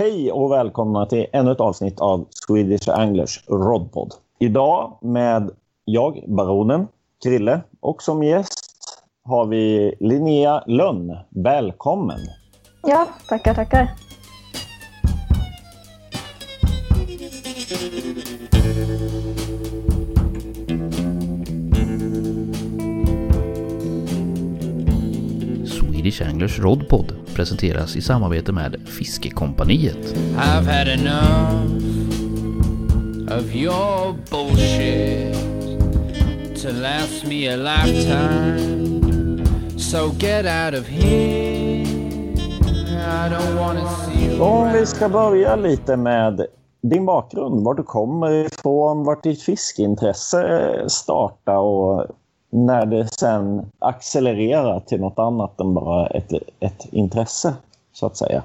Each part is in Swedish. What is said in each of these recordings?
Hej och välkomna till ännu ett avsnitt av Swedish Anglers Rodpod. Idag med jag, Baronen, Krille och som gäst har vi Linnea Lönn. Välkommen! Ja, tackar, tackar. Swedish Anglers Rodpod presenteras i samarbete med Fiskekompaniet. I've had enough of your bullshit to last me a lifetime. So get out of here. I don't wanna see you Om vi ska börja lite med din bakgrund, var du kommer ifrån, vart ditt fiskeintresse startade och när det sen accelererar till något annat än bara ett, ett intresse, så att säga.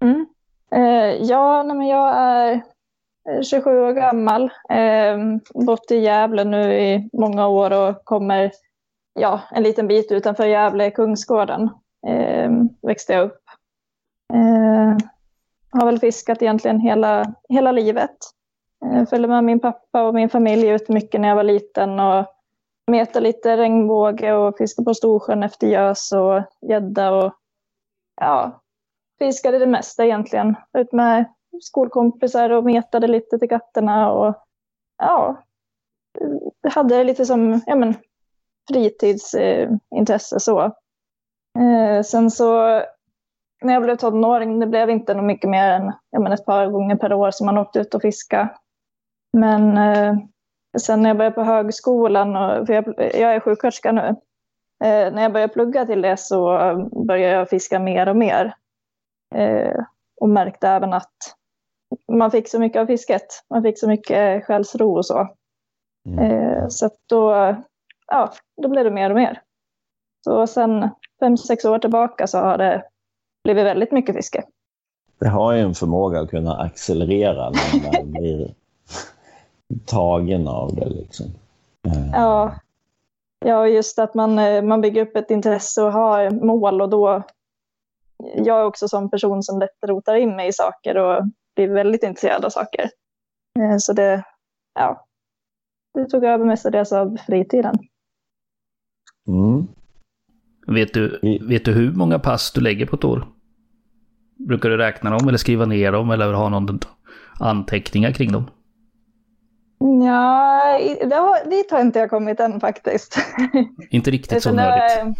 Mm. Eh, ja, nej, men jag är eh, 27 år gammal, eh, bott i Gävle nu i många år och kommer ja, en liten bit utanför Gävle, Kungsgården, eh, växte jag upp. Eh, har väl fiskat egentligen hela, hela livet. Eh, följde med min pappa och min familj ut mycket när jag var liten och meta lite regnbåge och fiska på Storsjön efter gös och gädda och ja, fiskade det mesta egentligen. Ut med skolkompisar och metade lite till katterna och ja, hade lite som ja, men, fritidsintresse så. Eh, sen så när jag blev tonåring, det blev inte mycket mer än ja, men ett par gånger per år som man åkte ut och fiska. Men eh, sen när jag började på högskolan, och, för jag, jag är sjuksköterska nu, eh, när jag började plugga till det så började jag fiska mer och mer. Eh, och märkte även att man fick så mycket av fisket. Man fick så mycket själsro och så. Mm. Eh, så då, ja, då blev det mer och mer. Så sen fem, sex år tillbaka så har det blivit väldigt mycket fiske. Det har ju en förmåga att kunna accelerera när man blir tagen av det. Liksom. Ja. ja, just att man, man bygger upp ett intresse och har mål och då... Jag är också som person som lätt rotar in mig i saker och blir väldigt intresserad av saker. Så det, ja, det tog över mestadels av fritiden. Mm. Vet, du, vet du hur många pass du lägger på ett år? Brukar du räkna dem eller skriva ner dem eller ha någon anteckningar kring dem? Ja, dit har inte jag kommit än faktiskt. Inte riktigt så nördigt?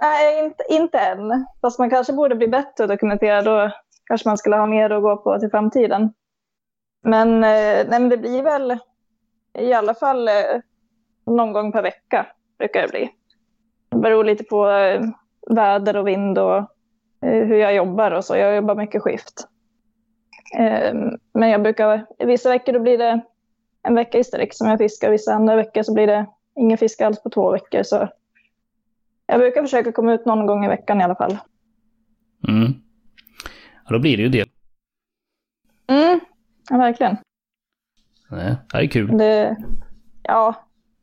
Nej, inte, inte än. Fast man kanske borde bli bättre dokumenterad. Då kanske man skulle ha mer att gå på till framtiden. Men, nej, men det blir väl i alla fall någon gång per vecka brukar det bli. Det beror lite på väder och vind och hur jag jobbar och så. Jag jobbar mycket skift. Men jag brukar, vissa veckor då blir det en vecka i sträck som jag fiskar. Vissa andra veckor så blir det ingen fisk alls på två veckor. Så jag brukar försöka komma ut någon gång i veckan i alla fall. Mm. Ja, då blir det ju det. Mm, ja, verkligen. Nej, det är kul. Det, ja,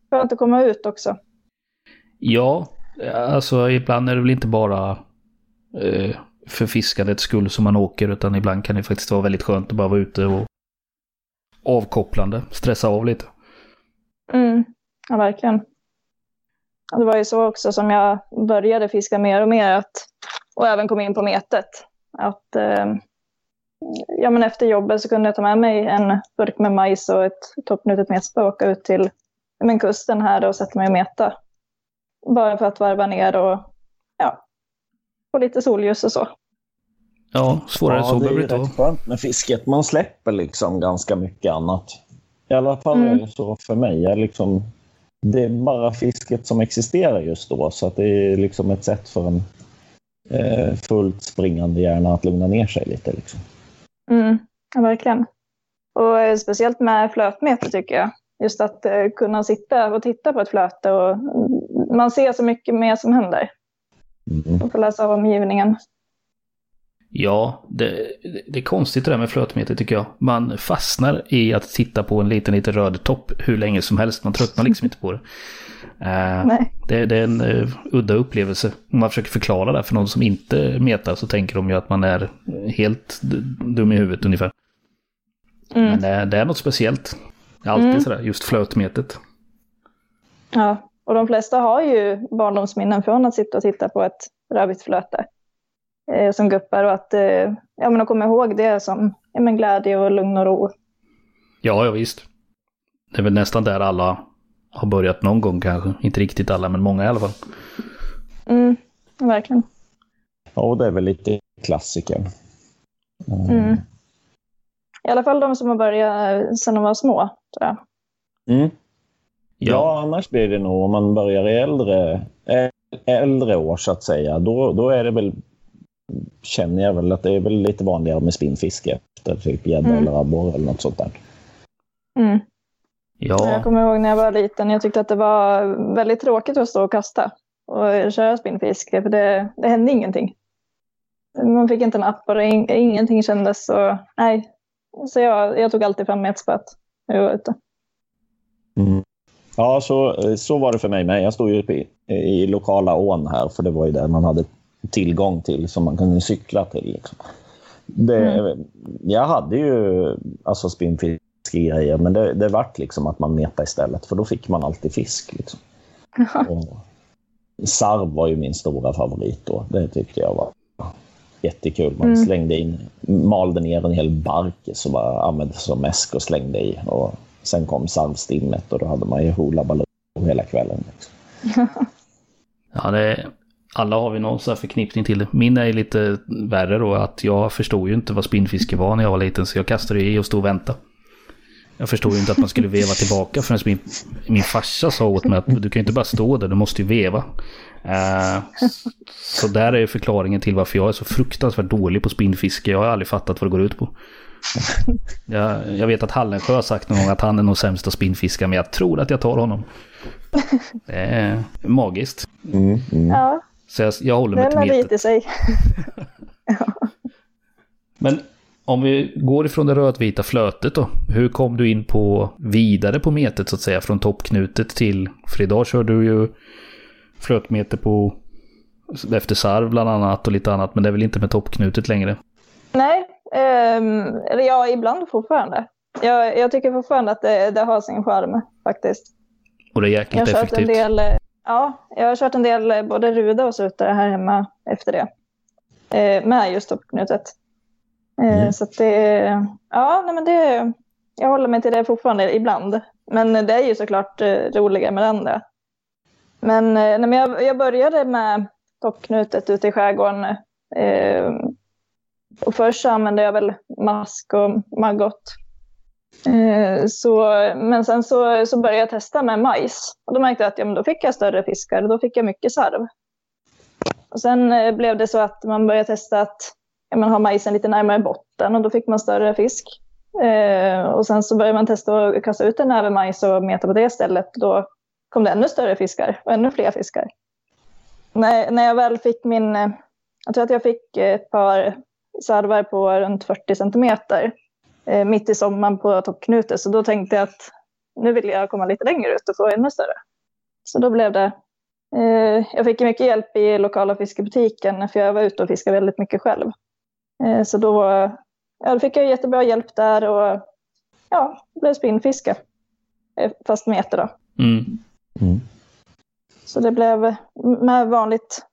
skönt att komma ut också. Ja, alltså ibland är det väl inte bara eh, för fiskandets skull som man åker, utan ibland kan det faktiskt vara väldigt skönt att bara vara ute och avkopplande, stressa av lite. Mm, ja verkligen. Det var ju så också som jag började fiska mer och mer att, och även kom in på metet. Att, eh, ja, men efter jobbet så kunde jag ta med mig en burk med majs och ett toppnutet metspö och åka ut till men, kusten här och sätta mig och meta. Bara för att varva ner och ja, få lite solljus och så. Ja, svårare ja, så behöver det inte vara. Det är skönt med fisket. Man släpper liksom ganska mycket annat. I alla fall mm. är det så för mig. Jag liksom, det är bara fisket som existerar just då. Så att det är liksom ett sätt för en eh, fullt springande hjärna att lugna ner sig lite. Liksom. Mm, ja, verkligen. Och eh, speciellt med flötmeter tycker jag. Just att eh, kunna sitta och titta på ett flöte och man ser så mycket mer som händer. Mm. Och få läsa av omgivningen. Ja, det, det är konstigt det där med flötmeter tycker jag. Man fastnar i att titta på en liten, liten röd topp hur länge som helst. Man tröttnar liksom inte på det. Uh, det, det, är en uh, udda upplevelse. Om man försöker förklara det för någon som inte metar så tänker de ju att man är helt dum i huvudet ungefär. Mm. Men det, det, är något speciellt. Alltid mm. sådär, just flötmetet. Ja, och de flesta har ju barndomsminnen från att sitta och titta på ett rödvitsflöte eh, som guppar och att eh, ja, men att komma ihåg det som ja, men glädje och lugn och ro. Ja, ja visst. Det är väl nästan där alla har börjat någon gång kanske. Inte riktigt alla, men många i alla fall. Mm, verkligen. Ja, och det är väl lite klassiker. Mm. Mm. I alla fall de som har börjat sedan de var små, tror jag. Mm. Ja. ja, annars blir det nog om man börjar i äldre, äldre år så att säga. Då, då är det väl, känner jag väl att det är väl lite vanligare med spinnfiske efter typ gädda mm. eller abborre eller något sånt där. Mm. Ja. Jag kommer ihåg när jag var liten, jag tyckte att det var väldigt tråkigt att stå och kasta och köra spinnfiske, för det, det hände ingenting. Man fick inte en app och ingenting kändes så, nej. Så jag, jag tog alltid fram metspöet när jag var ute. Mm. Ja, så, så var det för mig med. Jag stod ju i, i lokala ån här, för det var ju där man hade tillgång till, som man kunde cykla till. Liksom. Det, mm. Jag hade ju alltså spinnfiskegrejer, men det, det vart liksom att man metade istället, för då fick man alltid fisk. Liksom. sarv var ju min stora favorit då. Det tyckte jag var jättekul. Man mm. slängde in, malde ner en hel bark som bara användes som mäsk och slängde i. Och Sen kom salvstimmet och då hade man ju Baloo hela kvällen. Liksom. ja, det, alla har vi någon sån här förknippning till det. Min är lite värre då att jag förstod ju inte vad spinnfiske var när jag var liten så jag kastade i och stod och väntade. Jag förstod ju inte att man skulle veva tillbaka förrän min, min farsa sa åt mig att du kan ju inte bara stå där, du måste ju veva. Uh, så där är ju förklaringen till varför jag är så fruktansvärt dålig på spinnfiske. Jag har aldrig fattat vad det går ut på. Jag, jag vet att Hallensjö har sagt någon gång att han är nog sämst att spinnfiska, men jag tror att jag tar honom. Det är magiskt. Mm, mm. Ja. Så jag, jag håller mig till meter. i sig. Men om vi går ifrån det rödvita flötet då. Hur kom du in på vidare på metet så att säga? Från toppknutet till... För idag kör du ju flötmeter på... Efter sarv bland annat och lite annat. Men det är väl inte med toppknutet längre? Nej, Um, eller ja, ibland fortfarande. Jag, jag tycker fortfarande att det, det, har sin charm faktiskt. Och det är jäkligt jag effektivt. En del, ja, jag har kört en del både ruda och sutare här hemma efter det. Eh, med just toppknutet. Eh, mm. Så det, ja, nej men det, jag håller mig till det fortfarande ibland. Men det är ju såklart eh, roligare med det andra. Men, eh, nej, men jag, jag började med toppknutet ute i skärgården eh, och först använde jag väl mask och maggot. Eh, så, men sen så, så började jag testa med majs. Och då märkte jag att ja, men då fick jag större fiskar och då fick jag mycket sarv. Och sen eh, blev det så att man började testa att ja, man har majsen lite närmare botten och då fick man större fisk. Eh, och sen så började man testa att kasta ut en näve majs och meta på det stället. Då kom det ännu större fiskar och ännu fler fiskar. När, när jag väl fick min, eh, jag tror att jag fick ett par sarvar på runt 40 centimeter eh, mitt i sommaren på toppknutet. Så då tänkte jag att nu vill jag komma lite längre ut och få ännu större. Så då blev det... Eh, jag fick mycket hjälp i lokala fiskebutiken för jag var ute och fiskade väldigt mycket själv. Eh, så då, ja, då fick jag jättebra hjälp där och ja, blev spinnfiske. Eh, fast meter då. Mm. Mm. Så det blev med vanligt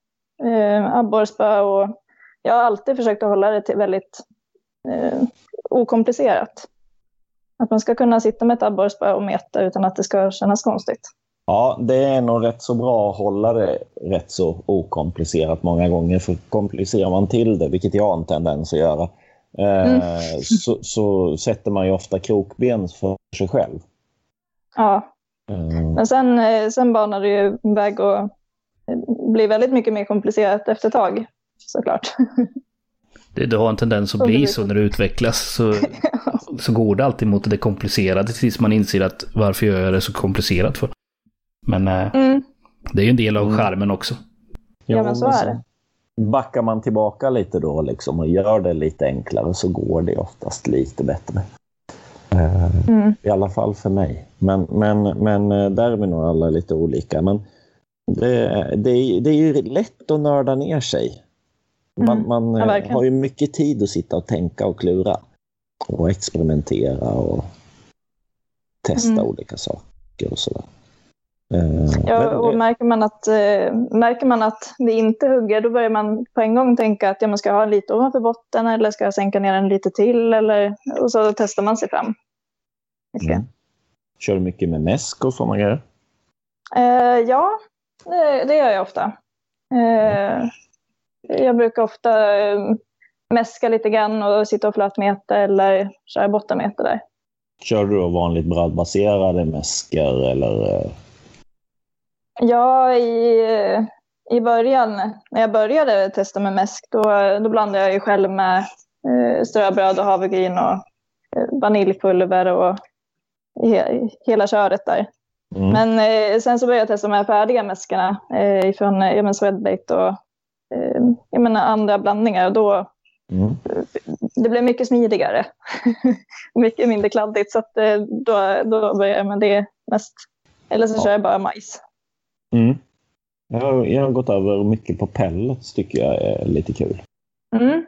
eh, abborrspö och jag har alltid försökt att hålla det till väldigt eh, okomplicerat. Att man ska kunna sitta med ett abborrspö och meta utan att det ska kännas konstigt. Ja, det är nog rätt så bra att hålla det rätt så okomplicerat många gånger. För komplicerar man till det, vilket jag har en tendens att göra, eh, mm. så, så, sätter man ju ofta krokben för sig själv. Ja, mm. men sen, eh, sen banar det ju väg och blir väldigt mycket mer komplicerat efter ett tag såklart. Det, det har en tendens att bli så när det utvecklas. Så, så går det alltid mot det komplicerade tills man inser att varför gör jag det så komplicerat för? Men äh, mm. det är ju en del av skärmen också. Ja, men så är det. backar man tillbaka lite då liksom och gör det lite enklare så går det oftast lite bättre. Eh, Mm. I alla fall för mig. Men, men, men eh, där är vi nog alla lite olika. Men det, det, det är ju lätt att nörda ner sig. Man, Mm. man Ja, eh, har ju mycket tid att sitta och tänka och klura. Och experimentera och testa Mm. olika saker och sådär. Eh, Ja, och märker man, att, eh, märker man att det inte hugger, då börjar man på en gång tänka att ja, man ska ha lite ovanför botten eller ska jag sänka ner den lite till? Eller, och så testar man sig fram. Mycket. Mm. Kör du mycket med mäsk och sådana grejer? Eh, ja, det, det gör jag ofta. Eh, jag brukar ofta eh, mäska lite grann och sitta och flötmeta eller köra bottenmeter där. Kör du då vanligt bradbaserade mäskor eller? eh, Ja, i, i början, när jag började testa med mäsk, då, då blandade jag ju själv med eh, ströbröd och havregryn och eh, vaniljpulver och he, hela köret där. Mm. Men eh, sen så började jag testa de här färdiga mäskarna eh, ifrån eh, Swedbait och eh, jag menar, andra blandningar. Och då, Mm. det blev mycket smidigare. mycket mindre kladdigt. Så att, eh, då, då började jag med det mest. Eller så Ja. kör jag bara majs. Mm. Jag, har, jag har gått över mycket på pellets tycker jag är lite kul. Mm.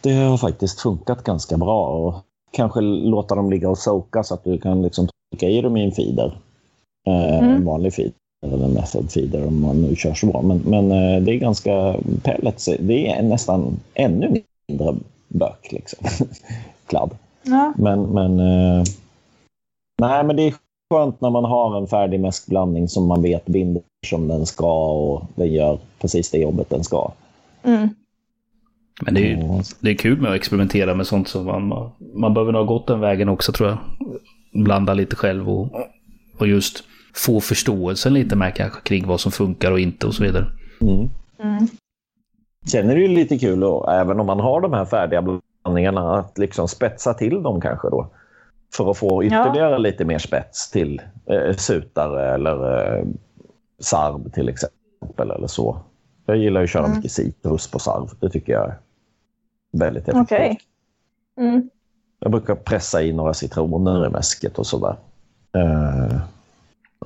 Det har faktiskt funkat ganska bra och kanske låta dem ligga och soka så att du kan liksom trycka i dem i en feeder. Eh, Mm. En vanlig feeder eller en method feeder om man nu kör så. Men, men eh, det är ganska pellets. Det är nästan ännu mindre bök liksom. Kladd. Ja. Men, men, eh, nej, men det är skönt när man har en färdig mäskblandning som man vet binder som den ska och den gör precis det jobbet den ska. Mm. Men det är, ju, Och- det är kul med att experimentera med sånt som man, man behöver nog ha gått den vägen också tror jag. Blanda lite själv och, och just få förståelsen lite med kanske kring vad som funkar och inte och så vidare. Mm. Mm. Sen är det ju lite kul, och, även om man har de här färdiga blandningarna, att liksom spetsa till dem kanske då. För att få ytterligare lite mer spets till eh, sutare eller eh, sarv till exempel. eller så. Jag gillar ju att köra Mm. mycket citrus på sarv. Det tycker jag är väldigt effektivt. Okej. Mm. Jag brukar pressa i några citroner i mäsket och sådär. Eh,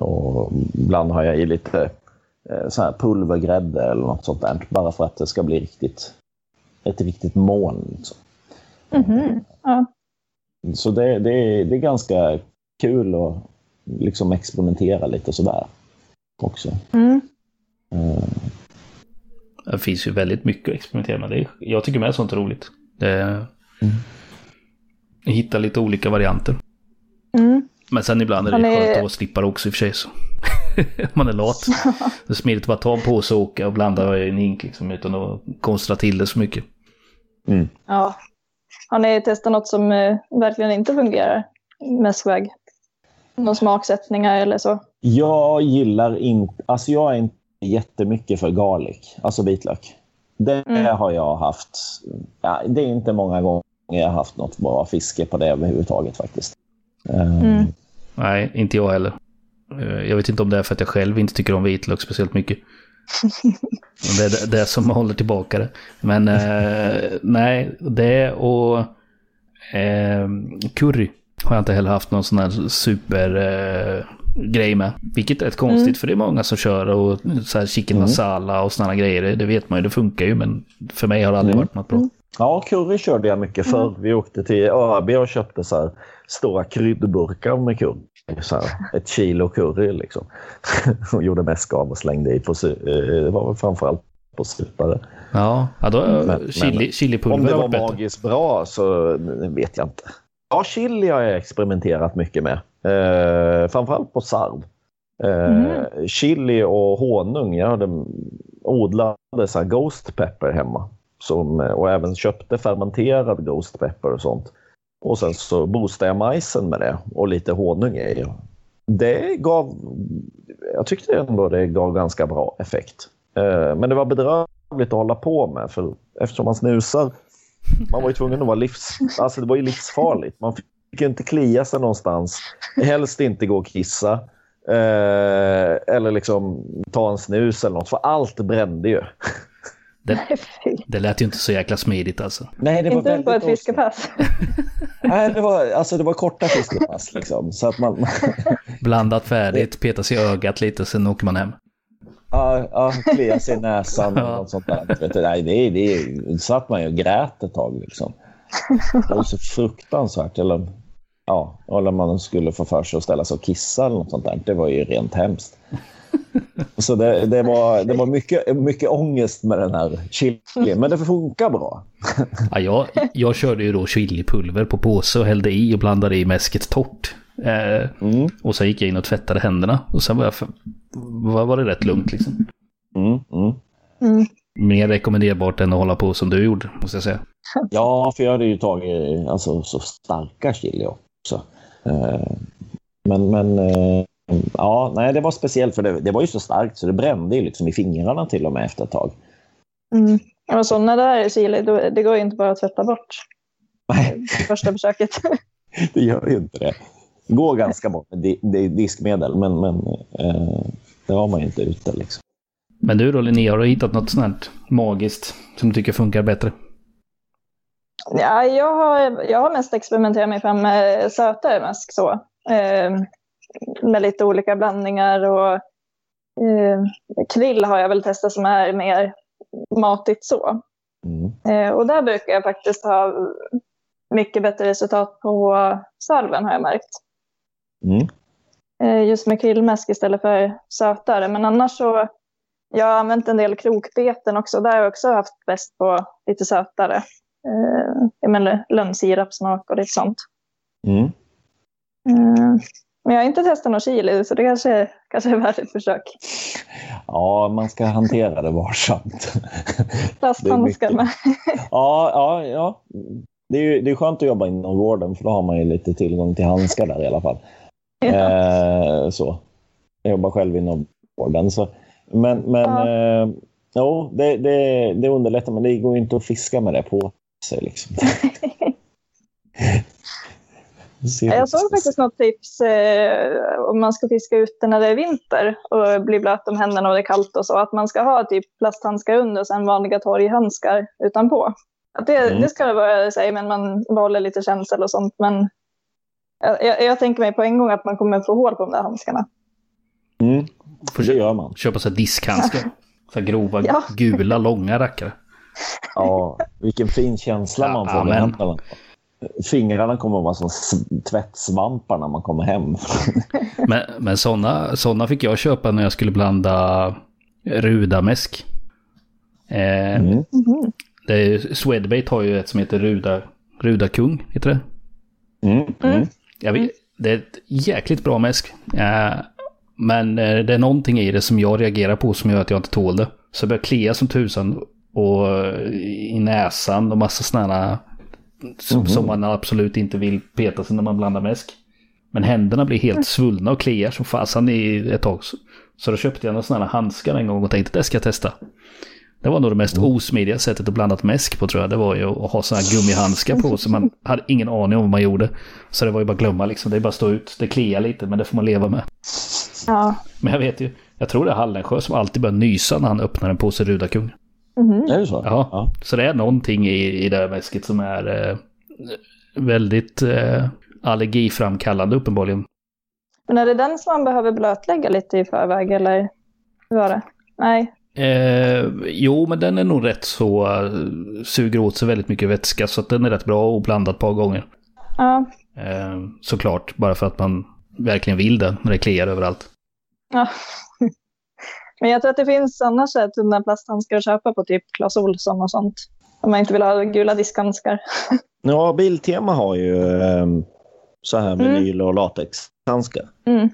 och ibland har jag i lite eh, så här pulvergrädde eller något sånt där. Bara för att det ska bli riktigt, ett riktigt moln. Liksom. Mhm. Ja. Så det, det, är, det är ganska kul att liksom experimentera lite sådär också. Mm. Eh, Det finns ju väldigt mycket att experimentera med. Det är, jag tycker med sånt är roligt. Det, Mm. Hitta lite olika varianter. Mm. Men sen ibland är det är- skönt att slippa också i och för sig. Så. Man är lat. Det är smidigt att bara ta en påse och åka och blanda i en hink liksom, utan att konstra till det så mycket. mm. Ja. Har ni testat något som eh, verkligen inte fungerar? Mäskväg? Några smaksättningar eller så? Jag gillar inte, alltså jag är inte jättemycket för garlic, alltså vitlök. Det Mm. har jag haft, ja, det är inte många gånger jag har haft något bra fiske på det överhuvudtaget faktiskt. Eh, Mm. Nej, inte jag heller. Eh, Jag vet inte om det är för att jag själv inte tycker om vitlök speciellt mycket. Det är det, som håller tillbaka det. Men eh, nej, det och eh, curry har jag inte heller haft någon sån här super eh, grej med. Vilket är rätt konstigt Mm. för det är många som kör och så här chicken Mm. masala och såna grejer. Det vet man ju, det funkar ju men för mig har det aldrig Mm. varit något bra. Ja, curry körde jag mycket förr. Vi åkte till ÖB och köpte så här stora kryddburkar med curry. Så här, ett kilo curry liksom. och gjorde mäsk av och slängde i på, eh, det var väl framförallt på supare. Ja, ja då Men- men- chili, chilipulver Om det var magiskt bra så vet jag inte. Ja, chili har jag experimenterat mycket med. Eh, framförallt på sarv. Eh, Chili och honung. Jag hade odlade så här ghost pepper hemma. Som, och även köpte fermenterad ghost pepper och sånt. Och sen så boostade jag majsen med det och lite honung i. Det gav, jag tyckte ändå det gav ganska bra effekt. Eh, men det var bedrövligt att hålla på med för eftersom man snusar man var ju tvungen att vara livs... Alltså det var ju livsfarligt. Man fick ju inte klia sig någonstans. Helst inte gå och kissa. Eh, eller liksom ta en snus eller något. För allt brände ju. Det, det lät ju inte så jäkla smidigt alltså. Nej, det var Inte ens på ett väldigt fiskepass. Nej, det var, alltså, det var korta fiskepass liksom. Så att man... Blandat färdigt, peta sig i ögat lite, sen åker man hem. Ja, ja klia sig i näsan och något sånt där. Vet du, nej, det, det satt man ju och grät ett tag liksom. Det var så fruktansvärt. Eller, ja, eller man skulle få för sig att ställa sig och kissa eller något sånt där. Det var ju rent hemskt. Så det, det var, det var mycket, mycket ångest med den här chili, men det funkar bra. Ja, jag, jag körde ju då chilipulver på påse och hällde i och blandade i mäsket torrt. Eh, Mm, och sen gick jag in och tvättade händerna. Och sen var, jag för, var, var det rätt lugnt liksom. mm, mm. Mm. Mer rekommenderbart än att hålla på som du gjorde, måste jag säga. Ja, för jag hade ju tagit alltså, så starka chili också. Eh, Men, men eh, ja, nej, det var speciellt för det, det var ju så starkt så det brände ju liksom i fingrarna till och med efter ett tag. Mm. Och sådana där chili, då- det går ju inte bara att tvätta bort Nej, första försöket. det gör ju inte det. Det går ganska bra med di, di, diskmedel, men, men eh, det har man ju inte ute. Liksom. Men du då Linnea, har du hittat något sånt magiskt som du tycker funkar bättre? Ja, jag, har, jag har mest experimenterat mig fram med sötare mäsk så. Eh, med lite olika blandningar och eh, krill har jag väl testat som är mer matigt så. Mm. Eh, och där brukar jag faktiskt ha mycket bättre resultat på salven har jag märkt. Mm. Eh, just med krillmäsk istället för sötare. Men annars så, jag har använt en del krokbeten också. Där har jag också haft bäst på lite sötare. Eh, jag menar lönnsirapsmak och lite sånt. Mm. Men jag har inte testat någon chili så det kanske, kanske är värt ett försök. Ja, man ska hantera det varsamt. Plasthandskar med. Ja, ja, ja. Det är ju det är skönt att jobba inom vården för då har man ju lite tillgång till handskar där i alla fall. Ja. Eh, så. Jag jobbar själv inom vården. Så. Men, men Ja. eh, jo, det, det, det underlättar, men det går ju inte att fiska med det på sig. Liksom. Jag såg faktiskt något tips eh, om man ska fiska ute när det är vinter och blir blöt om händerna och det är kallt och så. Att man ska ha typ plasthandskar under och sen vanliga torghandskar utanpå. Att det, Mm. det ska vara, säger men man behåller lite känsel och sånt. Men jag, jag, tänker mig på en gång att man kommer få hål på de där handskarna. Mm, det gör man. Köpa så här diskhandskar. Så här grova, Ja. gula, långa rackare. Ja, vilken fin känsla man får Ja. Fingrarna kommer att vara som tvättsvampar när man kommer hem. Men, men sådana såna fick jag köpa när jag skulle blanda rudamäsk. Eh, Mm. det är, ju- Swedbait har ju ett som heter Ruda, Rudakung, heter det? Mm. Mm. Jag vet, det är ett jäkligt bra mäsk. Eh, men eh, det är någonting i det som jag reagerar på som gör att jag inte tål det. Så jag börjar klia som tusan och eh, i näsan och massa sådana som, Mhm. som man absolut inte vill peta sig när man blandar mäsk. Men händerna blir helt svullna och kliar som fasen i ett tag. Så, då köpte jag några sådana handskar en gång och tänkte det ska jag testa. Det var nog det mest osmidiga sättet att blanda mäsk på tror jag. Det var ju att ha sådana här gummihandskar på så man hade ingen aning om vad man gjorde. Så det var ju bara att glömma liksom. Det är bara att stå ut. Det kliar lite men det får man leva med. Ja. Men jag vet ju. Jag tror det är Hallensjö som alltid börjar nysa när han öppnar en påse Rudakung. Mhm. Är det så? Ja. Så det är någonting i, i det här mäsket som är eh, väldigt eh, allergiframkallande uppenbarligen. Men är det den som man behöver blötlägga lite i förväg eller hur var det? Nej. Eh, jo, men den är nog rätt så eh, suger åt sig väldigt mycket vätska så att den är rätt bra och blandad ett par gånger. Ja. Eh, såklart, bara för att man verkligen vill det när det kliar överallt. ja. Men jag tror att det finns annars tunna plasthandskar att köpa på typ Clas Ohlson och sånt. Om man inte vill ha gula diskhandskar. Ja, Biltema har ju eh, så här Mm. vinyl och latexhandskar. Mm.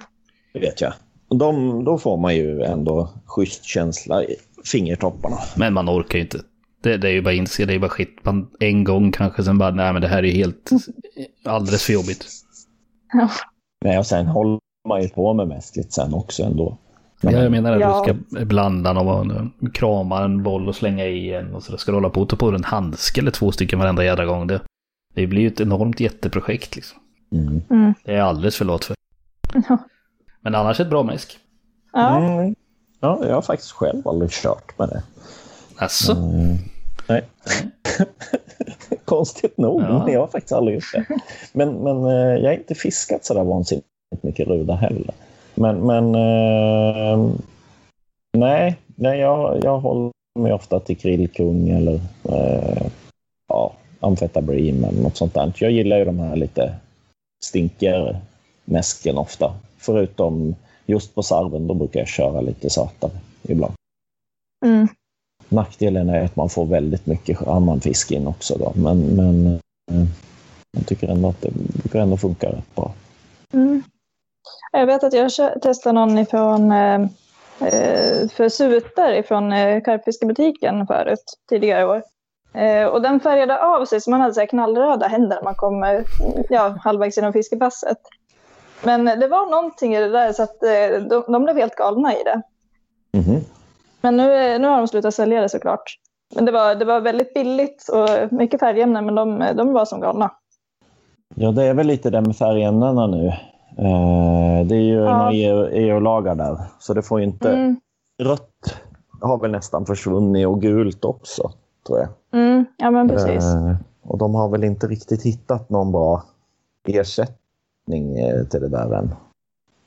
Det vet jag. De, då får man ju ändå schysst känsla i fingertopparna. Men man orkar ju inte. Det, det är ju bara inse, det är bara skit. Man, en gång kanske, sen bara, nej men det här är helt alldeles för jobbigt. Nej, och sen håller man ju på med mäsket sen också ändå. Ja, jag menar att Ja. du ska blanda någon, krama en boll och slänga i en och så ska du hålla på och ta på dig en handske eller två stycken varenda jädra gång. Det, det blir ju ett enormt jätteprojekt liksom. Mm. Mm. Det är jag alldeles för lat för. Ja. Men annars ett bra mäsk. Ja. Mm. Ja, jag har faktiskt själv aldrig kört med det. Alltså? Mm, nej. Konstigt nog, Ja. men jag har faktiskt aldrig gjort det. Men, men eh, jag har inte fiskat så där vansinnigt mycket ruda heller. Men, men eh, nej, nej jag, jag håller mig ofta till grillkung eller eh, ja, amfetabrim eller något sånt där. Jag gillar ju de här lite stinkigare mäsken ofta. Förutom just på sarven, då brukar jag köra lite sötare ibland. Mm. Nackdelen är att man får väldigt mycket annan fisk in också. Då. Men, men eh, jag tycker ändå att det brukar ändå funka rätt bra. Mm. Jag vet att jag testade någon ifrån eh, eh, för suter ifrån eh, karpfiskebutiken förut, tidigare år. Och den färgade av sig så man hade så här knallröda händer när man kom ja, halvvägs genom fiskepasset. Men det var någonting i det där så att de, de blev helt galna i det. Mhm. Men nu, nu har de slutat sälja det såklart. Men det var, det var väldigt billigt och mycket färgämnen men de, de var som galna. Ja, det är väl lite det med färgämnena nu. Eh, det är ju Ja. några EU- EU-lagar där, så det får ju inte... Mm, Rött har väl nästan försvunnit och gult också, tror jag. mm, ja men precis. Eh, och de har väl inte riktigt hittat någon bra ersättning eh, till det där än.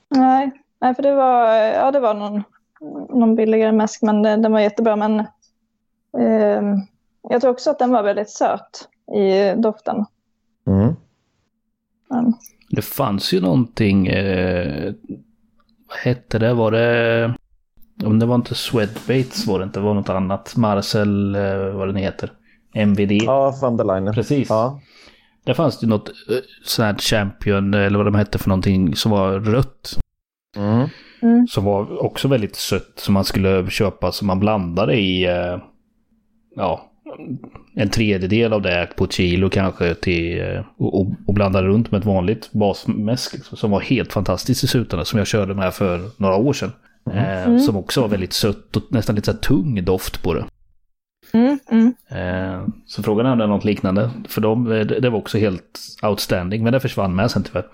Nej, nej för det var, ja, det var någon, någon billigare mäsk, men den, var jättebra. Men ehm, jag tror också att den var väldigt söt i doften. Mm. Men, Det fanns ju någonting, eh, vad hette det? Var det, om det var inte Swedbaits var det inte, det var något annat. Marcel, eh, vad den heter. MVD. Ja, van der Leyen. Precis. Ja. Där fanns det något eh, sånt här Champion, eller vad de hette för någonting, som var rött. Mm. mm, Som var också väldigt sött, som man skulle köpa, som man blandade i, eh, ja, en tredjedel av det på ett kilo kanske till, eh, och, och, blandade runt med ett vanligt basmäsk liksom, som var helt fantastiskt i slutändan, som jag körde med för några år sedan. Eh, Mm. Som också var väldigt sött och nästan lite så tung doft på det. mm, mm. Eh, så frågan är om det är något liknande. För dem, eh, det det var också helt outstanding, men det försvann med sen tyvärr.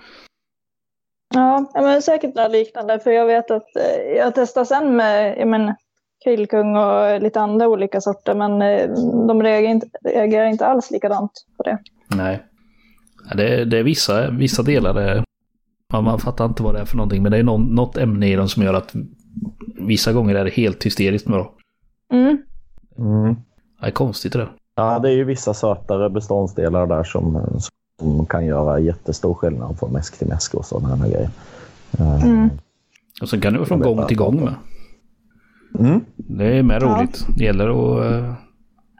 Ja, men säkert något liknande. För jag vet att jag testade sen med jag men, krillkung och lite andra olika sorter. Men eh, de reagerar inte, reagerar inte alls likadant på det. Nej. Det är, det är vissa, vissa delar det, man, man fattar inte vad det är för någonting. Men det är någon, något ämne i dem som gör att vissa gånger är det helt hysteriskt med dem. Mm. Mm. Det är konstigt det där. Ja, det är ju vissa sötare beståndsdelar där som, som kan göra jättestor skillnad från mäsk till mäsk och sådana här grejer. Eh, Mm. Och sen kan det vara från gång till gång med. Mm. Det är mer Ja. roligt. Det gäller att, eh,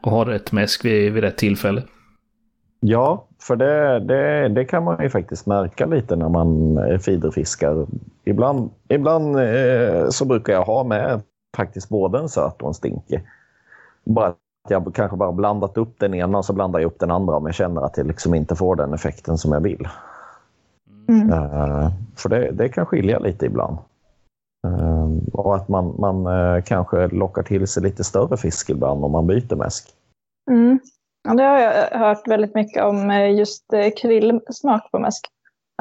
att ha rätt mäsk vid, vid rätt tillfälle. Ja, för det, det, det kan man ju faktiskt märka lite när man eh, feederfiskar. Ibland, ibland eh, så brukar jag ha med faktiskt både en söt och en stinkig. Bara att jag kanske bara blandat upp den ena och så blandar jag upp den andra om jag känner att jag liksom inte får den effekten som jag vill. Mm. Eh, för det, det kan skilja lite ibland. Eh, och att man, man eh, kanske lockar till sig lite större fisk ibland om man byter mäsk. Mm. Ja, det har jag hört väldigt mycket om eh, just eh, krillsmak på mäsk.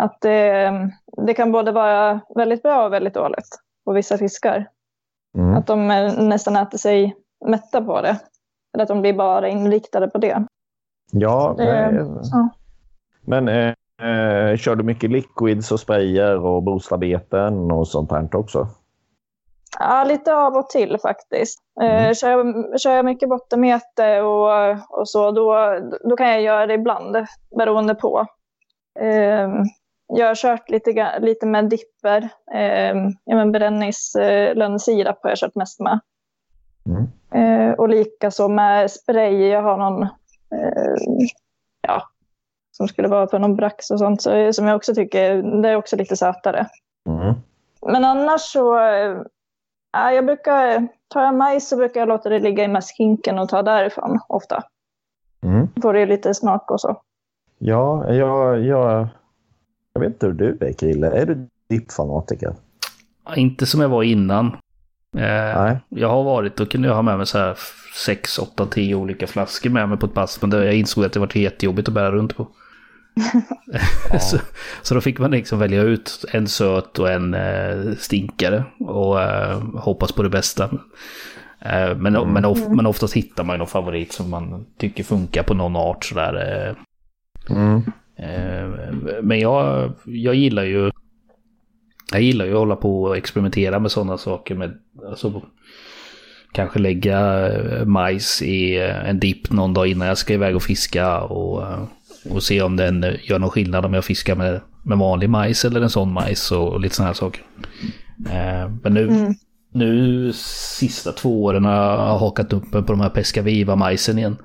Att eh, det kan både vara väldigt bra och väldigt dåligt på vissa fiskar. Mm. Att de eh, nästan äter sig mätta på det. Eller att de blir bara inriktade på det. Ja, Det- ja. men eh, kör du mycket liquids och sprayer och boostarbeten och sånt här också? Ja, lite av och till faktiskt. Mm. Eh, kör, jag, kör jag mycket bottenmete och, och så, då, då kan jag göra det ibland, beroende på. Eh, jag har kört lite, lite med dipper. Eh, ja, men har jag kört mest med. Mm. Eh, och likaså med spray. Jag har någon, eh, ja, som skulle vara för någon brax och sånt, så, som jag också tycker, det är också lite sötare. Mm. Men annars så, ja, jag brukar, tar jag majs så brukar jag låta det ligga i mäskhinken och ta därifrån ofta. Mm. Får det lite smak och så. Ja, jag, jag, jag vet inte hur du är Krille. Är du dippfanatiker? Ja, Inte som jag var innan. Eh, Nej. Jag har varit, då kunde jag ha med mig så här 6, 8, 10 olika flaskor med mig på ett pass. Men det, jag insåg att det var jättejobbigt att bära runt på. så, så då fick man liksom välja ut en söt och en eh, stinkare. Och eh, hoppas på det bästa. Eh, men, mm. men, of, men oftast hittar man någon favorit som man tycker funkar på någon art sådär. Eh. Mm. Eh, men jag, jag gillar ju jag gillar ju att hålla på och experimentera med sådana saker. Med, alltså, kanske lägga majs i en dipp någon dag innan jag ska iväg och fiska. Och, och se om den gör någon skillnad om jag fiskar med, med vanlig majs eller en sån majs och, och lite sådana här saker. Men nu, mm nu sista två åren har jag hakat upp på de här Pescaviva-majsen igen.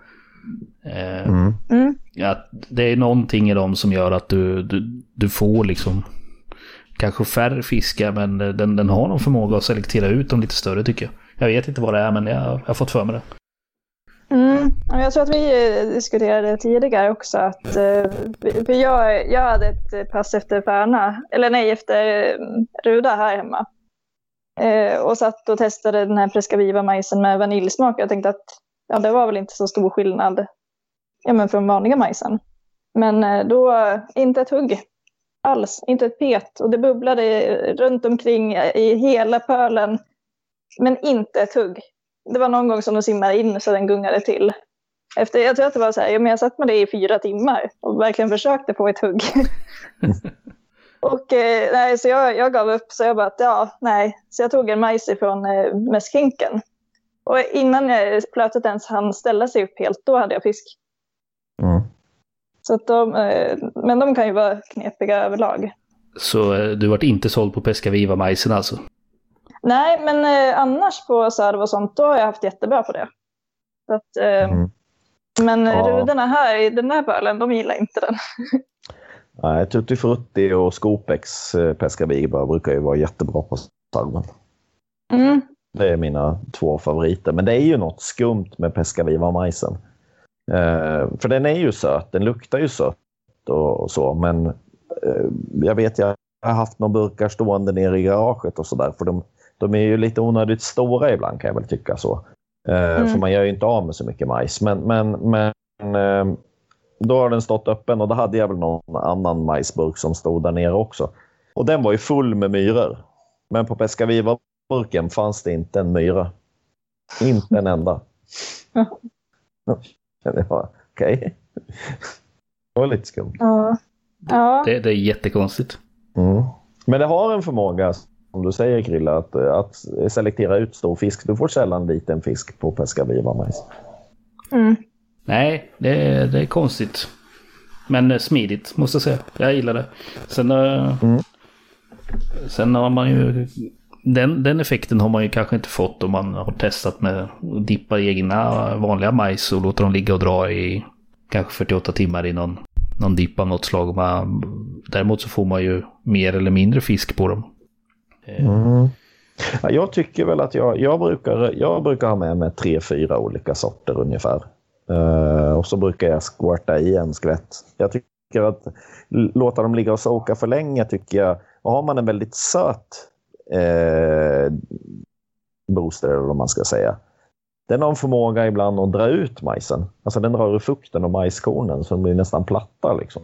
Eh, mm. Mm. Ja, det är någonting i dem som gör att du, du, du får liksom kanske färre fiskar men den, den har någon förmåga att selektera ut de lite större tycker jag. Jag vet inte vad det är men jag, jag har fått för mig det. Mm. Jag tror att vi eh, diskuterade tidigare också att eh, för jag, jag hade ett pass efter Färna, eller nej efter mm, Ruda här hemma. Eh, och satt och testade den här Prescaviva majsen med vaniljsmak. Jag tänkte att ja, det var väl inte så stor skillnad ja, men från vanliga majsen. Men då, inte ett hugg alls, inte ett pet. Och det bubblade runt omkring i hela pölen. Men inte ett hugg. Det var någon gång som de simmade in så den gungade till. Efter, jag tror att det var så här, ja, men jag satt med det i fyra timmar och verkligen försökte få ett hugg. Och eh, nej, så jag, jag gav upp, så jag bara att ja, nej. Så jag tog en majs ifrån eh, mässkinken. Och innan eh, flötet ens hann ställa sig upp helt, då hade jag fisk. Mm. Så att de, eh, men de kan ju vara knepiga överlag. Så eh, du vart inte såld på Pescaviva-majsen alltså? Nej, men eh, annars på serv och sånt, då har jag haft jättebra på det. Så att, eh, mm. Men ja. ruderna här i den här bölen, de gillar inte den. Nej, Tutti Frutti och Scopex eh, Pescaviva brukar ju vara jättebra på salven. Mm. Det är mina två favoriter. Men det är ju något skumt med Pescaviva-majsen. Eh, för den är ju söt, den luktar ju sött och, och så. Men eh, jag vet, jag har haft några burkar stående nere i garaget och sådär. För de, de är ju lite onödigt stora ibland kan jag väl tycka så. Eh, mm. För man gör ju inte av med så mycket majs. Men, men, men eh, då har den stått öppen och då hade jag väl någon annan majsburk som stod där nere också. Och den var ju full med myror. Men på Pescaviva-burken fanns det inte en myra. Inte en enda. Det var okej. Okay. Det var lite skumt. Ja. ja. Det, det är jättekonstigt. Mm. Men det har en förmåga, som du säger Krilla, att, att selektera ut stor fisk. Du får sällan liten fisk på Pescaviva-majs. Mm. Nej, det är, det är konstigt. Men eh, smidigt måste jag säga. Jag gillar det. Sen, eh, mm. sen har man ju... Den, den effekten har man ju kanske inte fått om man har testat med att dippa egna vanliga majs och låta dem ligga och dra i kanske 48 timmar i någon, någon dipp av något slag. Man, däremot så får man ju mer eller mindre fisk på dem. Eh. Mm. jag tycker väl att jag, jag, brukar, jag brukar ha med mig tre, fyra olika sorter ungefär. Uh, och så brukar jag squirta i en skvätt. Jag tycker att låta dem ligga och soka för länge tycker jag, och har man en väldigt söt uh, booster eller vad man ska säga, den har en förmåga ibland att dra ut majsen. Alltså den drar ur fukten och majskornen så de blir nästan platta liksom.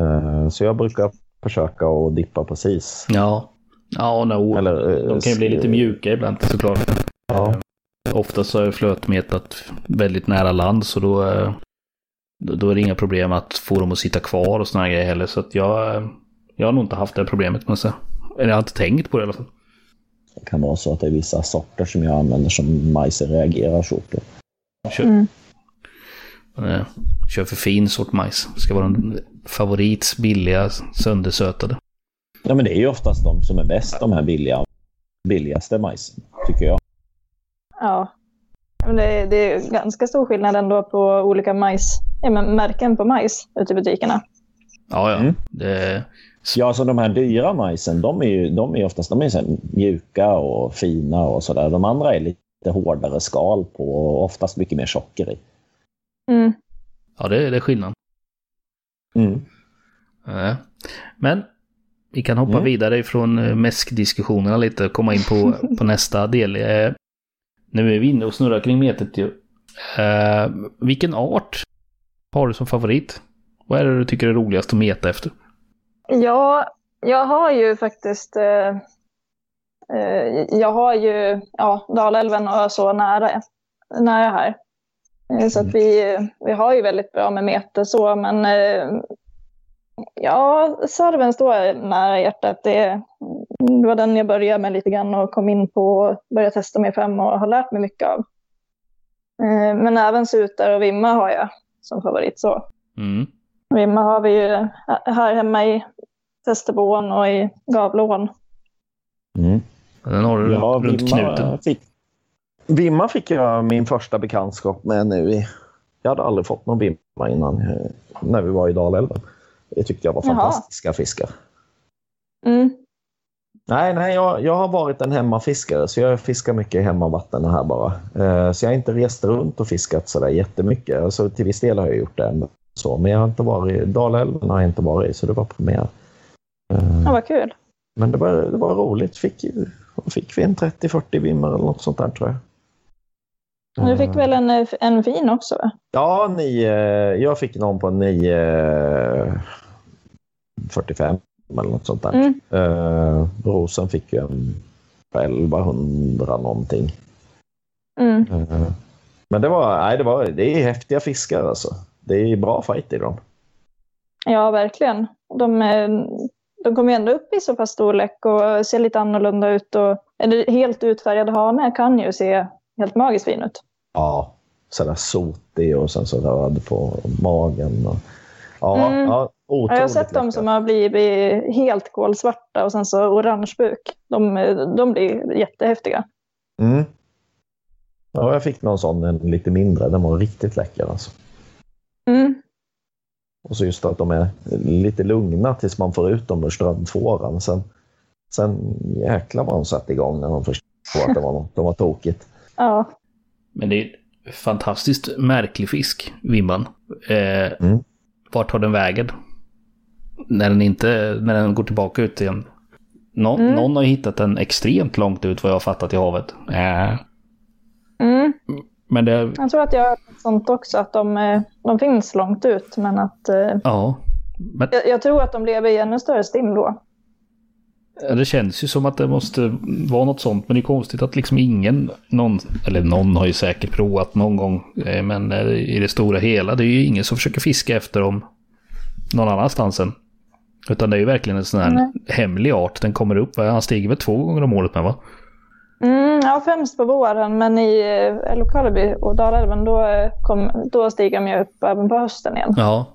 Uh, så jag brukar försöka att dippa precis. Ja, ja no. Eller, de kan ju bli lite mjuka ibland såklart. Ja. Oftast så är flötmetat väldigt nära land så då, eh, då är det inga problem att få dem att sitta kvar och sådana grejer heller. Så att jag, jag har nog inte haft det problemet men så. Eller jag har inte tänkt på det i alla fall. Det kan vara så att det är vissa sorter som jag använder som majsen reagerar så på. Kör, mm. Eh, kör för fin sort majs. Det ska vara en favorits billiga söndersötade. Ja men det är ju oftast de som är bäst, de här billiga, billigaste majsen, tycker jag. Ja. Men det, det är ganska stor skillnad ändå på olika majs, ja, märken på majs ute i butikerna. Ja, ja. Mm. Det... Ja, så de här dyra majsen, de är ju de är oftast de är så mjuka och fina och sådär. De andra är lite hårdare skal på och oftast mycket mer socker i. Mm. Ja, det, det är skillnad. Mm. Ja. Men vi kan hoppa mm. vidare ifrån eh, mäskdiskussionerna lite och komma in på, på nästa del. Eh, nu är vi inne och snurrar kring metet ju. Uh, vilken art har du som favorit? Vad är det du tycker är roligast att meta efter? Ja, jag har ju faktiskt uh, Eh, jag har ju ja, Dalälven och så nära, nära här. Eh, så att vi, vi har ju väldigt bra med meter så, men eh, ja, sarven står nära hjärtat. Det, det var den jag började med lite grann och kom in på och började testa mig fram och har lärt mig mycket av. Eh, Men även sutar och vimma har jag som favorit. så. Mm. Vimma har vi ju här hemma i Västerboån och i Gavlån. Mm. Den har du Ja, runt knuten. Vimma fick, Vimma fick jag min första bekantskap med nu i... Jag hade aldrig fått någon Vimma innan eh, när vi var i Dalälven. Det tyckte jag var Jaha. fantastiska fiskar. Mm. Nej, nej jag, jag har varit en hemmafiskare så jag fiskar mycket i hemmavatten här bara. Eh, så jag har inte rest runt och fiskat sådär jättemycket. Alltså, till viss del har jag gjort det ändå. Så, men jag har inte varit, Dalälven har jag inte varit i så det var premiär. Eh, Ja, vad kul. Men det var, det var roligt. Fick, fick vi en 30-40 vimmar eller något sånt där tror jag. Du fick Eh, väl en, en fin också? Va? Ja, nio, jag fick någon på 9 45 eller något sånt där. Mm. Eh, Rosen fick ju en på 1100 någonting. Mm. Eh, men det var, nej, det var, det är häftiga fiskar alltså. Det är bra fight i dem. Ja, verkligen. De, eh, de kommer ju ändå upp i så pass storlek och ser lite annorlunda ut. Och, eller helt utfärgade hanar kan ju se helt magiskt fin ut. Ja, sådär sotig och sen så röd på magen. Och, ja, Mm. Ja, otroligt jag har sett dem läckra. som har blivit helt kolsvarta och sen så orange buk. De, de blir jättehäftiga. Mm. Ja, jag fick någon sån, en lite mindre. Den var riktigt läcker alltså. Mm. Och så just att de är lite lugna tills man får ut dem ur strömfåran. Sen, sen jäklar vad de satte igång när de förstod att det var något de var tokigt. Ja. Men det är fantastiskt märklig fisk, vimman. Eh, Mm. Vart tar den vägen? När den inte, när den går tillbaka ut igen. Nå, Mm. Någon har hittat den extremt långt ut vad jag har fattat i havet. Äh. Mm. Men det, Jag tror att jag har sånt också, att de, eh, de finns långt ut. Men att, eh, ja. Men jag, jag tror att de lever i ännu större stim då. det känns ju som att det måste vara något sånt. Men det är konstigt att liksom ingen, någon, eller någon har ju säkert provat någon gång. eh, Men i det stora hela, det är ju ingen som försöker fiska efter dem någon annanstans än. Utan det är ju verkligen en sån här Nej. hemlig art. Den kommer upp, han stiger väl två gånger om året med va? Mm, ja, främst på våren, men i eh, Älvkarleby och Dalälven då, eh, kom, då stiger de ju upp även på hösten igen. Ja.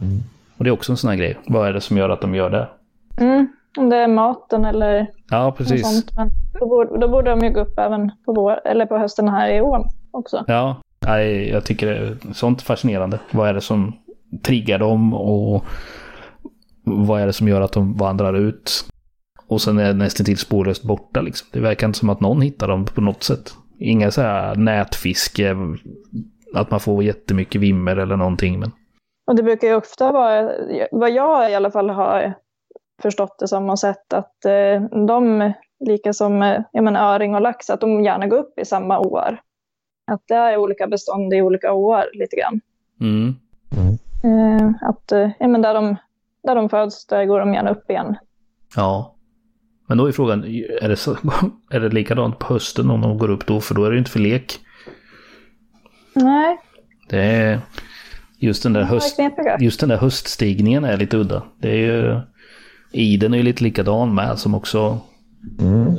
Mm. Och det är också en sån här grej. Vad är det som gör att de gör det? Mm, om det är maten eller Ja, något precis. sånt. Men då, borde, då borde de ju gå upp även på, vår, eller på hösten här i ån också. Ja, nej, jag tycker det är sånt fascinerande. Vad är det som triggar dem och vad är det som gör att de vandrar ut? Och sen är det nästan till spårlöst borta liksom. Det verkar inte som att någon hittar dem på något sätt. Inga så här nätfiske, att man får jättemycket vimmer eller någonting. Men Och det brukar ju ofta vara, vad jag i alla fall har förstått det som och sett, att eh, de, lika som eh, jag menar, öring och lax, att de gärna går upp i samma år. Att det är olika bestånd i olika år lite grann. mm. Eh, att ja, men där, de, där de föds, där går de gärna upp igen. ja. Men då är frågan, är det, så, är det likadant på hösten om de går upp då? För då är det ju inte för lek. Nej, Det är just den där höst, just den där höststigningen är lite udda. Det är ju... Iden är ju lite likadan med som också Mm.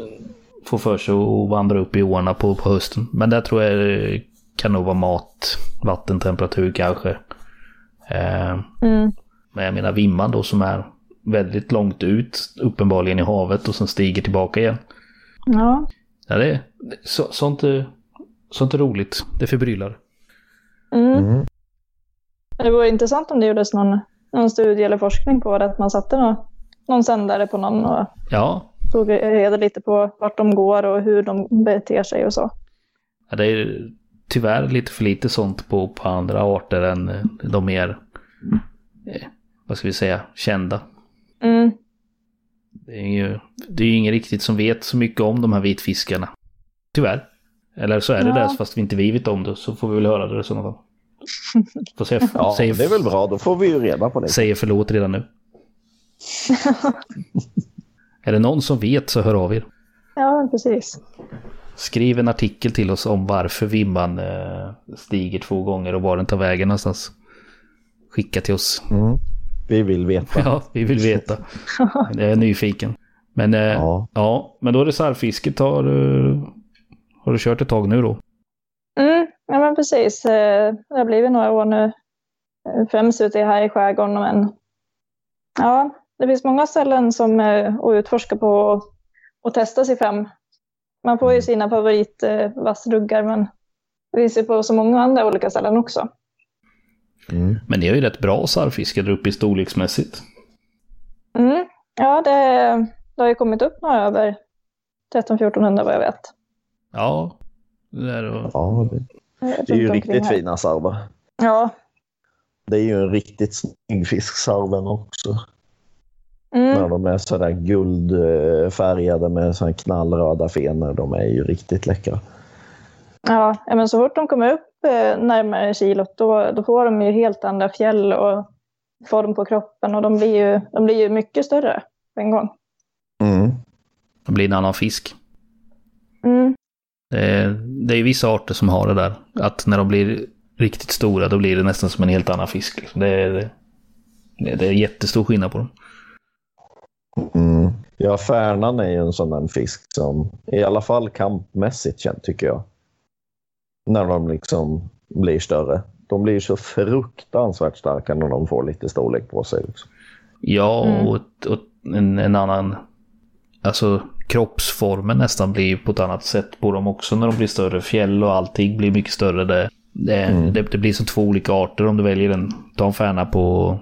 får för sig att vandra upp i åarna på, på hösten. Men där tror jag det kan nog vara mat, vattentemperatur kanske. Eh, Mm. Men jag menar vimman då som är väldigt långt ut, uppenbarligen i havet och sen stiger tillbaka igen. Ja. Ja, det, så, sånt, är, sånt är roligt. Det förbryllar. Mm. Mm. Det vore intressant om det gjordes någon, någon studie eller forskning på det, att man satte någon, någon sändare på någon och Ja, tog reda lite på vart de går och hur de beter sig och så. Ja, det är tyvärr lite för lite sånt på, på andra arter än de mer, eh, vad ska vi säga, kända. Mm. Det är ju det är ju ingen riktigt som vet så mycket om de här vitfiskarna. Tyvärr. Eller så är det Ja. där fast vi inte vi vet om det så får vi väl höra det i sådana fall. Får Ja, säger, det är väl bra. Då får vi ju reda på det. säger förlåt redan nu. är det någon som vet så hör av er. Ja, precis. Skriv en artikel till oss om varför vimman eh, stiger två gånger och var den tar vägen någonstans. Skicka till oss. Mm. Vi vill veta. Ja, vi vill veta. Jag är nyfiken. Men, eh, ja. Ja. men då är det sarvfisket. Har, du- har du kört ett tag nu då? Mm, ja, men precis. Eh, Det har blivit några år nu. Eh, Främst ute här i skärgården. Men ja, det finns många ställen som eh, att utforska på och, och testa sig fram. Man får ju sina favoritvassruggar, men det finns ju på så många andra olika ställen också. Mm. Men det är ju rätt bra sarvfiske där uppe i storleksmässigt. Mm. Ja, det, det har ju kommit upp några över 1300-1400 vad jag vet. Ja, det är det. Ja, det, det är ju riktigt här. fina sarvar. Ja. Det är ju en riktigt snygg fisk, sarven också. Mm. När de är sådär guldfärgade med sådana knallröda fenor. De är ju riktigt läckra. Ja, ja, men så fort de kommer upp eh, närmare kilot då, då får de ju helt andra fjäll och form på kroppen och de blir ju, de blir ju mycket större på en gång. Mm. Det blir en annan fisk. Mm. Det är, det är ju vissa arter som har det där. Att när de blir riktigt stora då blir det nästan som en helt annan fisk. Liksom. Det, är, det, det är jättestor skillnad på dem. Mm. Ja, färnan är ju en sån där fisk som i alla fall kampmässigt känd tycker jag. När de liksom blir större. De blir så fruktansvärt starka när de får lite storlek på sig. Liksom. Ja, Mm. och, och en, en annan... Alltså kroppsformen nästan blir på ett annat sätt på dem också när de blir större. Fjäll och allting blir mycket större. Det, det, Mm. det, det blir som två olika arter om du väljer en. Ta en färna på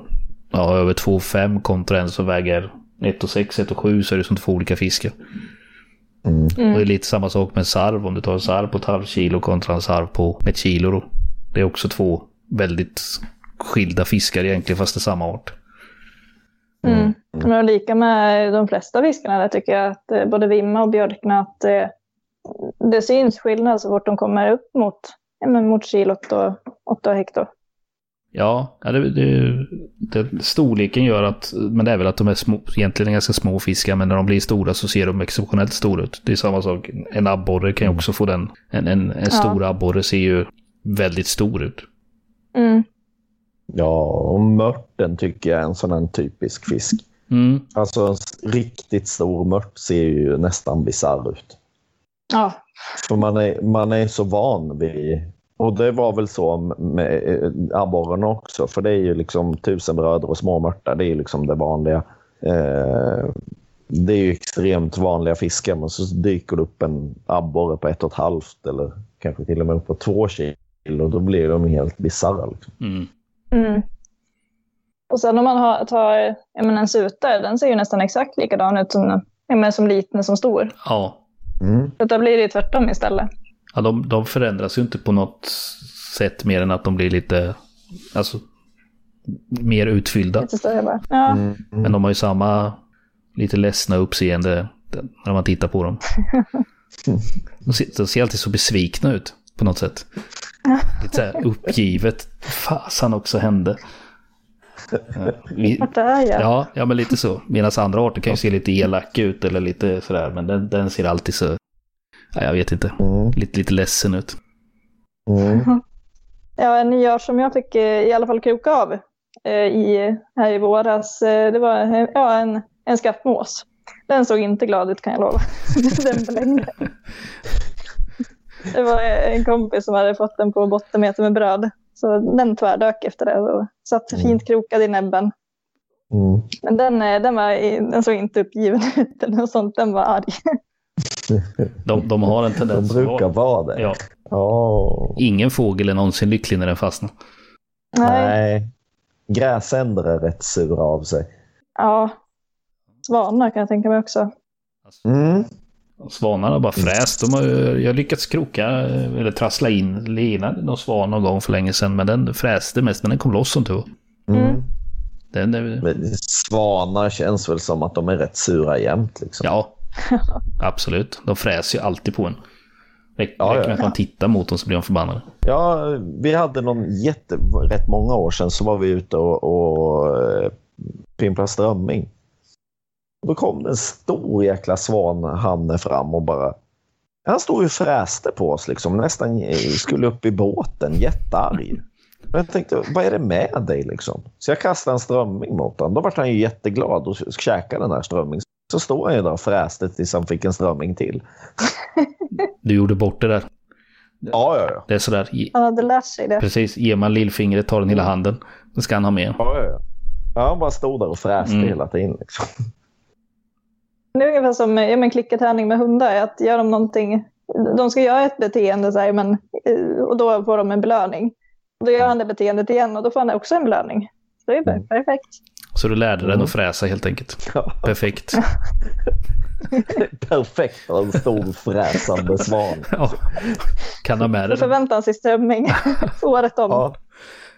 ja, över 2,5 kontra en som väger 1,6, 1,7 så är det som två olika fiskar. Mm. Och det är lite samma sak med sarv. Om du tar en sarv på ett halvt kilo kontra en sarv på ett kilo. Då. Det är också två väldigt skilda fiskar egentligen fast det är samma art. Mm. Men lika med de flesta fiskarna där tycker jag att eh, både vimma och björkna att eh, det syns skillnad så fort de kommer upp mot, ja, mot kilot och 8 hektar. Ja, ja det, det, det, storleken gör att, men det är väl att de är små, egentligen ganska små fiskar, men när de blir stora så ser de exceptionellt stora ut. Det är samma sak, en abborre kan ju också få den. En, en, en stor abborre ser ju väldigt stor ut. Mm. Ja, och mörten tycker jag är en sån här typisk fisk. Mm. Alltså en riktigt stor mört ser ju nästan bisarr ut. Ja, För man är, man är så van vid... Och det var väl så med eh, abborrarna också. För det är ju liksom tusenbröder och småmörtar. Det är ju liksom det vanliga. Eh, det är ju extremt vanliga fiskar. Men så dyker det upp en abborre på ett och ett halvt eller kanske till och med upp på två kilo. Då blir de helt bisarra. Liksom. Mm. Mm. Och sen om man har, tar menar, en sutare, den ser ju nästan exakt likadan ut som, menar, som liten som stor. Ja, Mm. Så då blir det ju tvärtom istället. Ja de, de förändras ju inte på något sätt mer än att de blir lite, alltså, mer utfyllda. Lite större bara. Ja, Mm. Men de har ju samma lite ledsna uppseende när man tittar på dem. De ser, de ser alltid så besvikna ut på något sätt. Lite så här uppgivet. Fasan också hände. Ja, vi, vart är jag? ja, ja, men lite så. Medan andra arter kan ju se lite elaka ut eller lite sådär. Men den, den ser alltid så, ja, jag vet inte, Mm. lite, lite ledsen ut. Mm. Ja, en ny art som jag fick i alla fall kroka av eh, i, här i våras, eh, det var eh, ja, en, en skattmås. Den såg inte glad ut kan jag lova. den blängde. Det var en kompis som hade fått den på bottenmeter med bröd. Så den tvärdök efter det och satt fint krokad i näbben. Mm. Men den, den, var, i- den såg inte uppgiven ut eller något sånt. Den var arg. De, de har en De tendens att brukar vara- vara det. Ja, Ja. ingen fågel är någonsin lycklig när den fastnar. Nej. Nej. Gräsänder är rätt sura av sig. Ja. Svanar kan jag tänka mig också. Mm. Svanarna har bara fräst. De har, jag har lyckats kroka eller trassla in lina någon svan någon gång för länge sedan. Men den fräste mest, men den kom loss som tur. Mm. Mm. Den, är- Men Svanar känns väl som att de är rätt sura jämt. Liksom. ja, absolut. De fräser ju alltid på en. Räcker Ja, med att man tittar mot dem så blir de förbannade. Ja, vi hade någon jätte... Rätt många år sedan så var vi ute och, och eh, pimplade strömming. Då kom det en stor jäkla svanhanne fram och bara... Han stod ju och fräste på oss liksom, nästan skulle upp i båten, jättearg. Men jag tänkte, vad är det med dig liksom? Så jag kastade en strömming mot honom. Då var han ju jätteglad och käkade den här strömmingen. Så han ju där och fräste tills han fick en strömming till. Du gjorde bort det där. Ja, ja, ja. Det är sådär. Han hade lärt sig det. Precis, ger man lillfingret tar den hela handen. Då ska han ha med. ja, ja, ja. ja han bara stod där och fräste Mm. hela tiden. Liksom. Det är ungefär som ja, men klickerträning med hundar. Att gör de någonting, de ska göra ett beteende så här, men, eh, och då får de en belöning. Då gör han det beteendet igen och då får han också en belöning. Så det är Mm. perfekt. Så du lärde den Mm. att fräsa helt enkelt. Ja. Perfekt. Perfekt för en stor fräsande svan. Ja. Kan ha med den. strömming året om. Ja.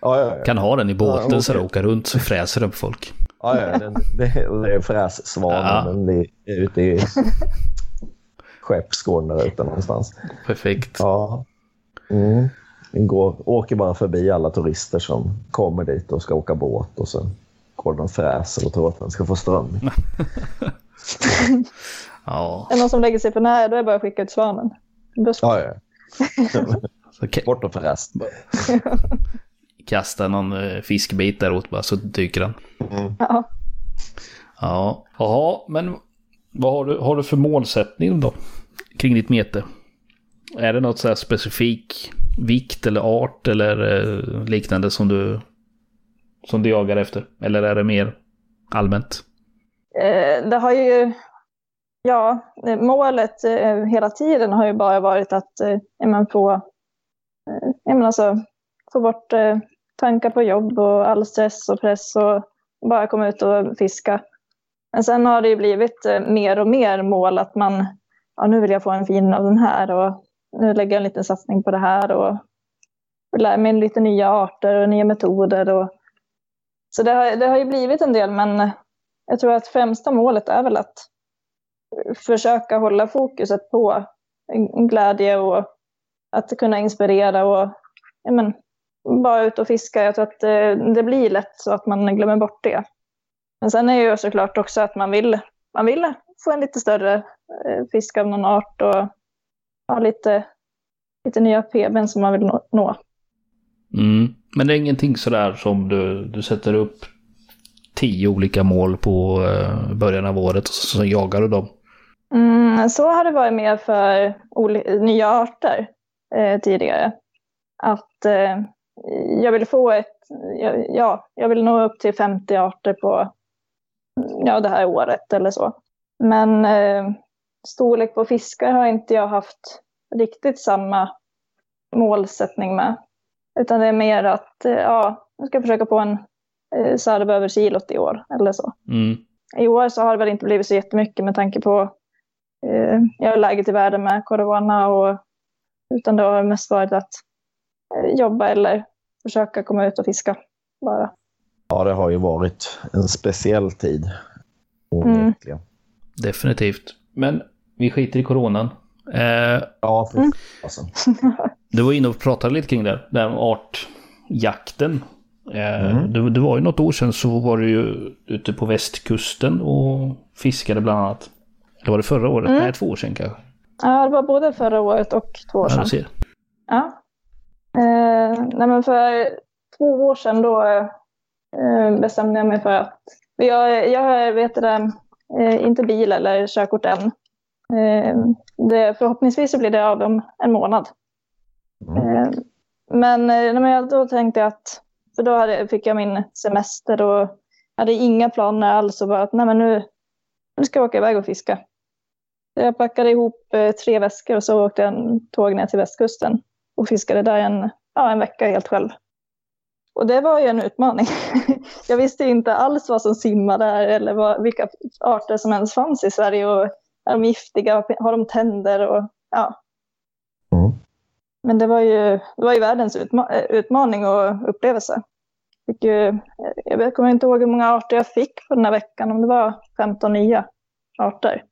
Ja, ja, ja. Kan ha den i båten Ja, så det åker runt så fräser den på folk. ja, ja den, det, det är frässvanen. Ja. Den ute i Skeppsgården där ute någonstans. Perfekt. Ja. Mm. Den går, åker bara förbi alla turister som kommer dit och ska åka båt och sen och fräser och tror att den ska få ström. Ja. Är det någon som lägger sig för nära, då är det bara att skicka ut svanen. Buss. Ja, ja. Ka- Bort och fräs. kasta någon eh, fiskbit däråt bara så dyker den. Ja. Ja. Jaha, men vad har du, har du för målsättning då? Kring ditt mete? Är det något så här specifik vikt eller art eller eh, liknande som du, som du jagar efter? Eller är det mer allmänt? Eh, det har ju, ja, målet eh, hela tiden har ju bara varit att eh, få, eh, alltså, få bort eh, tankar på jobb och all stress och press och bara komma ut och fiska. Men sen har det ju blivit eh, mer och mer mål att man, ja nu vill jag få en fin av den här och nu lägger jag en liten satsning på det här och lär mig lite nya arter och nya metoder. Och, så det har, det har ju blivit en del men jag tror att främsta målet är väl att försöka hålla fokuset på glädje och att kunna inspirera och ja, men, bara ut och fiska. Jag tror att det, det blir lätt så att man glömmer bort det. Men sen är det ju såklart också att man vill, man vill få en lite större eh, fisk av någon art och ha lite, lite nya PBn som man vill nå- nå. Mm. Men det är ingenting sådär som du, du sätter upp tio olika mål på eh, början av året och så, så jagar du dem. Mm, så har det varit mer för nya arter eh, tidigare. Att eh, jag vill få ett, ja, ja, jag vill nå upp till 50 arter på ja, det här året eller så. Men eh, storlek på fiskar har inte jag haft riktigt samma målsättning med. Utan det är mer att eh, ja, jag ska försöka få en sarv över kilot i år eller så. Mm. I år så har det väl inte blivit så jättemycket med tanke på eh, ja, läget i världen med corona. Och, utan det har mest varit att eh, jobba eller försöka komma ut och fiska bara. Ja, det har ju varit en speciell tid. Onekligen. Definitivt. Men vi skiter i coronan. Eh, Ja, för Mm. alltså. du var inne och pratade lite kring det, där med artjakten. Eh, Mm. det, det var ju något år sedan så var du ju ute på västkusten och fiskade bland annat. Eller var det förra året? Mm. Nej, två år sedan kanske. Ja, det var både förra året och två år Ja, sedan. du ser. Ja. Eh, nej, men för två år sedan då eh, bestämde jag mig för att jag, jag vet det, eh, inte bil eller körkort än. Eh, det, förhoppningsvis så blir det av om en månad. Mm. Eh, men, eh, men då tänkte jag att, för då hade, fick jag min semester och hade inga planer alls och bara att nej men nu, nu ska jag åka iväg och fiska. Jag packade ihop eh, tre väskor och så åkte jag en tåg ner till västkusten och fiskade där en, ja, en vecka helt själv. Och det var ju en utmaning. jag visste inte alls vad som simmar där eller vad, vilka arter som ens fanns i Sverige. Och är de giftiga? Har de tänder? Och, ja. Mm. Men det var ju, det var ju världens utma utmaning och upplevelse. Fick ju, jag kommer inte ihåg hur många arter jag fick på den här veckan, om det var 15 nya arter.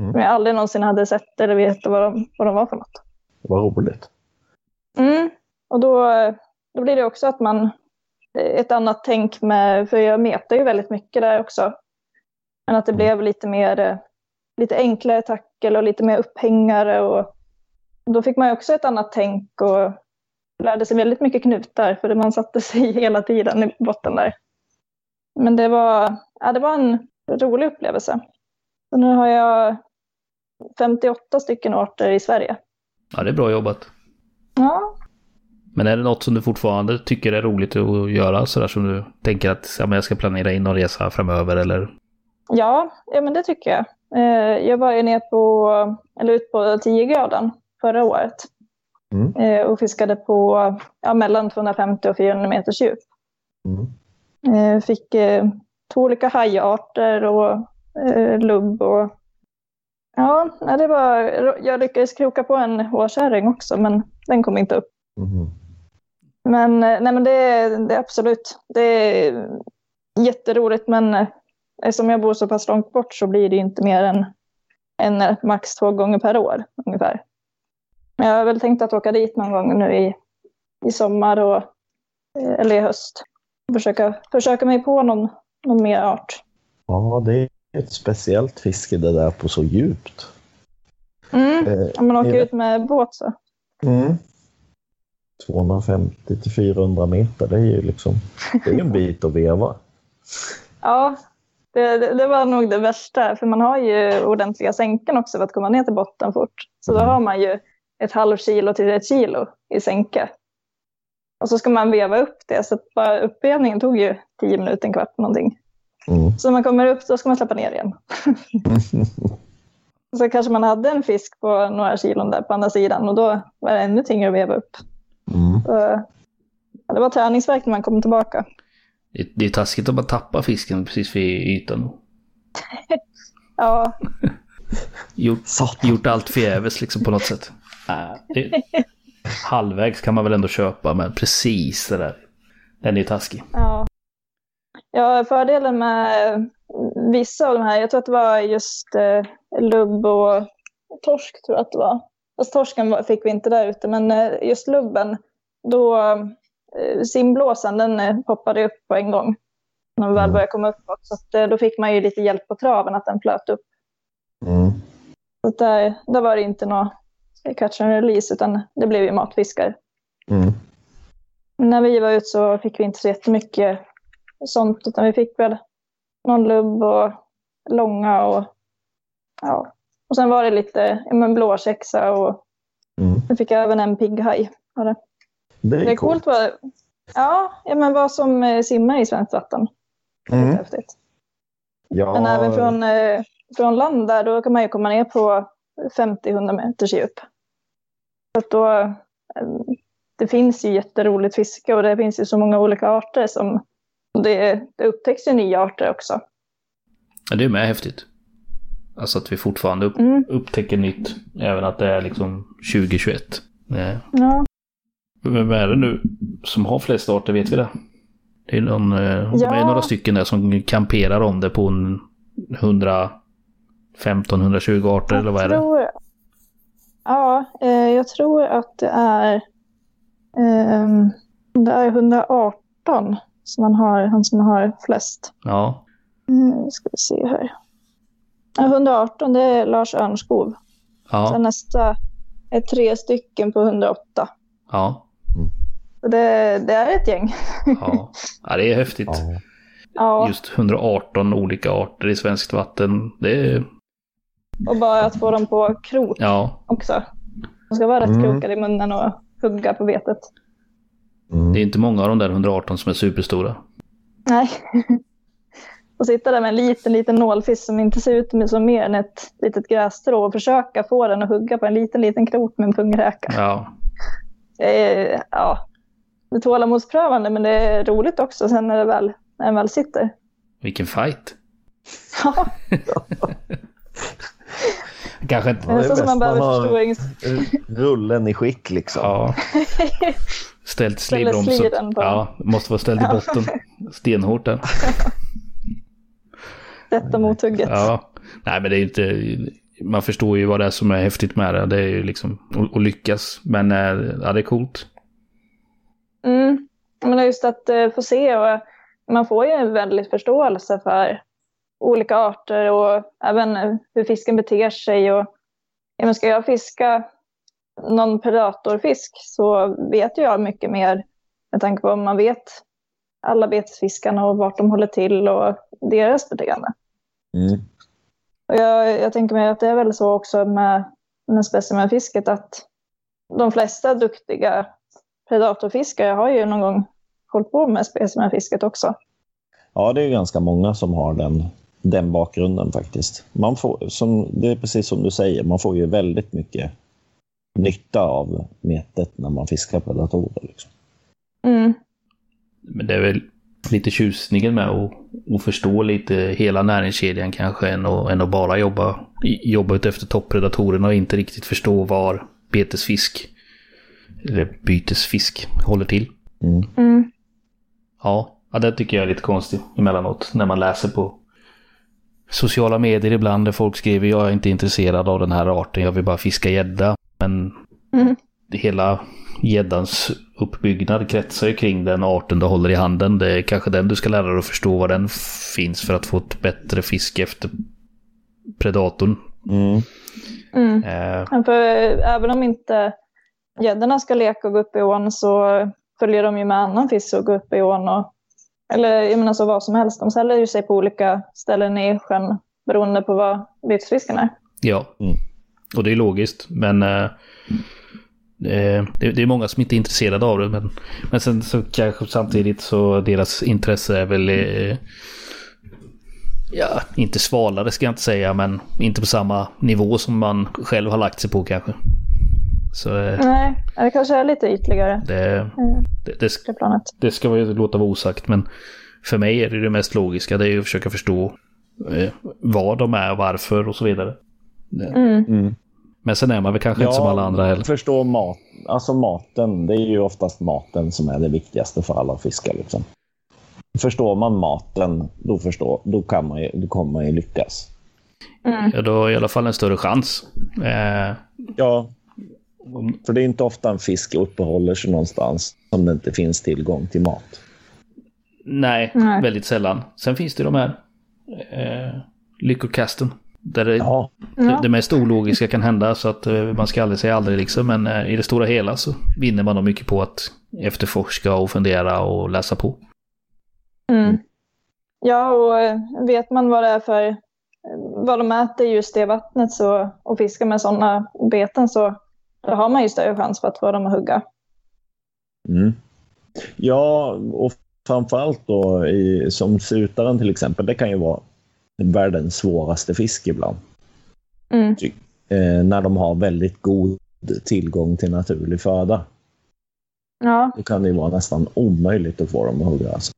Mm. Som jag aldrig någonsin hade sett eller vet vad de, vad de var för något. Vad roligt. Mm. Och då, då blir det också att man, ett annat tänk med, för jag metar ju väldigt mycket där också. Men att det blev lite mer, eh, lite enklare tackel och lite mer upphängare. Och då fick man ju också ett annat tänk och lärde sig väldigt mycket knutar för man satte sig hela tiden i botten där. Men det var, ja, det var en rolig upplevelse. Så nu har jag 58 stycken arter i Sverige. Ja, det är bra jobbat. Ja, Men är det något som du fortfarande tycker är roligt att göra? Sådär som du tänker att ja, men jag ska planera in någon resa framöver eller? ja, ja men det tycker jag. Eh, jag var ju ner på, eller ut på 10 graden förra året. Mm. Eh, och fiskade på ja, mellan 250 och 400 meters djup. Mm. Eh, fick eh, två olika hajarter och lubb och ja, det var, jag lyckades kroka på en hårkärring också men den kom inte upp. Mhm. Men, nej, men det, är absolut, det är jätteroligt men eftersom jag bor så pass långt bort så blir det inte mer än eh, max två gånger per år ungefär. Men jag har väl tänkt att åka dit någon gång nu i, i sommar och, eh, eller i höst. Försöka, försöka mig på någon, någon mer art. Ja, det är ett speciellt fiske det där på så djupt. Mm. Eh, Om man åker ut med båt så. Mm. 250 till 400 meter, det är ju liksom det är en bit att veva. Ja, det, det, det var nog det värsta. För man har ju ordentliga sänken också för att komma ner till botten fort. Så då har man ju ett halvt kilo till ett kilo i sänke. Och så ska man veva upp det. Så att bara uppvevningen tog ju tio minuter, en kvart någonting. Mm. Så när man kommer upp då ska man släppa ner igen. Så kanske man hade en fisk på några kilon där på andra sidan och då var det ännu tyngre att veva upp. Mm. Så, ja, det var träningsverk när man kom tillbaka. Det, det är taskigt om man tappar fisken precis vid ytan. Ja, Gjort, gjort allt förgäves liksom på något sätt. Det, halvvägs kan man väl ändå köpa, men precis det där. Den är ju taskig. Ja. ja, fördelen med vissa av de här, jag tror att det var just eh, lubb och torsk tror jag att det var. Fast torsken fick vi inte där ute, men eh, just lubben, då eh, simblåsan den eh, poppade upp på en gång. När vi väl började komma uppåt. Så att, eh, då fick man ju lite hjälp på traven att den flöt upp. Mm. Så där, där var det inte något catch and release, utan det blev ju matfiskar. Mm. När vi var ute så fick vi inte så jättemycket sånt, utan vi fick väl någon lubb och långa och ja. Och sen var det lite ja, men blåsexa och Mm. vi fick även en pigghaj. det. Det Det är är coolt var Ja, ja men vad som eh, simmar i svenskt vatten. Det är Mm. häftigt. Ja, Men även från, eh, från land där, då kan man ju komma ner på 50-100 meters djup. Så att då, eh, det finns ju jätteroligt fiske och det finns ju så många olika arter som det, det upptäcks ju nya arter också. Ja, det är med häftigt. Alltså att vi fortfarande upp, Mm. upptäcker nytt. Även att det är liksom 2021. Eh, Ja, Vem är det nu som har flest arter, vet vi det? Det är, någon, eh, Ja. det är några stycken där som kamperar om det på en 115-120 arter, eller vad är det? tror, Ja, eh, jag tror att det är, ehm, det är 118 som man har, han som har flest. Ja, Mm, ska vi se här. Ja, 118 det är Lars Örnskov. Sen ja, nästa är tre stycken på 108. ja, det, det är ett gäng. ja. ja det är häftigt. ja. Ja, Just 118 olika arter i svenskt vatten. Det är, och bara att få dem på krok ja, också. De ska vara rätt Mm. krokade i munnen och hugga på vetet. Mm. det är inte många av de där 118 som är superstora. Nej. och sitta där med en liten, liten nålfisk som inte ser ut som mer än ett litet grässtrå och försöka få den att hugga på en liten, liten krok med en pungräka. Ja, Det är, ja, det är tålamodsprövande men det är roligt också sen när, det väl, när den väl sitter. vilken fight. Ja, Kanske inte... det är nästan som man bäst man behöver har- förstorings... Rullen i skick liksom. Ja. Ställt på. Ja, måste vara ställd i botten. Stenhårt den. Sätta mothugget. Ja. Nej, men det är inte... Man förstår ju vad det är som är häftigt med det. Det är ju liksom att, lyckas. Men eh, ja, det är coolt. Mm. Men det är just att eh, få se och man får ju en väldigt förståelse för olika arter och även hur fisken beter sig. Och, ja, men ska jag fiska någon predatorfisk så vet jag mycket mer med tanke på att man vet alla betesfiskarna och vart de håller till och deras beteende. Mm. Och jag, jag tänker mig att det är väl så också med, med specimenfisket att de flesta duktiga predatorfiskare har ju någon gång hållit på med specimenfisket också. Ja, det är ganska många som har den, den bakgrunden faktiskt. Man får, som, det är precis som du säger, man får ju väldigt mycket nytta av metet när man fiskar predatorer. Liksom. Mm. Men det är väl lite tjusningen med att, att förstå lite hela näringskedjan kanske än att, än att bara jobba, jobba ut efter toppredatorerna och inte riktigt förstå var betesfisk eller bytesfisk håller till. Mm. Mm. Ja, ja, det tycker jag är lite konstigt emellanåt när man läser på sociala medier ibland där folk skriver jag är inte intresserad av den här arten, jag vill bara fiska gädda. Men Mm. hela gäddans uppbyggnad kretsar ju kring den arten du håller i handen. Det är kanske den du ska lära dig att förstå var den finns för att få ett bättre fiske efter predatorn. Mm. Mm. Eh, Men För även om inte gäddorna ska leka och gå upp i ån så följer de ju med annan fisk och går upp i ån. Och, eller jag menar så vad som helst. De ställer ju sig på olika ställen i sjön beroende på vad betesfisken är. ja, Mm. och det är logiskt. Men eh, eh, det, det är många som inte är intresserade av det. Men, men sen så kanske samtidigt så deras intresse är väl eh, Ja, inte svalare ska jag inte säga, men inte på samma nivå som man själv har lagt sig på kanske. Så eh, Nej, det kanske är lite ytligare det, Mm. det, det, planet. det ska ju låta vara osagt, men för mig är det det mest logiska. Det är ju att försöka förstå eh, vad de är, varför och så vidare. Mm. Mm. Men sen är man väl kanske inte som alla andra heller. Förstå mat. Alltså maten, det är ju oftast maten som är det viktigaste för alla fiskar. Liksom. Förstår man maten, då, förstår, då, kan man ju, då kommer man ju lyckas. Mm. Ja, då har i alla fall en större chans. Eh, Ja, för det är inte ofta en fisk uppehåller sig någonstans som det inte finns tillgång till mat. nej, Nej. väldigt sällan. Sen finns det de här eh, lyckokasten. Där det, Ja, det, det mest ologiska kan hända så att eh, man ska aldrig säga aldrig liksom. Men eh, i det stora hela så vinner man nog mycket på att efterforska och fundera och läsa på. Mm. Ja, och eh, vet man vad det är för eh, vad de äter just det vattnet så, och fiskar med sådana beten så då har man ju större chans för att få dem att hugga. mm. ja och framförallt då i, som sutaren till exempel. Det kan ju vara världens svåraste fisk ibland. Mm. Eh, när de har väldigt god tillgång till naturlig föda. Ja, Då kan det ju vara nästan omöjligt att få dem att hugga. Alltså.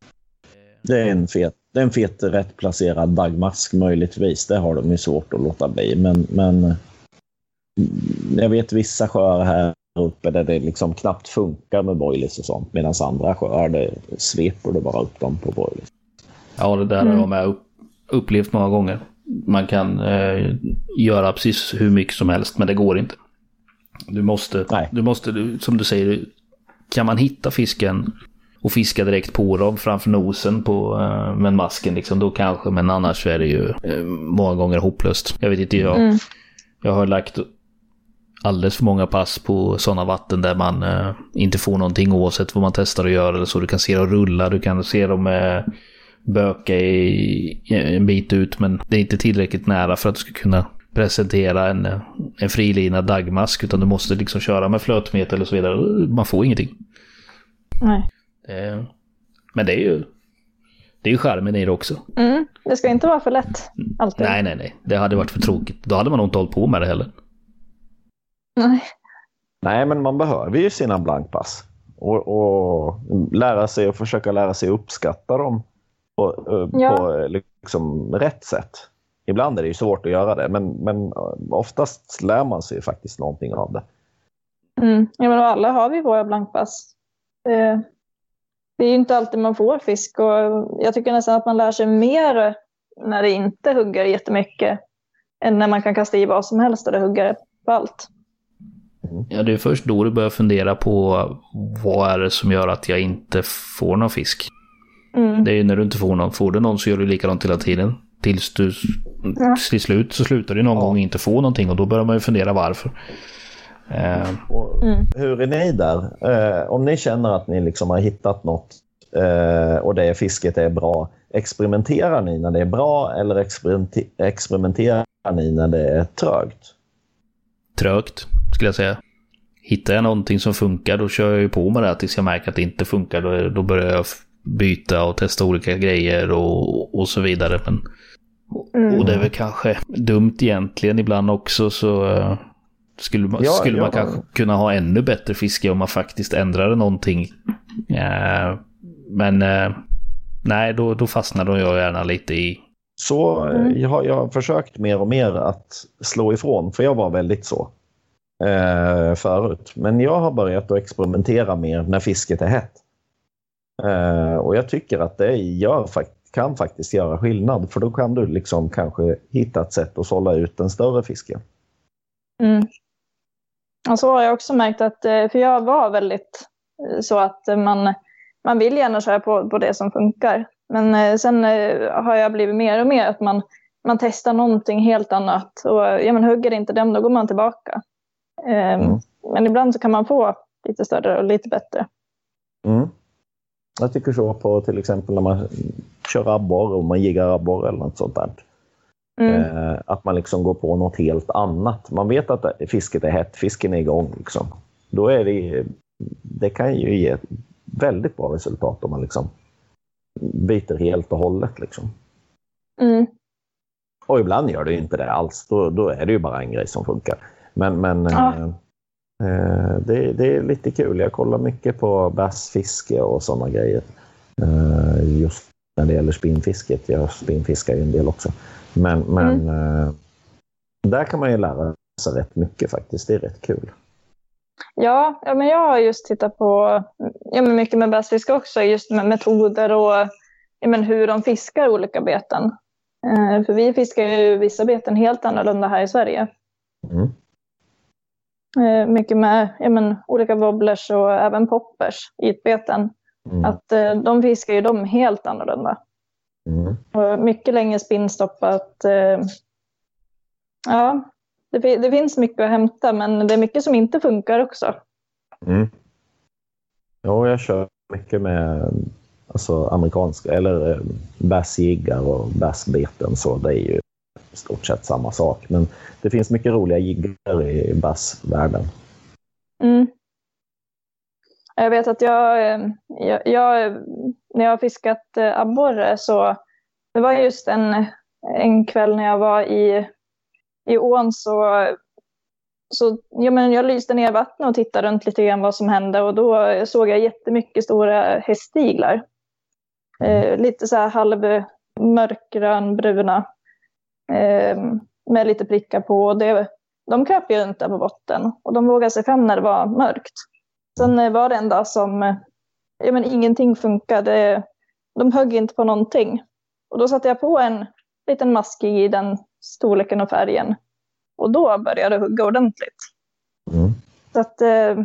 Det är en fet, det är en fet rätt placerad dagmask möjligtvis. Det har de ju svårt att låta bli. Men, men jag vet vissa sjöar här uppe där det liksom knappt funkar med boilies och sånt. Medan andra sjöar det sveper det bara upp dem på boilies. Ja, det där har jag med upp, upplevt många gånger. Man kan eh, göra precis hur mycket som helst, men det går inte. Du måste, Nej. du måste, du- som du säger, kan man hitta fisken och fiska direkt på dem framför nosen på eh, med masken liksom, då kanske, men annars är det ju eh, många gånger hopplöst. Jag vet inte, jag, Mm. jag har lagt alldeles för många pass på sådana vatten där man eh, inte får någonting oavsett vad man testar att göra eller så. Du kan se dem rulla, du kan se dem eh, böka i, en bit ut men det är inte tillräckligt nära för att du ska kunna presentera en, eh, en frilina dagmask utan du måste liksom köra med flötmeter eller så vidare. Man får ingenting. nej. Eh, men det är ju det är ju charmen i det också. Mm. Det ska inte vara för lätt alltid. Nej, nej, nej. Det hade varit för tråkigt. Då hade man nog inte hållit på med det heller. Nej. Nej, men man behöver ju sina blankpass. Och, och lära sig och försöka lära sig uppskatta dem på, eh, Ja. på eh, liksom rätt sätt. Ibland är det ju svårt att göra det, men, men eh, oftast lär man sig faktiskt någonting av det. Mm. Ja, men alla har vi våra blankpass. Det, det är ju inte alltid man får fisk och jag tycker nästan att man lär sig mer när det inte hugger jättemycket än när man kan kasta i vad som helst och det hugger på allt. Ja, det är först då du börjar fundera på vad är det som gör att jag inte får någon fisk. Mm. Det är ju när du inte får någon. Får du någon så gör du likadant hela tiden. tills du Ja. till slut så slutar du någon Ja. gång inte få någonting och då börjar man ju fundera varför. Eh, Och Mm. Hur är ni där? Eh, om ni känner att ni liksom har hittat något eh, och det fisket är bra, experimenterar ni när det är bra eller experimenter- experimenterar ni när det är trögt? trögt, skulle jag säga. Hittar jag någonting som funkar, då kör jag ju på med det tills jag märker att det inte funkar. Då, då börjar jag byta och testa olika grejer och, och så vidare. Men, Mm. Och det är väl kanske dumt egentligen ibland också, så eh, skulle man, Ja, skulle man ja. kanske kunna ha ännu bättre fiske om man faktiskt ändrade någonting. Eh, men eh, nej, då, då fastnar jag gärna lite i Så eh, Mm. jag, har, jag har försökt mer och mer att slå ifrån, för jag var väldigt så eh, förut. Men jag har börjat att experimentera mer när fisket är hett. Eh, och jag tycker att det gör, kan faktiskt göra skillnad, för då kan du liksom kanske hitta ett sätt att sålla ut den större fisken. Mm. Och så har jag också märkt att, eh, för jag var väldigt eh, så att man, man vill gärna köra på, på det som funkar. Men eh, sen har jag blivit mer och mer att man, man testar någonting helt annat. Och ja, men hugger inte dem, då går man tillbaka. Ehm, Mm. Men ibland så kan man få lite större och lite bättre. Mm. Jag tycker så på till exempel när man kör abborre och man jiggar abborre eller något sånt där. Mm. Eh, att man liksom går på något helt annat. Man vet att fisket är hett, fisken är igång. Liksom. Då är det, det kan ju ge väldigt bra resultat om man liksom byter helt och hållet. Liksom. Mm. Och ibland gör det inte det alls. Då, då är det ju bara en grej som funkar. Men, men Ja. eh, eh, det, det är lite kul. Jag kollar mycket på bassfiske och sådana grejer. Eh, just när det gäller spinnfisket. Jag spinnfiskar ju en del också. Men, men eh, där kan man ju lära sig rätt mycket faktiskt. Det är rätt kul. Ja, ja, men jag har just tittat på ja, men mycket med bassfiske också, just med metoder och ja, men hur de fiskar olika beten. Eh, för vi fiskar ju vissa beten helt annorlunda här i Sverige. Mm. Eh, mycket med ja, men, olika wobblers och även poppers, ytbeten. Mm. Att eh, de fiskar ju dem helt annorlunda. Mm. Och mycket längre spinnstoppat. Eh, ja, det, det finns mycket att hämta, men det är mycket som inte funkar också. Mm. Ja, jag kör mycket med alltså, amerikanska eller eh, bassjiggar och bassbeten. Så det är ju i stort sett samma sak. Men det finns mycket roliga jiggar i bassvärlden. Mm. Jag vet att jag, eh, jag, jag när jag har fiskat eh, abborre så det var just en, en kväll när jag var i, i ån så, så ja, men jag lyste ner vattnet och tittade runt lite grann vad som hände och då såg jag jättemycket stora hästiglar. Eh, lite så här halv mörkgrön bruna eh, med lite prickar på. Det, de kröp ju där på botten och de vågade sig fram när det var mörkt. Sen eh, var det en dag som eh, ja, men ingenting funkade. De högg inte på någonting. Och då satte jag på en liten maskig i den storleken och färgen. Och då började det hugga ordentligt. Mm. Så att eh,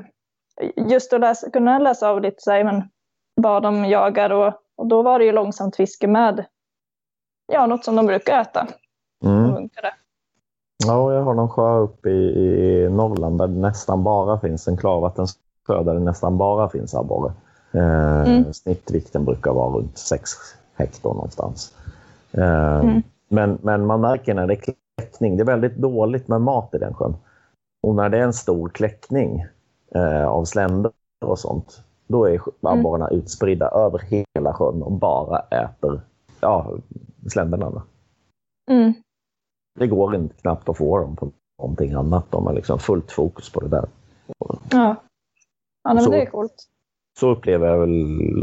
just att läsa, kunna läsa av lite så här, men, vad de jagar och, och då var det ju långsamt fiske med ja, något som de brukar äta. Mm. som funkade. Ja, jag har någon sjö uppe i, i Norrland där det nästan bara finns en klarvattensjö där det nästan bara finns abborre. Eh, Mm. Snittvikten brukar vara runt 6 hektar någonstans. Eh, Mm. men, men man märker när det är kläckning, det är väldigt dåligt med mat i den sjön. Och när det är en stor kläckning eh, av sländor och sånt, då är abborrarna utspridda över hela sjön och bara äter ja, sländerna. Mm. Det går inte knappt att få dem på någonting annat. De har liksom fullt fokus på det där. Ja, ja men Så- det är coolt. Så upplever jag väl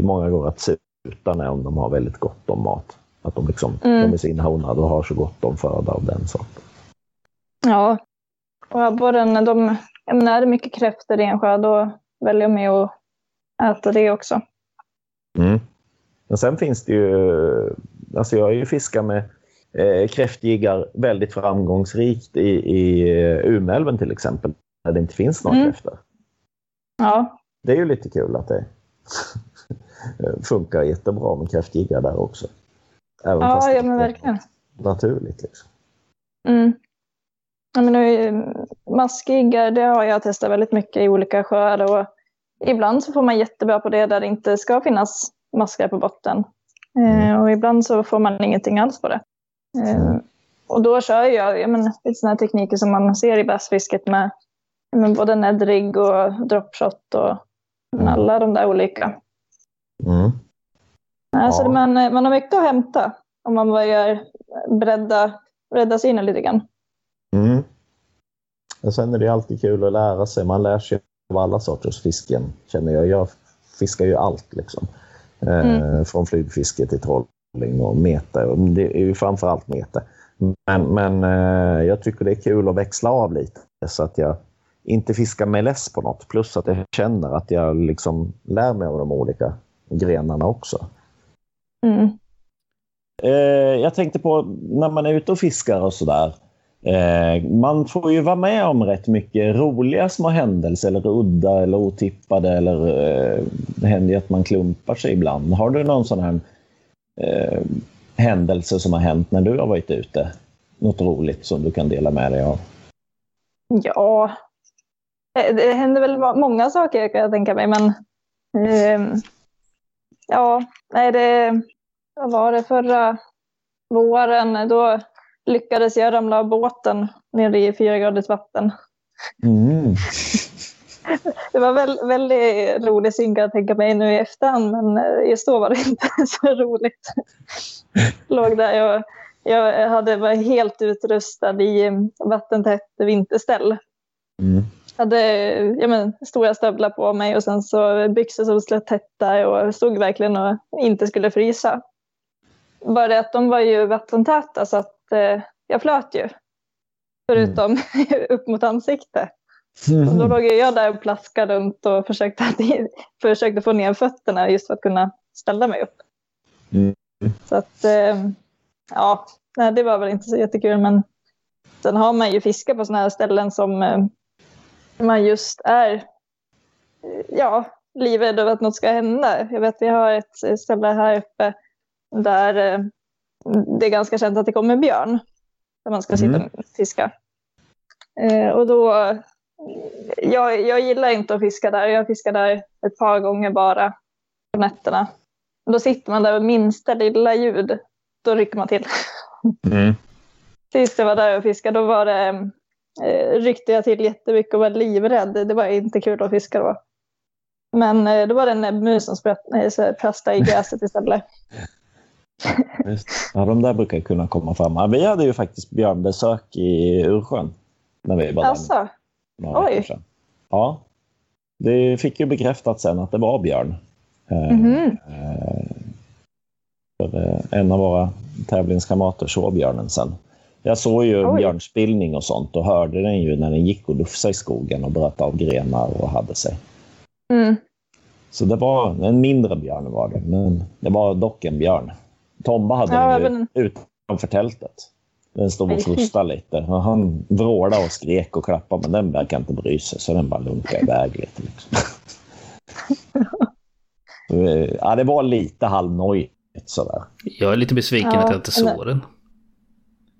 många gånger att sutarna är om de har väldigt gott om mat. Att de, liksom, Mm. de är så inhornade och har så gott om föda av den sorten. Ja, och abborren, de, jag menar, är det mycket kräftor i en sjö, då väljer med att äta det också. Mm. Men sen finns det ju... Alltså jag har ju fiskat med eh, kräftjiggar väldigt framgångsrikt i, i eh, Umeälven till exempel. Där det inte finns några Mm. kräftor. Ja, Det är ju lite kul att det funkar jättebra med kräftjiggar där också. Även ja, fast ja men verkligen. naturligt. Liksom. Mm. Ja, men nu, maskiggar, det har jag testat väldigt mycket i olika sjöar. Och ibland så får man jättebra på det där det inte ska finnas maskar på botten. Eh, och ibland så får man ingenting alls på det. Eh, och då kör jag, jag men, lite sådana tekniker som man ser i bassfisket med, med både nedrig och dropshot och men alla de där olika. Mm. Alltså Ja. man, man har mycket att hämta om man börjar bredda, bredda synen lite grann. Mm. Och sen är det alltid kul att lära sig. Man lär sig av alla sorters fisken, känner jag. Jag fiskar ju allt, liksom. Eh, Från flygfiske till trolling och. Och Det är ju framför allt mete. Men, men eh, jag tycker det är kul att växla av lite så att jag inte fiskar mig less på något. Plus att jag känner att jag liksom lär mig av de olika grenarna också. Mm. Eh, jag tänkte på när man är ute och fiskar och sådär. Eh, man får ju vara med om rätt mycket roliga små händelser eller udda eller otippade eller det händer ju att man klumpar sig ibland. Har du någon sån här eh, händelse som har hänt när du har varit ute? Något roligt som du kan dela med dig av? Ja, det, det händer väl många saker kan jag tänka mig, men ehm, ja, nej det vad var det förra våren, då lyckades jag ramla av båten nere i fyragradigt vatten. Mm. Det var väl, väldigt rolig syn kan jag tänka mig nu i efterhand, men eh, just då var det inte så roligt. Låg där jag, jag hade var helt utrustad i eh, vattentätt vinterställ. Mm. hade ja, men, stora stövlar på mig och sen så byxor som slöt tätta och stod verkligen och inte skulle frysa. Bara det att de var ju vattentäta så att eh, jag flöt ju. Förutom upp mot ansiktet. Och då låg ju jag där och plaskade runt och försökte, att, försökte få ner fötterna just för att kunna ställa mig upp. Mm. Så att, eh, ja, nej, det var väl inte så jättekul. Men sen har man ju fiskat på sådana här ställen som eh, man just är eh, ja, livrädd över att något ska hända. Jag vet, vi har ett ställe här uppe där eh, det är ganska känt att det kommer björn. Där man ska sitta Mm. och fiska. Eh, och då, jag, jag gillar inte att fiska där. Jag fiskar där ett par gånger bara på nätterna. Då sitter man där med minsta lilla ljud. Då rycker man till. Mm. Sist jag var där och fiskade, då var det, eh, ryckte jag till jättemycket och var livrädd. Det var inte kul att fiska då. Men eh, då var det en näbbmus som spratt- eh, prastade i gräset istället. Just. Ja, de där brukar kunna komma fram. Vi hade ju faktiskt björnbesök i Ursjön när vi var där. Några Oj. veckor sedan. Ja, det fick ju bekräftat sen att det var björn. Eh, en av våra tävlingskamrater såg björnen sen. Jag såg ju Oj. björnspillning och sånt och hörde den ju när den gick och lufsade i skogen och bröt av grenar och hade sig. mm. Så det var en mindre björn var det, men det var dock en björn. Tomba hade Ja, den ju men- utanför tältet. Den stod och frustade lite. Och han vrålade och skrek och klappade, men den verkade inte bry sig, så den bara lunkade iväg lite. Liksom. Eh, ja, det var lite halvnojigt sådär. Jag är lite besviken Ja, att jag inte eller- såg den.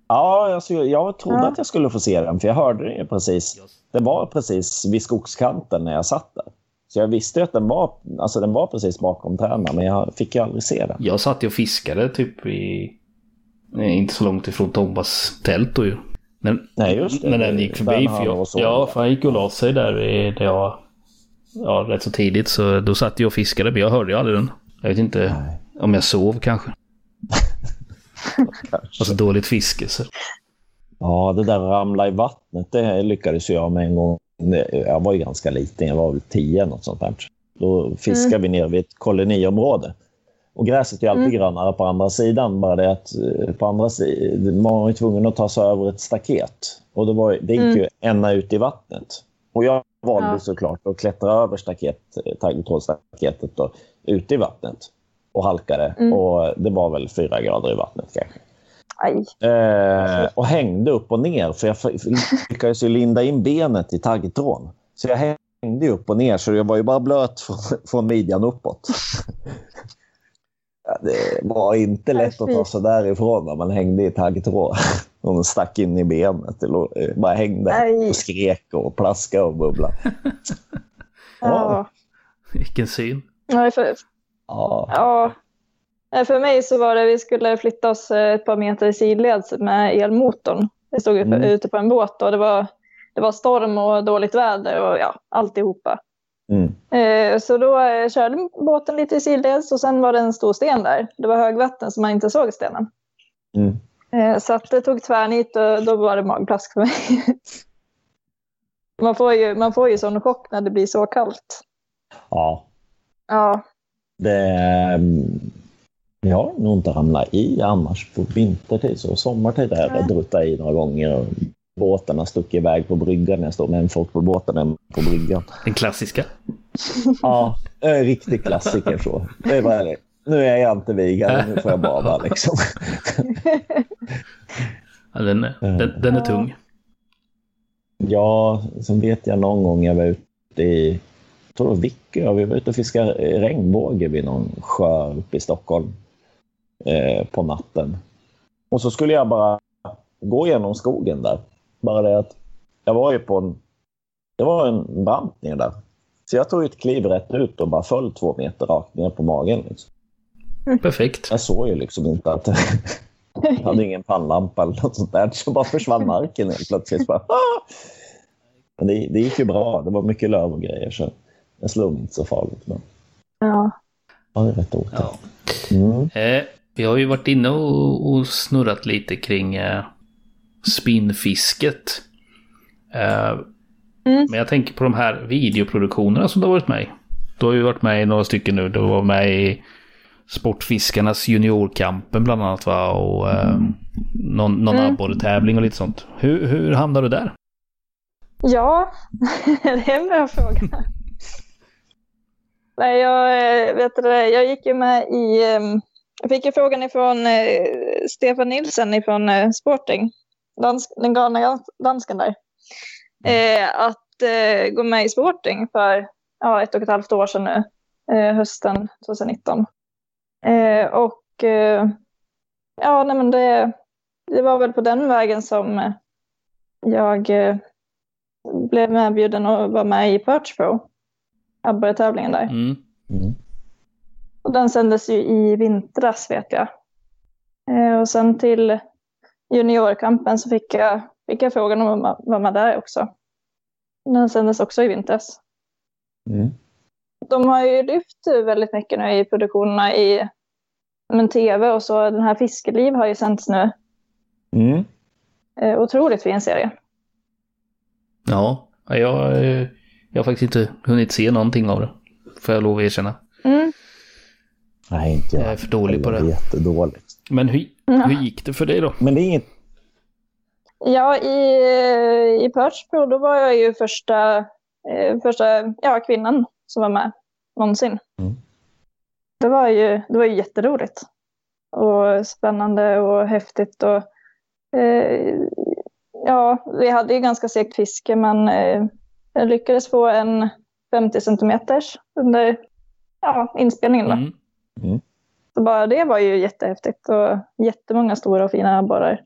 Ja, alltså, jag trodde Ja. att jag skulle få se den, för jag hörde den ju precis. Det var precis vid skogskanten när jag satt där. Så jag visste att den var, alltså, den var precis bakom träden, men jag fick ju aldrig se den. Jag satt ju och fiskade typ i... Inte så långt ifrån Tombas tält då ju. När, Nej, just det. när den gick förbi. För jag, ja, för han gick och la sig där, där jag... Ja, rätt så tidigt. Så då satt jag och fiskade, men jag hörde ju aldrig den. Jag vet inte Nej. om jag sov kanske. Alltså dåligt fiske. Så. Ja, det där ramla i vattnet, det lyckades jag med en gång. Jag var ju ganska liten, jag var väl tio något sånt där. Då fiskade vi ner vid ett koloniområde. Och gräset är alltid grönare på andra sidan, bara det att eh, på andra sidan, man var tvungen att ta sig över ett staket. Och det, var, det gick ju ända ut i vattnet. Och jag valde Ja. såklart att klättra över staket, taggtrådsstaketet då, ute i vattnet och halkade. Och det var väl fyra grader i vattnet kanske. Eh, och hängde upp och ner, för jag lyckades ju linda in benet i taggtrån. Så jag hängde upp och ner, så jag var ju bara blöt från, från midjan uppåt. Ja, Det var inte lätt att ta sig därifrån när man hängde i taggtråd. Hon stack in i benet. Det bara hängde Nej. och skrek och plaskade och bubblade. Ja. Vilken syn. Ja, för, Ja. ja. Nej, För mig så var det, vi skulle flytta oss eh, ett par meter i sidleds med elmotorn. Vi stod Mm. ute på en båt och det var, det var storm och dåligt väder och ja, alltihopa. Mm. Eh, Så då eh, körde båten lite i sidleds och sen var det en stor sten där. Det var högvatten så man inte såg stenen. Mm. Eh, Så att det tog tvärnit och då var det magplask för mig. Man får ju, man får ju sån chock när det blir så kallt. ja. Ja, Det, jag har nog inte ramlat i annars på vintertid. Så sommartid har jag druttat i några gånger. Och båtarna stuckit iväg på bryggan när jag står med en folk på båten än på bryggan. Den klassiska. Ja, en riktig klassiker så. Det var det. Nu är jag inte vigare, nu får jag bada liksom. Ja, den, den, den är tung. Ja, sen vet jag någon gång jag var ute i jag tror det var Vickö, vi var ute och fiskade regnbåge vid någon sjö uppe i Stockholm eh, på natten. Och så skulle jag bara gå genom skogen där. Bara det att jag var ju på en... Det var en brant ner där. Så jag tog ett kliv rätt ut och bara föll två meter rakt ner på magen. Liksom. Perfekt. Jag såg ju liksom inte att jag hade ingen pannlampa eller något sånt där. Så bara försvann marken helt plötsligt. Bara, "Ah!" Men det, det gick ju bra. Det var mycket löv och grejer. Så jag slog inte så farligt. Men ja. ja, det är rätt otäckt. Ja. Mm. Eh, vi har ju varit inne och, och snurrat lite kring eh, spinnfisket. Eh, Mm. Men jag tänker på de här videoproduktionerna som du har varit med i. Du har ju varit med i några stycken nu. Du var med i Sportfiskarnas juniorkampen bland annat va? Och eh, någon, någon Mm. abborretävling och lite sånt. Hur, hur hamnade du där? Ja, det är en bra fråga. Nej, jag, eh, vet du, jag gick ju med i... ehm, Jag fick ju frågan ifrån eh, Stefan Nilsson ifrån Sporting, dansk, den galna dansken där, eh, att eh, gå med i Sporting för ja, ett och ett halvt år sedan nu, eh, hösten 2019. Eh, och eh, ja, nej, men det, det var väl på den vägen som jag eh, blev medbjuden att vara med i Perch Pro, abborretävlingen där. Mm. Mm. Och den sändes ju i vintras vet jag. Eh, och sen till juniorkampen så fick jag, fick jag frågan om att vara med där också. Den sändes också i vintras. Mm. De har ju lyft väldigt mycket nu i produktionerna i men, tv och så. Den här Fiskeliv har ju sänts nu. Mm. Eh, otroligt fin serie. Ja, jag, eh, jag har faktiskt inte hunnit se någonting av det. Får jag lov att erkänna. Mm. Nej, inte jag. Jag är för dålig på det. Jättedåligt. Men hur, Ja. hur gick det för dig då? Men det är inget... Ja, i, i Perch Pro då var jag ju första, eh, första ja, kvinnan som var med någonsin. Mm. Det, var ju, det var ju jätteroligt. Och spännande och häftigt. Och, eh, ja, vi hade ju ganska segt fiske men eh, jag lyckades få en 50 centimeters under ja, inspelningen. Då. Mm. Så bara det var ju jättehäftigt och jättemånga stora och fina abborrar.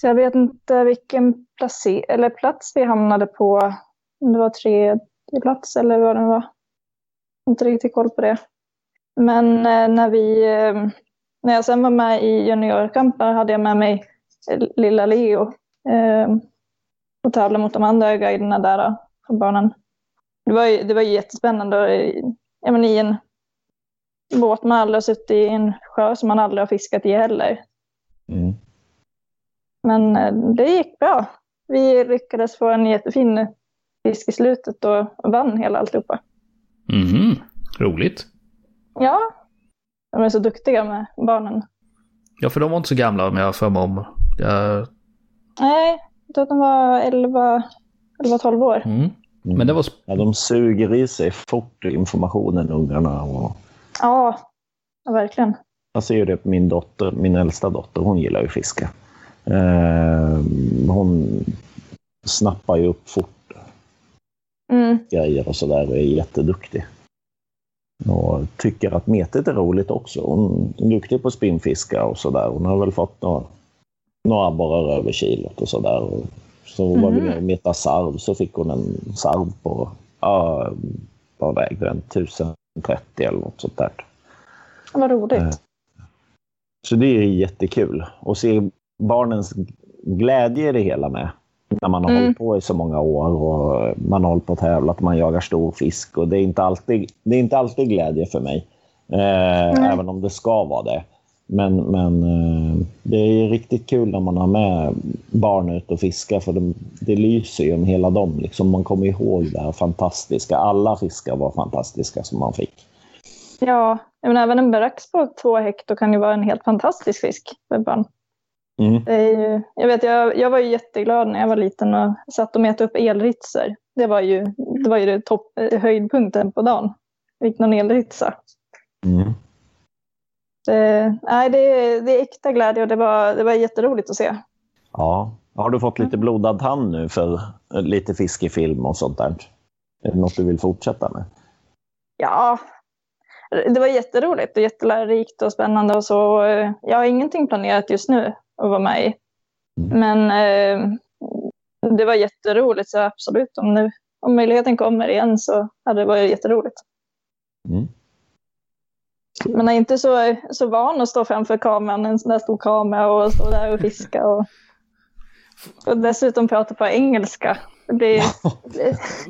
Så jag vet inte vilken plats, eller plats vi hamnade på. Om det var tredje plats eller vad det var. Jag har inte riktigt koll på det. Men eh, när vi, eh, när jag sen var med i juniorkampen hade jag med mig eh, lilla Leo. Eh, och tävlade mot de andra guiderna där på banan. barnen. Det var ju, det var jättespännande. Och, Ja, men I en båt man aldrig har suttit i en sjö som man aldrig har fiskat i heller. Mm. Men eh, det gick bra. Vi lyckades få en jättefin fisk i slutet och vann hela alltihopa. Mhm. Roligt. Ja, de är så duktiga med barnen. Ja, för de var inte så gamla om jag har för mig om. Jag, Nej, jag tror att de var 11, 11-12 år. mm. Men det var... Ja, de suger i sig fort informationen, ungarna. Och... Ja, verkligen. Jag ser ju det på min dotter, min äldsta dotter. Hon gillar ju fiska. Eh, hon snappar ju upp fort Mm. grejer och sådär och är jätteduktig. Och tycker att metet är roligt också. Hon är duktig på spinnfiska och sådär. Hon har väl fått några, några abborrar över kilot och sådär. Så var vi nere och metade sarv så fick hon en sarv på, ja, vad vägde den? 1030 eller något sånt där. Vad roligt. Eh, Så det är jättekul att se barnens glädje i det hela med. När man har Mm. hållit på i så många år och man har hållit på och tävlat, man jagar stor fisk och det är inte alltid, det är inte alltid glädje för mig. Eh, även om det ska vara det. Men, men eh, det är riktigt kul när man har med barn ut och fiskar för de, det lyser ju om hela dem. Liksom man kommer ihåg det här fantastiska. Alla fiskar var fantastiska som man fick. Ja, men även en brax på två hektar kan ju vara en helt fantastisk fisk för barn. Mm. Det är ju, jag, vet, jag, jag var ju jätteglad när jag var liten och satt och mätte upp elritser. Det var ju, det var ju det topp, höjdpunkten på dagen. Fick någon elritsa. Mm. Det, nej, det, är- det är äkta glädje och det var, det var jätteroligt att se. Ja. Har du fått lite blodad tand nu för eh, lite fiskefilm och sånt där? Är det något du vill fortsätta med? Ja, det var jätteroligt och jättelärorikt och spännande och så. Jag har ingenting planerat just nu att vara med i. Mm. Men eh, det var jätteroligt, så absolut. Om, nu, om möjligheten kommer igen så hade det varit jätteroligt. Mm. Man är inte så, så van att stå framför kameran, en sån där stor kamera och stå där och fiska. Och, och dessutom prata på engelska. Det blir,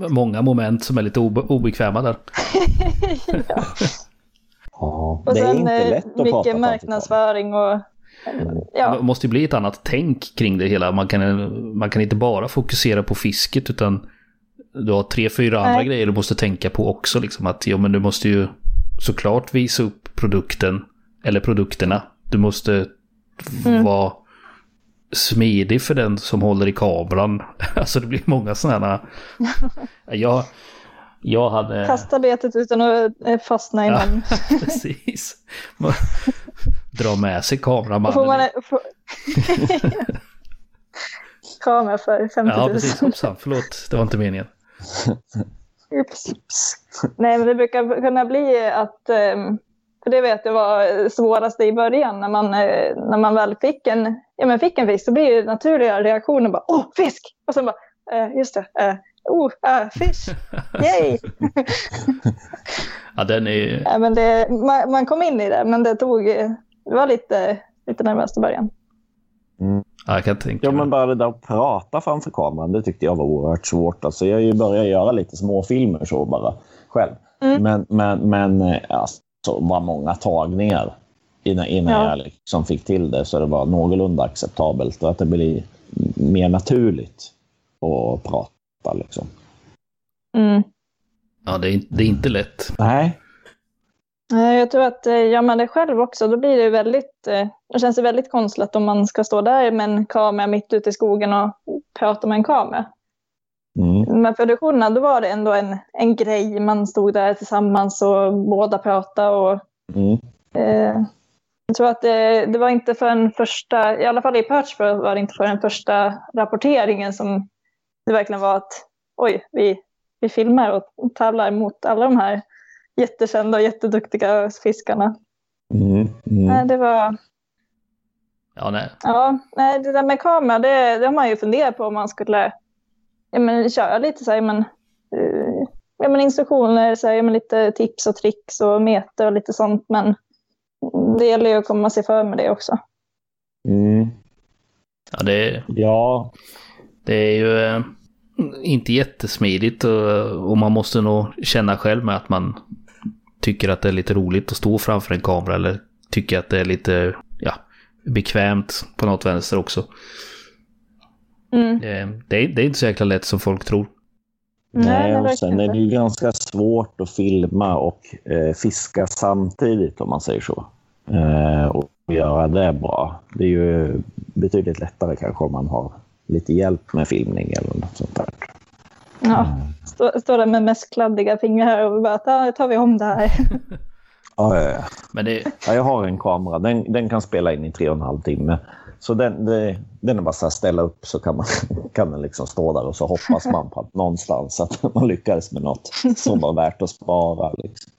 Många moment som är lite obe obekväma där. ja. Ja, Och det är sen eh, mycket marknadsföring och Det ja, måste ju bli ett annat tänk kring det hela. Man kan, man kan inte bara fokusera på fisket utan du har tre, fyra andra Nej. grejer du måste tänka på också. Liksom att ja, men du måste ju såklart visa upp produkten eller produkterna. Du måste Mm. vara smidig för den som håller i kameran. Alltså det blir många sådana. jag, jag hade... kasta betet utan att eh, fastna i Ja. någon. Precis. Man Dra med sig Då får kameramannen. man får... kamera för 50 000. Ja, precis. Hoppsan, förlåt. Det var inte meningen. Ups. Nej, men det brukar kunna bli att, ehm, för det vet jag var svårast i början, när man, eh, när man väl fick en, ja, men fick en fisk, så blir det naturliga reaktioner bara åh, fisk! Och sen bara, eh, just det, eh, oh, äh, fish, yay! Ja, den är... ja, men det, man, man kom in i det, men det tog, eh, det var lite, lite nervöst i början. Ja, jag kan tänka Ja, men bara det där att prata framför kameran, det tyckte jag var oerhört svårt. Alltså, jag har ju börjat göra lite småfilmer så bara själv. Mm. Men, men, men eh, alltså, var många tagningar innan, innan Ja. jag liksom fick till det så det var någorlunda acceptabelt och att det blir mer naturligt att prata. Liksom. Mm. Ja, det är, det är inte lätt. Nej. Jag tror att eh, gör man det själv också, då blir det väldigt, eh, det känns det väldigt konstigt om man ska stå där med en kamera mitt ute i skogen och prata med en kamera. Mm. Med produktionerna, då var det ändå en, en grej. Man stod där tillsammans och båda pratade. Och, Mm. eh, jag tror att det, det var inte för den första, i alla fall i Perchborough var det inte för den första rapporteringen som det verkligen var att oj, vi, vi filmar och tävlar mot alla de här jättekända och jätteduktiga fiskarna. Mm. Mm. Nej, det var, Ja, nej. ja, nej, det där med kamera, det, det har man ju funderat på om man skulle ja, men, köra lite så här, men, eh, ja, men instruktioner, så här, ja, men lite tips och tricks och meter och lite sånt. Men det gäller ju att komma sig för med det också. Mm. Ja, det, Ja, det är ju eh, inte jättesmidigt och, och man måste nog känna själv med att man tycker att det är lite roligt att stå framför en kamera eller tycker att det är lite ja, bekvämt på något vänster också. Mm. Det, det, är, det är inte så jäkla lätt som folk tror. Nej, men och sen är det ju ganska svårt att filma och eh, fiska samtidigt om man säger så. Eh, och göra det bra. Det är ju betydligt lättare kanske om man har lite hjälp med filmning eller något sånt där. Ja, stå, stå där med mest kladdiga fingrar och bara ta, tar vi om det här. Ja, ja, ja. Men det, Ja, jag har en kamera. Den, den kan spela in i tre och en halv timme. Så den, det, den är bara så här ställa upp så kan, man, kan den liksom stå där och så hoppas man på att någonstans att man lyckades med något som var värt att spara. Liksom.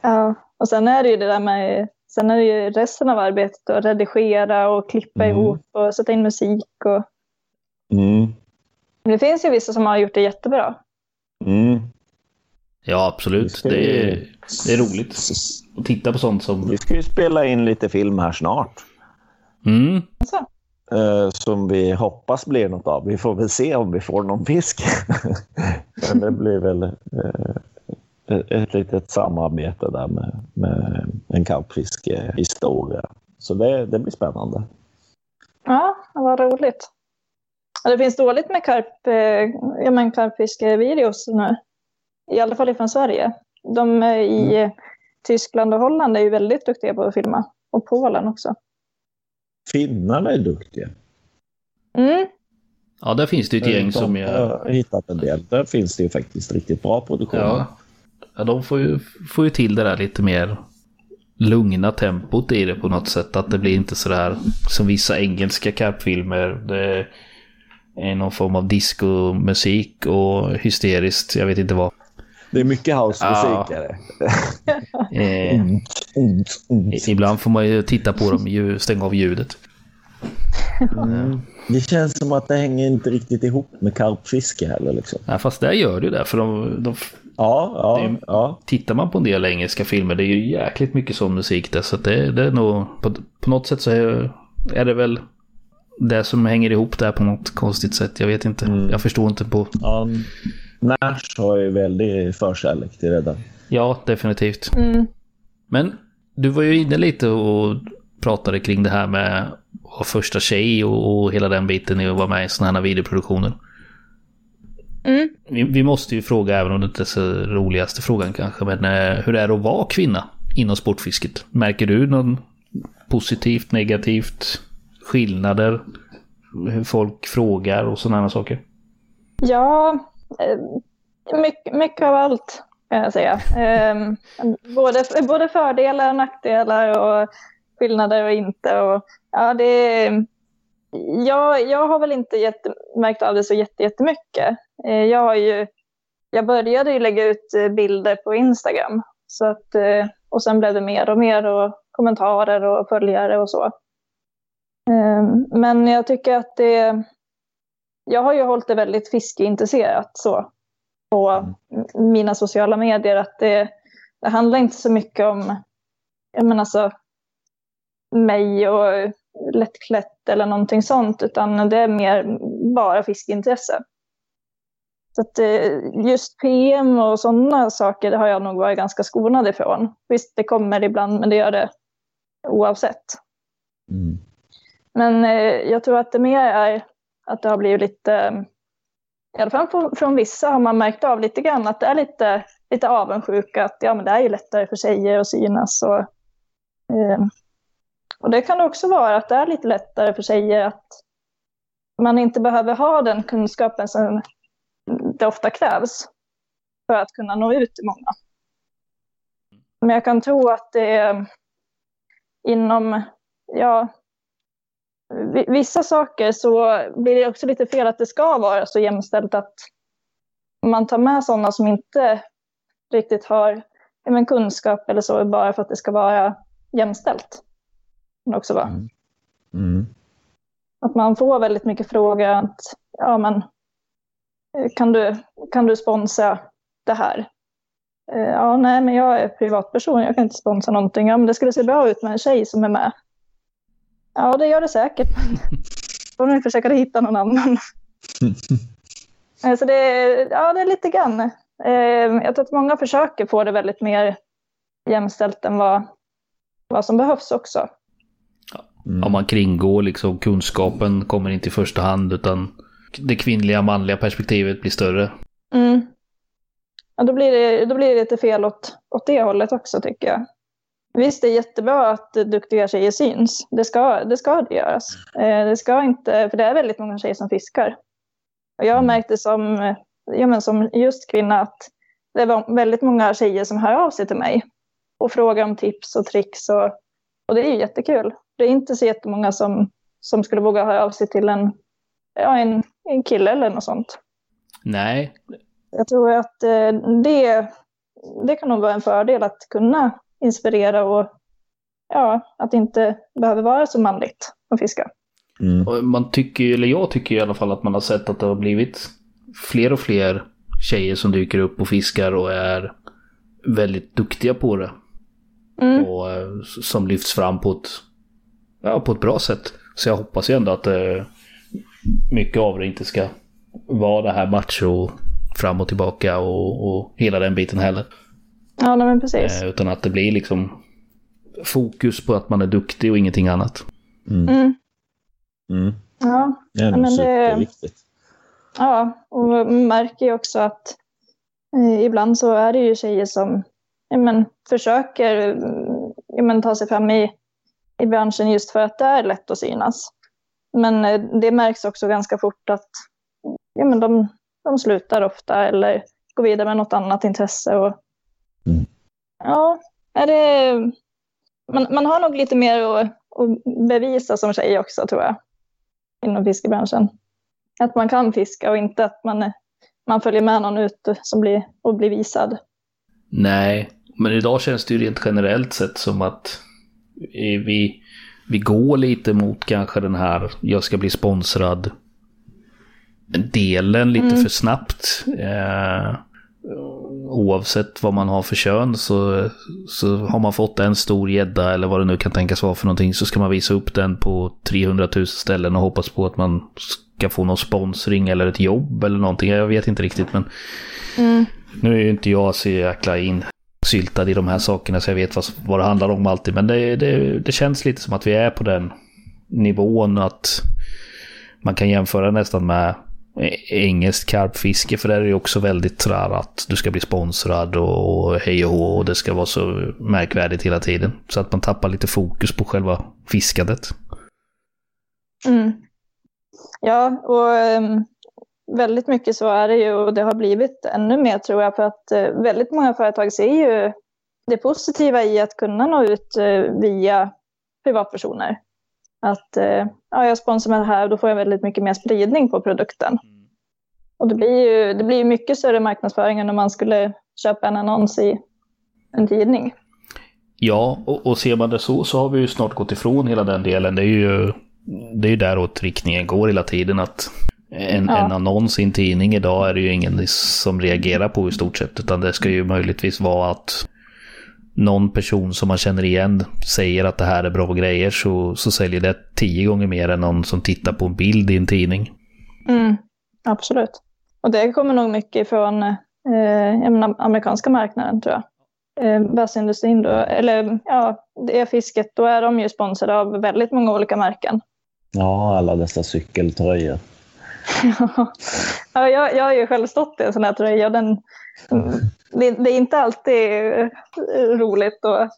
Ja, och sen är det ju det där med Sen är det ju resten av arbetet att redigera och klippa Mm. ihop och sätta in musik. Och... Mm. Det finns ju vissa som har gjort det jättebra. Mm. Ja, absolut. Det är, det är roligt att titta på sånt som... Vi ska ju spela in lite film här snart. Mm. Alltså, eh, som vi hoppas blir något av. Vi får väl se om vi får någon fisk. Men det blir väl eh, ett- litet samarbete där med, med en karpfiskehistoria. Så det, det blir spännande. ja, vad roligt. Det finns dåligt med karp, eh, ja, men karpfiskevideos nu. I alla fall från Sverige. De i Mm. Tyskland och Holland är ju väldigt duktiga på att filma. Och Polen också. Finnarna är duktiga. Mm. Ja, där finns det ett gäng De som är... har hittat en del. Där finns det ju faktiskt riktigt bra produktion. Ja, ja de får ju, får ju till det där lite mer lugna tempot i det på något sätt. Att det blir inte sådär som vissa engelska karpfilmer. Det är någon form av discomusik och hysteriskt, jag vet inte vad. Det är mycket housemusik. Ja. är det. Mm, mm. ibland får man ju titta på dem, ju- stänga av ljudet. Mm. Det känns som att det hänger inte riktigt ihop med karpfiske heller. Liksom. Ja, fast där gör det ju det, för de, de, Ja, ja, Det är- ja. tittar man på en del engelska filmer, det är ju jäkligt mycket sån musik där. Så att det, det är nog, på, på något sätt så är, är det väl det som hänger ihop där på något konstigt sätt. Jag vet inte. Mm. Jag förstår inte på... ja. Nash har ju väldigt förkärlek till det där. Ja, definitivt. Mm. Men du var ju inne lite och pratade kring det här med att vara första tjej och, och hela den biten i att vara med i sådana här videoproduktioner. Mm. Vi, vi måste ju fråga, även om det inte är så roligaste frågan kanske, men eh, hur är det att vara kvinna inom sportfisket? Märker du någon positivt, negativt, skillnader? Hur folk frågar och sådana saker? Ja, eh, mycket, mycket av allt kan jag säga. Ehm, både, både fördelar och nackdelar och skillnader och inte. Och, ja, det, jag, jag har väl inte jätte, märkt av det så jätte, jättemycket. Eh, jag, har ju, jag började ju lägga ut eh, bilder på Instagram. Så att, eh, och sen blev det mer och mer och kommentarer och följare och så. Ehm, men jag tycker att det jag har ju hållit det väldigt fiskeintresserat så på mina sociala medier. Att det, det handlar inte så mycket om jag menar så, mig och lättklätt eller någonting sånt. Utan det är mer bara fiskeintresse. Så att eh, just PM och sådana saker det har jag nog varit ganska skonad ifrån. Visst, det kommer ibland, men det gör det oavsett. Mm. Men eh, jag tror att det mer är att det har blivit lite, i alla fall från, från vissa har man märkt av lite grann att det är lite, lite avundsjuka. Att ja, men det är ju lättare för tjejer att synas. Och, eh, och det kan också vara att det är lite lättare för tjejer att man inte behöver ha den kunskapen som det ofta krävs för att kunna nå ut till många. Men jag kan tro att det är inom, ja, vissa saker så blir det också lite fel att det ska vara så jämställt att man tar med sådana som inte riktigt har men kunskap eller så bara för att det ska vara jämställt. Det också vara. Mm. Mm. Att man får väldigt mycket frågor att ja men eh, kan du, kan du sponsra det här? Eh, Ja, nej, men jag är privatperson, jag kan inte sponsra någonting. Ja, men det skulle se bra ut med en tjej som är med. Ja, det gör det säkert. Då får ni försöka hitta någon annan. Så det, är- ja, det är lite grann. Eh, Jag tror att många försöker få det väldigt mer jämställt än vad, vad som behövs också. Mm. Om man kringgår liksom kunskapen kommer inte i första hand utan det kvinnliga manliga perspektivet blir större. Mm. Ja, då, blir det, då blir det lite fel åt, åt det hållet också tycker jag. Visst, det är jättebra att duktiga tjejer syns. Det ska det, ska det göras. Eh, det ska inte, för det är väldigt många tjejer som fiskar. Och jag har märkt det som, ja, men som just kvinna att det är väldigt många tjejer som hör av sig till mig och frågar om tips och tricks. Och, och det är ju jättekul. Det är inte så jättemånga som, som skulle våga höra av sig till en, ja, en, en kille eller något sånt. Nej, Jag tror att eh, det det kan nog vara en fördel att kunna inspirera och ja, att det inte behöver vara så manligt att fiska. Mm. Man tycker, eller jag tycker i alla fall att man har sett att det har blivit fler och fler tjejer som dyker upp och fiskar och är väldigt duktiga på det. Mm. Och eh, som lyfts fram på ett, ja, på ett bra sätt. Så jag hoppas ju ändå att eh, mycket av det inte ska vara det här macho fram och tillbaka och, och hela den biten heller. Ja, men precis. Eh, utan att det blir liksom fokus på att man är duktig och ingenting annat. Mm. Mm. Mm. Ja, det är nog superviktigt. Ja, och man märker ju också att eh, ibland så är det ju tjejer som ja, men, försöker ja, men, ta sig fram i, i branschen just för att det är lätt att synas. Men eh, det märks också ganska fort att ja, men de, de slutar ofta eller går vidare med något annat intresse. Och. Ja, är det, man, man har nog lite mer att, att bevisa som tjej också tror jag, inom fiskebranschen. Att man kan fiska och inte att man, man följer med någon ut som blir, och blir visad. Nej, men idag känns det ju rent generellt sett som att vi, vi går lite mot kanske den här jag ska bli sponsrad delen lite mm. för snabbt. Eh, oavsett vad man har för kön så, så har man fått en stor gädda eller vad det nu kan tänkas vara för någonting så ska man visa upp den på 300 000 ställen och hoppas på att man ska få någon sponsring eller ett jobb eller någonting. Jag vet inte riktigt men mm. nu är ju inte jag så jäkla insyltad i de här sakerna så jag vet vad, vad det handlar om alltid. Men det, det, det känns lite som att vi är på den nivån att man kan jämföra nästan med engelskt karpfiske för där är det också väldigt sådär att du ska bli sponsrad och hej och hå och det ska vara så märkvärdigt hela tiden. Så att man tappar lite fokus på själva fiskandet. Mm. Ja, och um, väldigt mycket så är det ju och det har blivit ännu mer tror jag för att uh, väldigt många företag ser ju det positiva i att kunna nå ut uh, via privatpersoner. Att uh, ja, jag sponsrar med det här och då får jag väldigt mycket mer spridning på produkten. Mm. Och det blir ju det blir mycket större marknadsföring än om man skulle köpa en annons i en tidning. Ja, och, och ser man det så så har vi ju snart gått ifrån hela den delen. Det är ju det är ju däråt riktningen går hela tiden. att en, ja. en annons i en tidning idag är det ju ingen som reagerar på i stort sett. Utan det ska ju möjligtvis vara att någon person som man känner igen säger att det här är bra grejer så, så säljer det tio gånger mer än någon som tittar på en bild i en tidning. Mm, absolut. Och det kommer nog mycket från eh, amerikanska marknaden tror jag. Eh, Bassindustrin då, eller ja, det är fisket, då är de ju sponsrade av väldigt många olika märken. Ja, alla dessa cykeltröjor. ja, jag, jag har ju själv stått i en sån här tröja. Den, det, det, är inte alltid roligt och eh,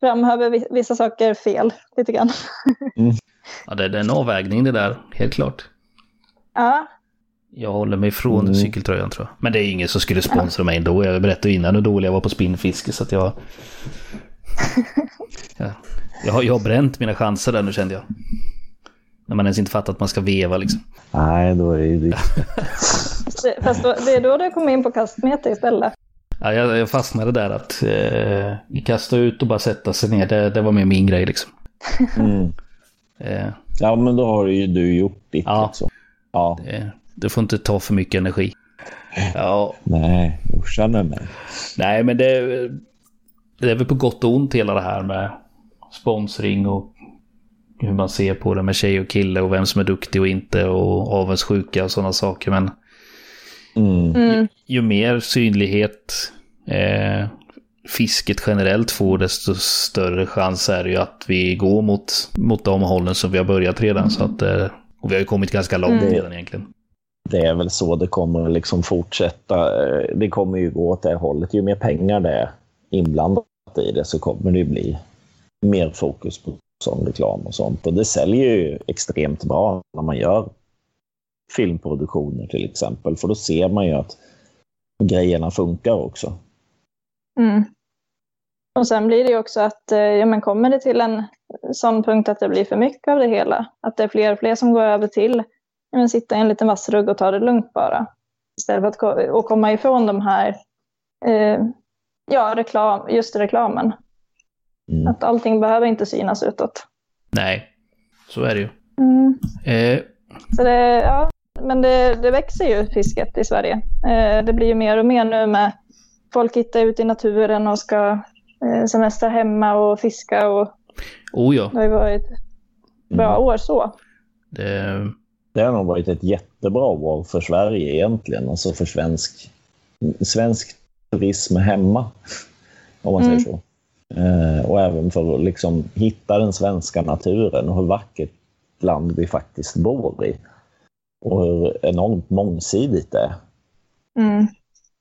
framhäver vissa saker fel lite grann. mm. Ja, det är en avvägning det där, helt klart. Ja. Jag håller mig från mm. cykeltröjan tror jag. Men det är ingen som skulle sponsra ja. mig ändå. Jag berättade innan hur dålig jag var på spinnfiske så att jag... ja. jag, har, jag har bränt mina chanser där nu kände jag. När man ens inte fattar att man ska veva liksom. Nej, då är det ju Fast då, det är då du kommer in på kastmeter istället. Ja, jag, jag fastnade där att eh, kasta ut och bara sätta sig ner. Det, det var mer min grej liksom. Mm. eh. Ja, men då har ju du gjort ditt ja. liksom. Ja. Det, du får inte ta för mycket energi. Ja. Nej, usch med mig. Nej, men det, det är väl på gott och ont hela det här med sponsring och hur man ser på det med tjej och kille och vem som är duktig och inte och avundsjuka och sådana saker. Men mm. Ju, mm. ju, mer synlighet eh, fisket generellt får desto större chans är det ju att vi går mot, mot de hållen som vi har börjat redan. Mm. Så att, eh, och vi har ju kommit ganska långt mm. redan egentligen. Det är väl så det kommer liksom fortsätta. Eh, det kommer ju gå åt det hållet. Ju mer pengar det är inblandat i det så kommer det bli mer fokus på sån reklam och sånt. Och det säljer ju extremt bra när man gör filmproduktioner till exempel. För då ser man ju att grejerna funkar också. Mm. Och sen blir det ju också att, eh, ja men kommer det till en sån punkt att det blir för mycket av det hela, att det är fler och fler som går över till att sitta i en liten vassrugg och ta det lugnt bara. Istället för att, att komma ifrån de här eh, ja, reklam, just reklamen. Mm. Att allting behöver inte synas utåt. Nej, så är det ju. Mm. Eh, Så det, ja, men det, det växer ju fisket i Sverige. Eh, det blir ju mer och mer nu med folk hittar ut i naturen och ska eh, semestra hemma och fiska. Och oh ja, det har ju varit bra Mm. år så. det, Det har nog varit ett jättebra år för Sverige egentligen, alltså för svensk, svensk turism hemma, om man Mm. säger så. Eh, och även för att liksom hitta den svenska naturen och hur vackert land vi faktiskt bor i. Och hur enormt mångsidigt det är. Mm.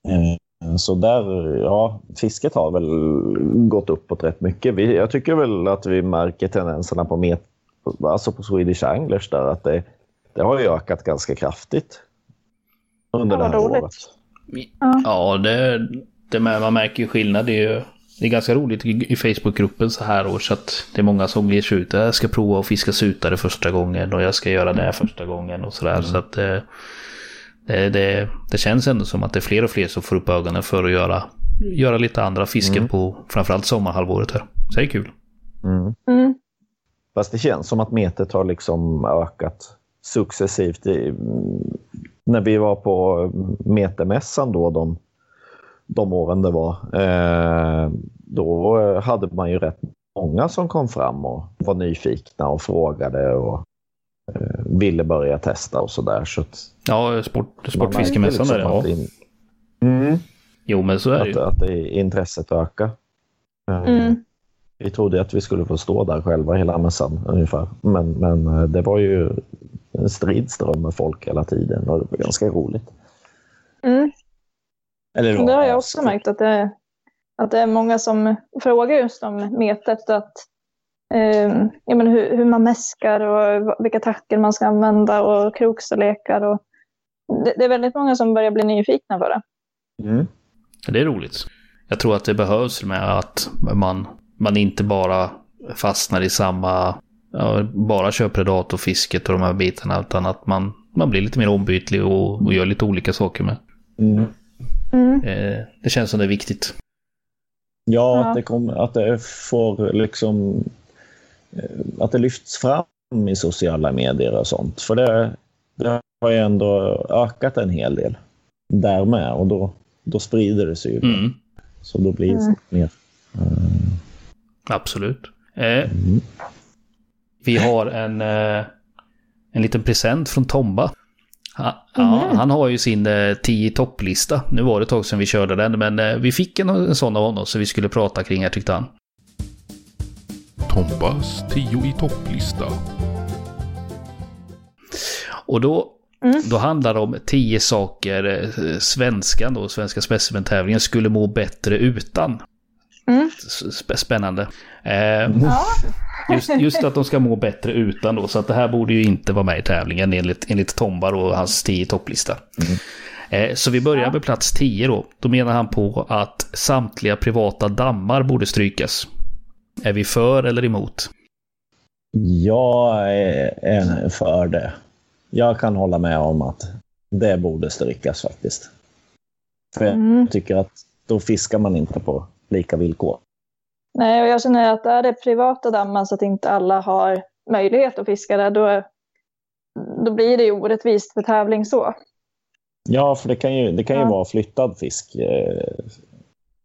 Eh, Så där, ja, fisket har väl gått uppåt rätt mycket. Vi, jag tycker väl att vi märker tendenserna på, met, alltså på Swedish Anglers där, att det, det har ju ökat ganska kraftigt under Ja, det här roligt. året. ja, det, det med, man märker ju skillnad. Det är ju det är ganska roligt i, Facebookgruppen så här års att det är många som ger sig ut. Jag ska prova att fiska sutare första gången och jag ska göra det första gången och sådär. Så att eh, det, det, det känns ändå som att det är fler och fler som får upp ögonen för att göra, göra lite andra fisken på framförallt sommarhalvåret här. Så det är kul. Mm. Mm. Fast det känns som att metet har liksom ökat successivt. I, när vi var på metermässan då, de, de åren det var, eh, då hade man ju rätt många som kom fram och var nyfikna och frågade och eh, ville börja testa och sådär. Så att Ja, sport, sportfiskemässan liksom där ja. att, in, mm, Jo men så är det att, ju. att det, intresset ökar. Eh, Mm. Vi trodde att vi skulle få stå där själva hela mässan ungefär. Men, men det var ju en stridström med folk hela tiden och det var ganska roligt. Mm. Eller Det har jag också märkt att det, att det är många som frågar just om metet. Att, eh, ja, men hur, hur man mäskar och vilka tackor man ska använda och krokstorlekar. Och, det, det är väldigt många som börjar bli nyfikna på det. Mm. Det är roligt. Jag tror att det behövs med att man, man inte bara fastnar i samma, ja, bara kör predatorfisket och de här bitarna, utan att man, man blir lite mer ombytlig och, och gör lite olika saker med. Mm. Mm. Eh, det känns som det är viktigt. Ja, Ja. Att, det kom, att det får liksom eh, att det lyfts fram i sociala medier och sånt. För det, det har ju ändå ökat en hel del där med och då, då sprider det sig ju. Mm, Så då blir det Mm. mer. absolut. Eh, Mm. vi har en, eh, en liten present från Tomba. Ha, ja, Mhm. han har ju sin eh, 10 topplista. Nu var det ett tag sedan vi körde den, men eh, vi fick en, en sån av honom så vi skulle prata kring här tyckte han. Tombas 10 i topplista. Och då, Mm. då handlar det om 10 saker eh, svenskan då, svenska specimentävlingen, skulle må bättre utan. Mm. Sp- Spännande. Eh, Ja. Just, just att de ska må bättre utan då, så att det här borde ju inte vara med i tävlingen enligt, enligt Tombar och hans 10 topplista. Eh, så vi börjar med plats 10 då. Då menar han på att samtliga privata dammar borde strykas. Är vi för eller emot? Jag är, är för det. Jag kan hålla med om att det borde strykas faktiskt. För jag Mm. tycker att då fiskar man inte på lika villkor. Nej, och jag känner att är det privata dammar så att inte alla har möjlighet att fiska där, då, då blir det ju orättvist för tävling så. Ja, för det kan ju, det kan ju Ja. vara flyttad fisk. Eh,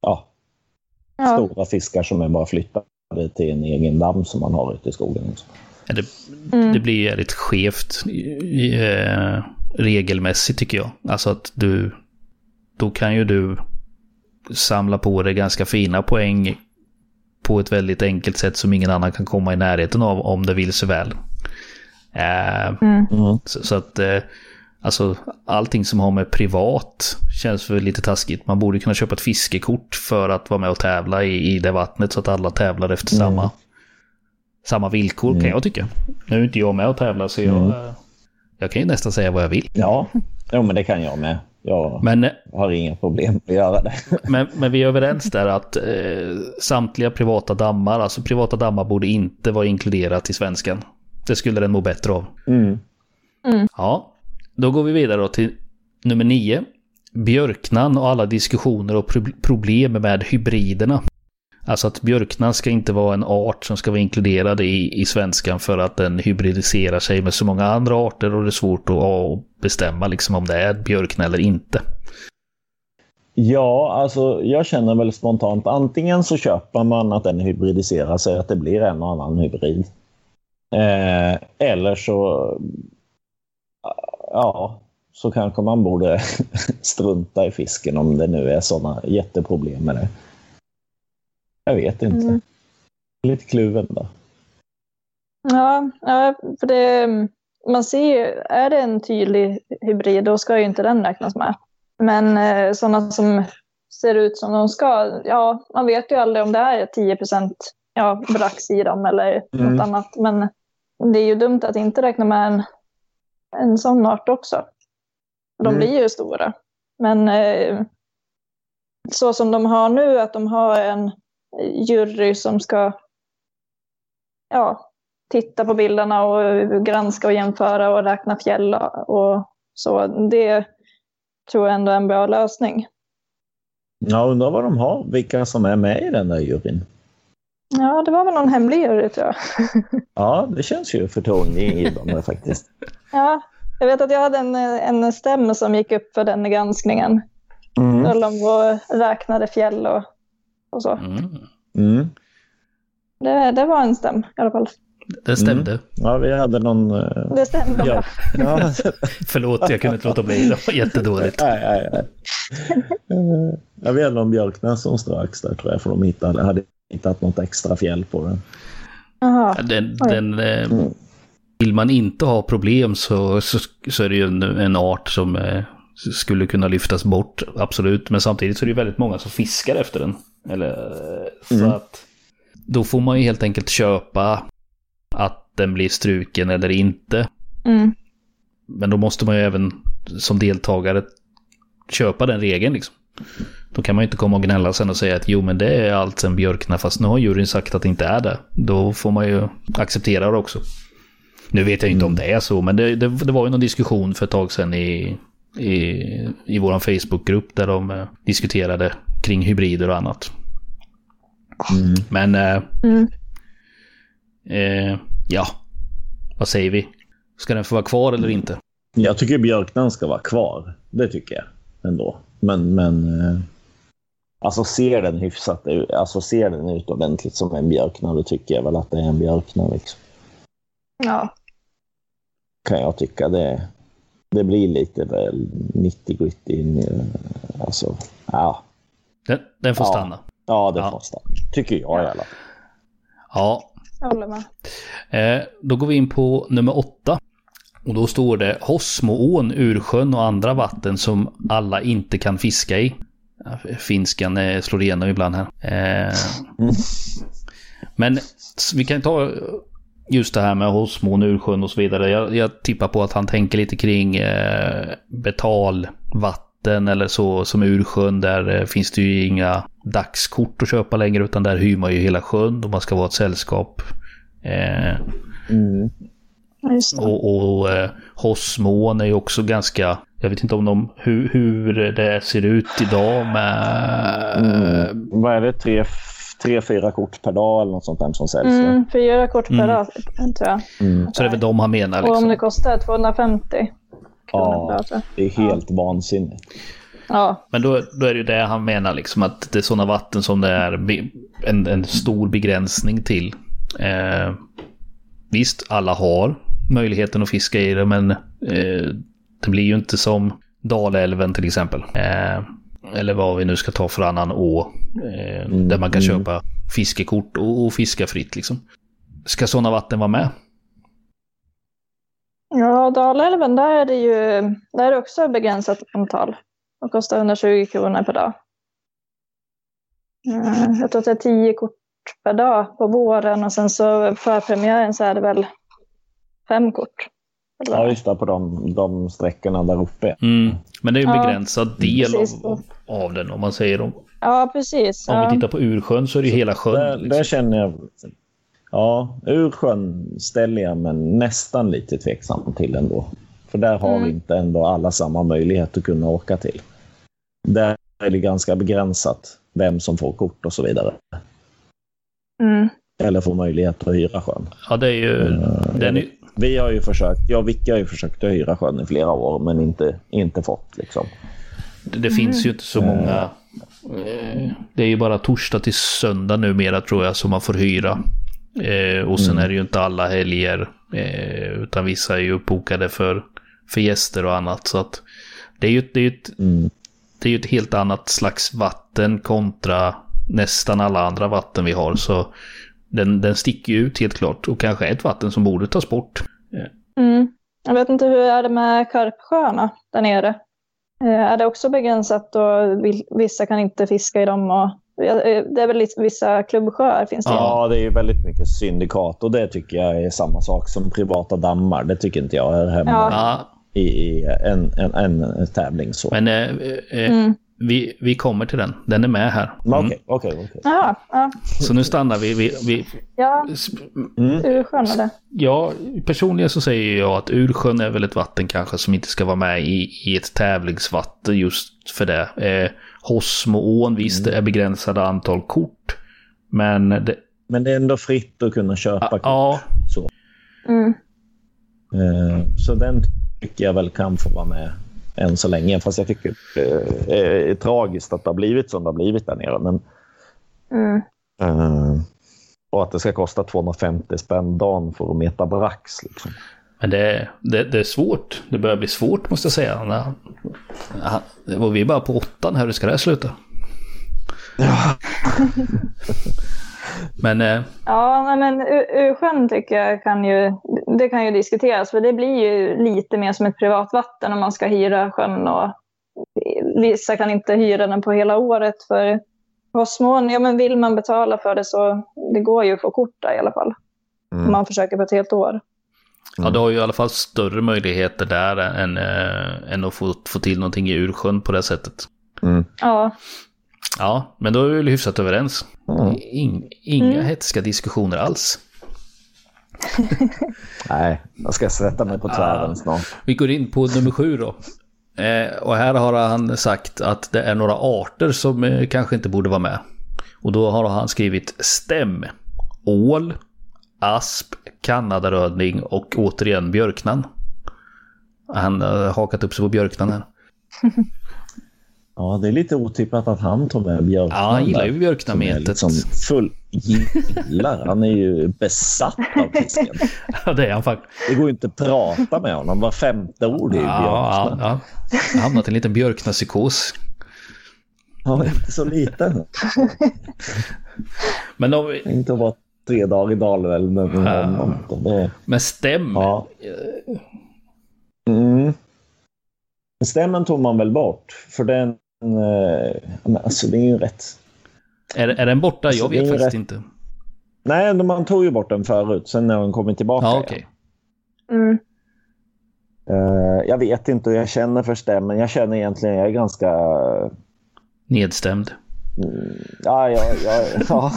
ja, Ja. stora fiskar som är bara flyttade till en egen damm som man har ute i skogen. Ja, Det, Mm. det blir jävligt skevt eh, regelmässigt tycker jag. Alltså att du, då kan ju du samla på dig ganska fina poäng på ett väldigt enkelt sätt som ingen annan kan komma i närheten av om det vill sig väl. Eh, Mm. Mm. så, så att eh, alltså allting som har med privat känns väl lite taskigt. Man borde kunna köpa ett fiskekort för att vara med och tävla i, i det vattnet så att alla tävlar efter Mm. samma, samma villkor kan Mm. jag tycka. Nu är inte jag med och tävlar så jag, Mm. eh, jag kan ju nästan säga vad jag vill. Ja, jo, men det kan jag med. Jag Men, har inga problem att göra det. men, men vi är överens där att eh, samtliga privata dammar, alltså privata dammar borde inte vara inkluderat i svenskan. Det skulle den må bättre av. Mm. Ja, då går vi vidare då till nummer nio. björknan och alla diskussioner och pro- problem med hybriderna. Alltså att björknan ska inte vara en art som ska vara inkluderad i, i svenskan för att den hybridiserar sig med så många andra arter och det är svårt att, att bestämma liksom om det är björkna eller inte. Ja, alltså jag känner väl spontant antingen så köper man att den hybridiserar sig, att det blir en och annan hybrid. Eh, eller så ja, så kanske man borde strunta i fisken om det nu är sådana jätteproblem med det. Jag vet inte. Mm. Lite kluven där. Ja, ja, för det, man ser ju, är det en tydlig hybrid då ska ju inte den räknas med. Men eh, sådana som ser ut som de ska, ja, man vet ju aldrig om det är 10 ja, brax i dem eller Mm. något annat. Men det är ju dumt att inte räkna med en, en sån art också. De Mm. blir ju stora. Men eh, så som de har nu, att de har en jury som ska ja, titta på bilderna och granska och jämföra och räkna fjäll och så. Det tror jag ändå är en bra lösning. Jag undrar vad de har, vilka som är med i den där juryn. Ja, det var väl någon hemlig jury tror jag. Ja, det känns ju förtroendeingivande faktiskt. Ja, jag vet att jag hade en, en stäm som gick upp för den granskningen. Mm. De räknade fjäll och, och så. Mm. Mm. Det, det var en stäm i alla fall. Det stämde. Ja, vi hade någon... eh, Det stämde. Ja. ja. Förlåt, jag kunde inte låta bli. Det var jättedåligt. nej, nej, nej. Ja, vi hade någon björknäs som strax där tror jag, för de hittade, hade hittat något extra fjäll på den. Jaha. Den, den, eh, Mm. vill man inte ha problem så, så, så är det ju en, en art som eh, skulle kunna lyftas bort, absolut. Men samtidigt så är det ju väldigt många som fiskar efter den. Eller, så Mm. att då får man ju helt enkelt köpa att den blir struken eller inte. Mm. Men då måste man ju även som deltagare köpa den regeln liksom. Då kan man ju inte komma och gnälla sen och säga att jo men det är allt sen björkna fast nu har juryn sagt att det inte är det. Då får man ju acceptera det också. Nu vet jag inte om det är så men det, det, det var ju någon diskussion för ett tag sedan i, i, i vår Facebookgrupp där de eh, diskuterade kring hybrider och annat. Mm. Men eh, Mm. eh, ja, vad säger vi? Ska den få vara kvar eller inte? Jag tycker björknan ska vara kvar. Det tycker jag ändå. Men, men eh, alltså ser den hyfsat alltså ser den ut ordentligt som en björkna, då tycker jag väl att det är en björkna. Liksom. Ja. Kan jag tycka. Det, det blir lite väl 90 gritty. Alltså, ja. Den, den får Ja. stanna. Ja, det Ja. får stanna. Tycker jag i alla fall. Ja, Jag håller med. Eh, då går vi in på nummer åtta. Och då står det Hosmoån, Ursjön och andra vatten som alla inte kan fiska i. Finskan eh, slår igenom ibland här. Eh, Mm. men vi kan ta just det här med Hosmoån, Ursjön och så vidare. Jag, jag tippar på att han tänker lite kring eh, betalvatten eller så som Ursjön. Där eh, finns det ju inga dagskort att köpa längre utan där hyr man ju hela sjön och man ska vara ett sällskap. Eh, Mm. Det. och, och eh, Hosmån är ju också ganska... Jag vet inte om de, hur, hur det ser ut idag med... Mm. Vad är det? Tre, tre, fyra kort per dag eller något sånt där som säljs? Mm, fyra kort per Mm. dag, tror jag. Mm. Så det är väl de han menar Och om det liksom. kostar 250 kronor Ja. Det är helt vansinnigt. Ja, Men då, då är det ju det han menar liksom att det är sådana vatten som det är en, en stor begränsning till. Eh, visst, alla har möjligheten att fiska i det men eh, det blir ju inte som Dalälven till exempel. Eh, eller vad vi nu ska ta för annan å. Eh, Mm, där man kan mm. köpa fiskekort och, och fiska fritt liksom. Ska sådana vatten vara med? Ja Dalälven, där är det ju där är det också begränsat antal. Det kostar 120 kronor per dag. Eh, Jag tror att det är 10 kort per dag på våren och sen så för premiären så är det väl fem kort. Eller? Ja, just det. På de, de sträckorna där uppe. Mm. Men det är ju en Ja, begränsad del precis. av, av den om man säger om. Ja, precis. Om Ja. vi tittar på Ursjön så är det ju hela sjön. Där, liksom. där känner jag... Ja, Ursjön ställer jag mig nästan lite tveksam till ändå. För där har Mm. inte ändå alla samma möjlighet att kunna åka till. där är det ganska begränsat vem som får kort och så vidare. Mm. Eller får möjlighet att hyra sjön. Ja, det är ju... Eh, Den är, Vi har ju försökt, jag och Vicke har ju försökt att hyra sjön i flera år men inte, inte fått liksom. det det finns ju inte så många... eh, Det är ju bara torsdag till söndag numera tror jag som man får hyra. Eh, och sen är det ju inte alla helger. Eh, utan vissa är ju uppbokade för, för gäster och annat. Så att det är ju, det är ju ett, Mm. det är ett helt annat slags vatten kontra nästan alla andra vatten vi har. Så den, den sticker ju ut helt klart. Och kanske ett vatten som borde tas bort. Mm. Jag vet inte hur är det med karpsjöarna där nere? Eh, är det också begränsat och vissa kan inte fiska i dem? Och, det är väl lite, vissa klubbsjöar finns det. Ja, det är ju väldigt mycket syndikat och det tycker jag är samma sak som privata dammar. Det tycker inte jag är hemma Ja. Ja, i, en, en, en tävling så. men eh, eh, Mm. vi, vi kommer till den. Den är med här. Men Mm. Okej, okej, okej. Jaha, ja. Så nu stannar vi. vi, vi ja, Mm. Ursjön är det. Ja, personligen så säger jag att Ursjön är väl ett vatten kanske som inte ska vara med i, i ett tävlingsvatten just för det. Eh, Hosmoån, visst det är begränsade antal kort. Men det, Men det är ändå fritt att kunna köpa kort. ja, Så. Mm. Eh, så den tycker jag väl kan få vara med än så länge. Fast jag tycker det är tragiskt att det har blivit som det har blivit där nere. Men, Mm. eh, och att det ska kosta 250 spänn dagen för att meta brax. Liksom. Men det, det, det är svårt. Det börjar bli svårt måste jag säga. Ja, det var vi bara på åttan här, hur ska det här sluta? Men eh, Ja, nej, men Ursjön tycker jag kan ju, det kan ju diskuteras. För det blir ju lite mer som ett privatvatten om man ska hyra sjön. Och vissa kan inte hyra den på hela året. För Hosmån, ja men vill man betala för det så det går ju att få kort där i alla fall. Mm. Om man försöker på ett helt år. Ja, du har ju i alla fall större möjligheter där än, äh, än att få, få till någonting i Ursjön på det sättet. Mm. Ja, Ja, men då är vi väl hyfsat överens. Mm. In, inga Mm. hetska diskussioner alls. Nej, jag ska sätta mig på tvären snart. Vi går in på nummer sju då. Eh, och här har han sagt att det är några arter som eh, kanske inte borde vara med. Och då har han skrivit stäm, ål, asp, kanadaröding och återigen björknan. Han har hakat upp sig på björknan här. Ja, det är lite otippat att han tog med björknan. Ja, han gillar ju björknametet. Liksom full gillar. Han är ju besatt av fisken. Ja, det är han faktiskt. Det går ju inte att prata med honom. Var femte ord är ju Ja, ja, björkna. ja. Han har hamnat i en liten björknapsykos. Han är inte så liten. Men, om vi, Inte att vara tre dagar i Dalälven med honom. Det, men stäm. ja. Mm. Men Stämmen tog man väl bort. För den... Eh, alltså det är ju rätt... Är, är den borta? Alltså, Jag vet faktiskt rätt- inte. Nej, man tog ju bort den förut. Sen när den kommit tillbaka Ja, okej. mm. Eh, jag vet inte hur jag känner för stämmen. Jag känner egentligen jag är ganska... Nedstämd. Ja, ja, ja, ja.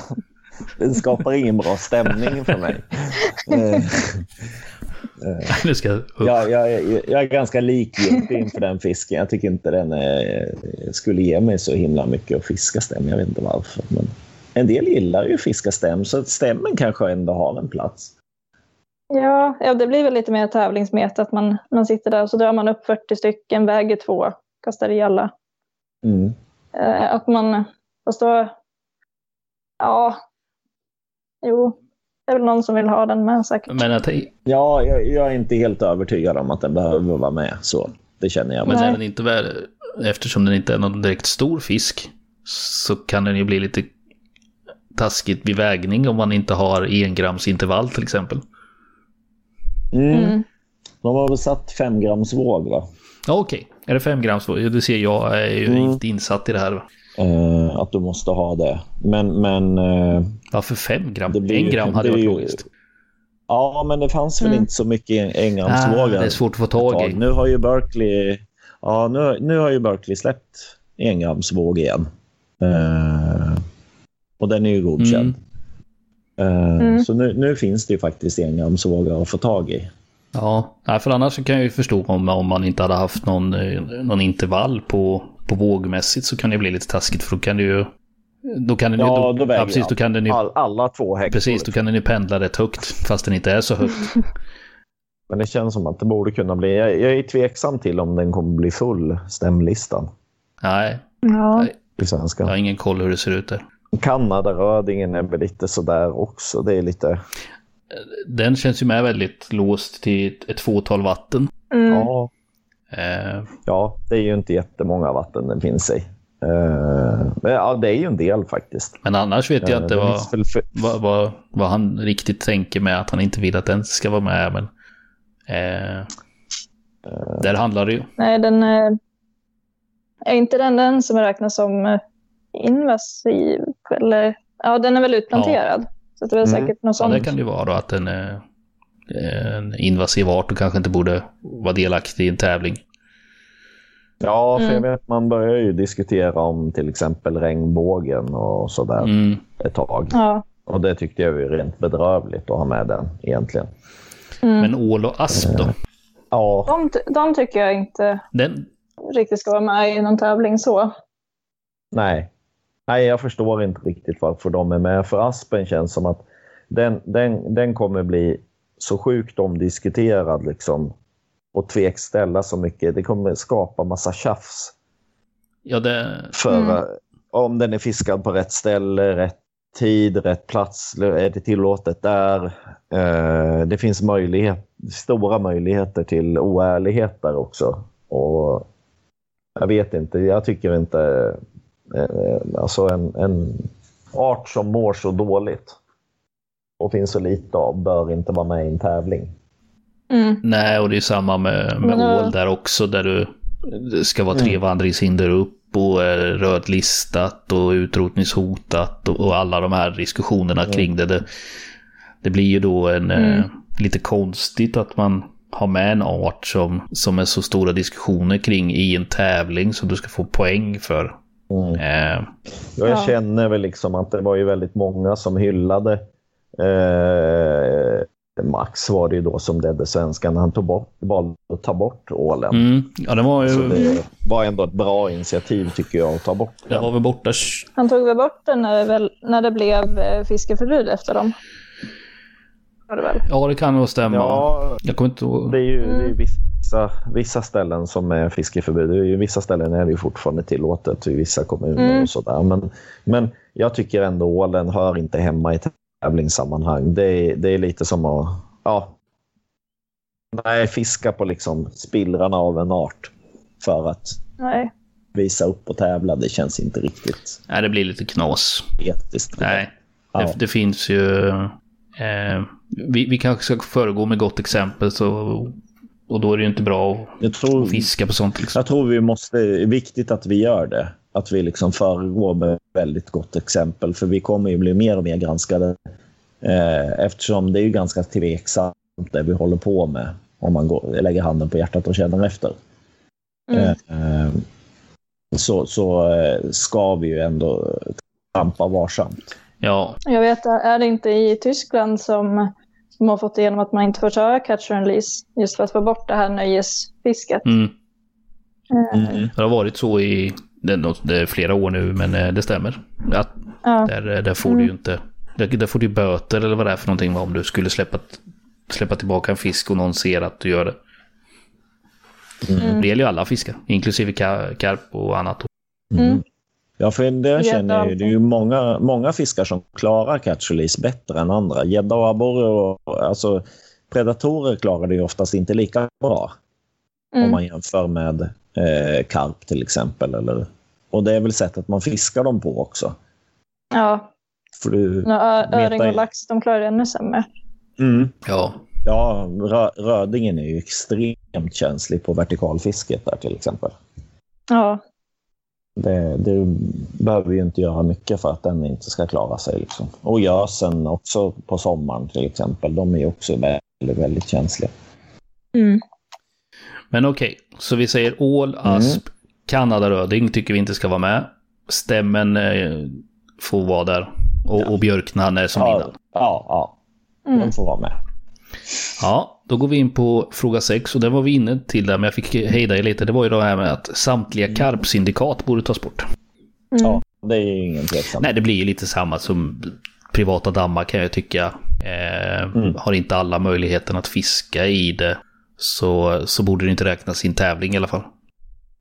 Den skapar ingen bra stämning för mig. Eh, Nu ska jag jag, jag, jag är ganska likgiltig inför den fisken. Jag tycker inte den eh, skulle ge mig så himla mycket att fiska stäm. Jag vet inte varför. Men en del gillar ju att fiska stäm, så stämmen kanske ändå har en plats. Ja, ja, det blir väl lite mer tävlingsmet att man, man sitter där och så drar man upp 40 stycken, väger två, kastar i alla. Mm. Eh, att man, fast då, ja, jo, det är väl någon som vill ha den med säkert. Men, att, Ja, jag, jag är inte helt övertygad om att den behöver vara med. Så det känner jag. men är den inte väl, eftersom den inte är någon direkt stor fisk så kan den ju bli lite taskigt vid vägning om man inte har en grams intervall till exempel. Mm. Mm. De har väl satt fem grams våg, va? Ja, okej. Är det fem grams? Du ser, jag är ju Mm. inte insatt i det här. Eh, att du måste ha det. Men, men eh, Varför fem gram? Det blir en gram hade det varit logiskt. ja, men det fanns väl Mm. inte så mycket Ah, engramsvågar. det är svårt att få tag i. Nu har ju Berkeley, ja, nu, nu har ju Berkeley släppt engramsvåg igen. Eh, och den är ju godkänd. Eh, Mm. Så nu, nu finns det ju faktiskt engramsvågar att få tag i. Ja, för annars så kan jag ju förstå om, om man inte hade haft någon, eh, någon intervall på, på vågmässigt så kan det bli lite taskigt för då kan det ju... Då kan den Ja, då väger ja, precis, då kan den ju, All, alla två häckor. precis, då kan den ju pendla rätt högt fast den inte är så högt. Men det känns som att det borde kunna bli... Jag, jag är tveksam till om den kommer bli full, stämlistan. Nej, Ja. Nej. I svenska. jag har ingen koll hur det ser ut där. Kanada-rödingen är väl lite sådär också. Det är lite... Den känns ju med väldigt låst till ett, ett fåtal vatten. Mm. Ja, Eh, ja, det är ju inte jättemånga vatten den finns i. Eh, men ja, det är ju en del faktiskt. men annars vet jag Eh, inte det vad, för- vad, vad, vad han riktigt tänker med att han inte vill att den ska vara med. Men, eh, där handlar det ju. Nej, den eh, är inte den den som räknas som eh, invasiv? Eller, ja, den är väl utplanterad. Så det är väl Mm. säkert något Ja, sånt. det kan det ju vara då att den är en invasiv art och kanske inte borde vara delaktig i en tävling. Ja, för Mm. jag vet man börjar ju diskutera om till exempel regnbågen och sådär Mm. ett tag. Ja. Och det tyckte jag var rent bedrövligt att ha med den egentligen. Mm. Men ål och asp då? Ja, De, de tycker jag inte Den, riktigt ska vara med i någon tävling så. nej. Nej, jag förstår inte riktigt varför de är med. För Aspen känns som att den, den, den kommer bli så sjukt omdiskuterad liksom. Och tvekställa så mycket. Det kommer skapa massa tjafs. ja, det, För Mm. eh, om den är fiskad på rätt ställe, rätt tid, rätt plats. Är det tillåtet där? Eh, det finns möjlighet, stora möjligheter till oärlighet där också. Och jag vet inte, jag tycker inte... Eh, alltså en, en art som mår så dåligt och finns så lite av bör inte vara med i en tävling. Mm. nej, och det är samma med, med ål där också. Där du, det ska vara tre Mm. vandringshinder upp och är rödlistat och utrotningshotat och, och alla de här diskussionerna Mm. kring det. det. Det blir ju då en eh, Mm. lite konstigt att man har med en art som, som är så stora diskussioner kring i en tävling som du ska få poäng för. Mm. Eh, Jag Ja. känner väl liksom att det var ju väldigt många som hyllade eh, Max var det ju då som ledde svenskan när han tog bort, valde att ta bort ålen. mm, ja, den var ju... Så det var ändå ett bra initiativ tycker jag att ta bort Den var väl borta... Han tog väl bort den när det, väl, när det blev eh, fiskeförbud efter dem. Var det väl? Ja, det kan nog stämma. Ja, Jag kommer inte ihåg. det är ju, det är ju vissa, vissa ställen som är fiskeförbud. Det är ju, vissa ställen är det ju fortfarande tillåtet i vissa kommuner Mm. och sådär. Men, men jag tycker ändå ålen hör inte hemma i tävlingssammanhang. Det är, det är lite som att ja, nej, fiska på liksom spillrarna av en art för att Nej. visa upp och tävla. Det känns inte riktigt Nej, det blir lite knas. etiskt. Nej, Ja. det, det finns ju... Eh, vi, vi kanske ska föregå med gott exempel så, och då är det ju inte bra att, tror, att fiska på sånt. Liksom. jag tror vi måste, det är viktigt att vi gör det. Att vi liksom föregår med väldigt gott exempel. För vi kommer ju bli mer och mer granskade. Eh, eftersom det är ju ganska tveksamt det vi håller på med. Om man går, lägger handen på hjärtat och känner efter. Mm. Eh, så, så eh, ska vi ju ändå trampa varsamt. Ja, Jag vet, är det inte i Tyskland som de har fått igenom att man inte får köra catch and release just för att få bort det här nöjesfisket? mm. Eh, det har varit så i det är, något- det är flera år nu, men eh, det stämmer. Att Ja. där, där får du ju inte... Där, där får du böter eller vad det är för någonting om du skulle släppa, släppa tillbaka en fisk och någon ser att du gör det. Mm. Det gäller ju alla fiskar, inklusive ka- karp och annat. Mm. Ja, för det känner jag ju. Det är ju många, många fiskar som klarar catch release bättre än andra. Gädda och abborre och alltså, predatorer klarar det ju oftast inte lika bra om Mm. man jämför med eh, karp till exempel. Eller, och det är väl sättet man fiskar dem på också. Ja, För du, öring och lax, de klarar det ännu sämre. mm, Ja, ja, rö, rödingen är ju extremt känslig på vertikalfisket där till exempel. Ja, Det, det behöver ju inte göra mycket för att den inte ska klara sig. Liksom. Och gösen också på sommaren till exempel. De är ju också väldigt, väldigt känsliga. mm. Men okej. Så vi säger ål, asp, kanadaröding tycker vi inte ska vara med. Stämmen eh, får vara där. Och, och björknarna är som Ja, innan. ja, ja. Mm. de får vara med. Ja, då går vi in på fråga 6 och det var vi inne till där, men jag fick hejda er lite. Det var ju det här med att samtliga karpsyndikat borde tas bort. Mm. Ja, det är ju ingen tvekan. Nej, det blir ju lite samma som privata dammar kan jag tycka. Eh, Mm. Har inte alla möjligheten att fiska i det så, så borde det inte räknas i en tävling i alla fall.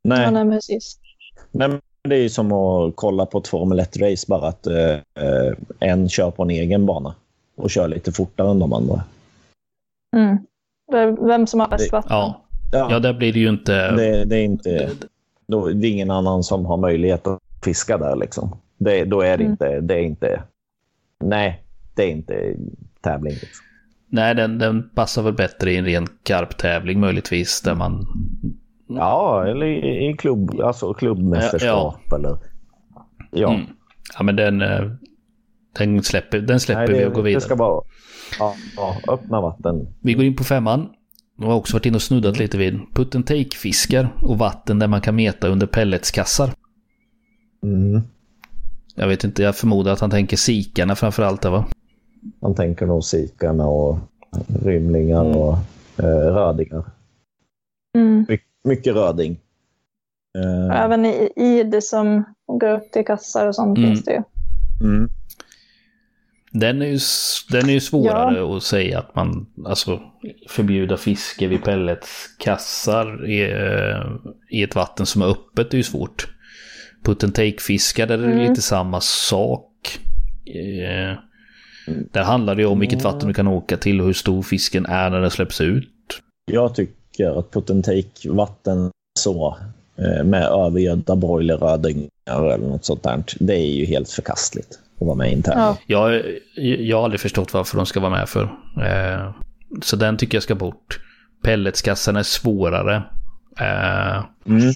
Nej, Ja, nej, precis. Nej, men det är ju som att kolla på ett Formel 1-race, bara att eh, en kör på en egen bana och kör lite fortare än de andra. Mm. Vem- Vem som har bäst vatten. Ja, ja där blir det ju inte... det, det, är inte, då, det är ingen annan som har möjlighet att fiska där. Liksom. Det, då är det, Mm. inte, det är inte... Nej, det är inte tävling. Liksom. Nej, den, den passar väl bättre i en ren karptävling möjligtvis, där man... Ja, eller i, i klubb, alltså klubbmästerskap. Eller, ja. Mm. Ja, men den, eh, den släpper, den släpper Nej, vi det, och går det vidare. ska vara ja, ja, öppna vatten. Vi går in på femman. Jag har också varit inne och snuddat lite vid put and take-fiskar och vatten där man kan meta under pelletskassar. Mm. Jag vet inte, jag förmodar att han tänker sikarna framför allt där va? Man tänker nog sikarna och rymlingar och eh, rödingar. Mm. My, mycket röding. Eh, Även i, i det som går upp till kassar och sånt Mm. finns det ju. mm. Den är ju, den är ju svårare att säga att man, alltså förbjuda fiske vid pelletskassar i, eh, i ett vatten som är öppet är ju svårt. Put and take-fiskar, där är det Mm. lite samma sak. Eh, där handlar det ju om vilket vatten du kan åka till och hur stor fisken är när den släpps ut. Jag tycker att take vatten så eh, med övergödda broilerrödingar eller något sånt där. Det är ju helt förkastligt att vara med i en tävling. Ja. Jag, jag har aldrig förstått varför de ska vara med för. Eh, så den tycker jag ska bort. Pelletskassan är svårare. Eh, Mm.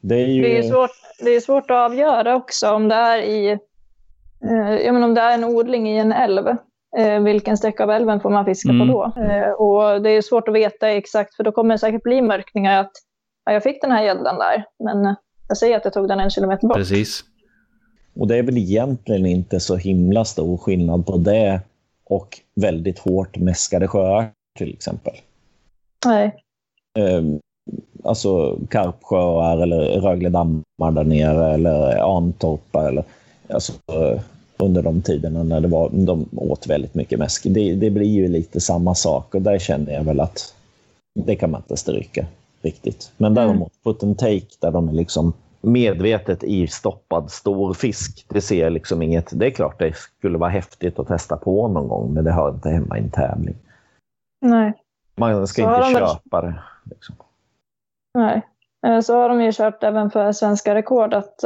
Det är ju... Det är, svårt, det är svårt att avgöra också om det är i eh, jag menar, om det är en odling i en älv. Eh, vilken sträcka av älven får man fiska Mm. på då? Eh, och det är svårt att veta exakt för då kommer det säkert bli märkningar att ja, jag fick den här gäddan där men jag säger att jag tog den en kilometer bort. precis. Och det är väl egentligen inte så himla stor skillnad på det och väldigt hårt mäskade sjöar till exempel. Nej. Eh, alltså Karpsjöar eller Rögledammar där nere eller Antorpa eller alltså, eh, under de tiderna när det var, de åt väldigt mycket mäsk. Det, det blir ju lite samma sak och där känner jag väl att det kan man inte stryka riktigt. Men Mm. däremot put and take där de är liksom medvetet i stoppad stor fisk. Det ser jag liksom inget. Det är klart det skulle vara häftigt att testa på någon gång, men det hör inte hemma i en tävling. Nej. Man ska Så inte väl- köpa det. Liksom. Nej. Eh, Så har de ju kört även för svenska rekord att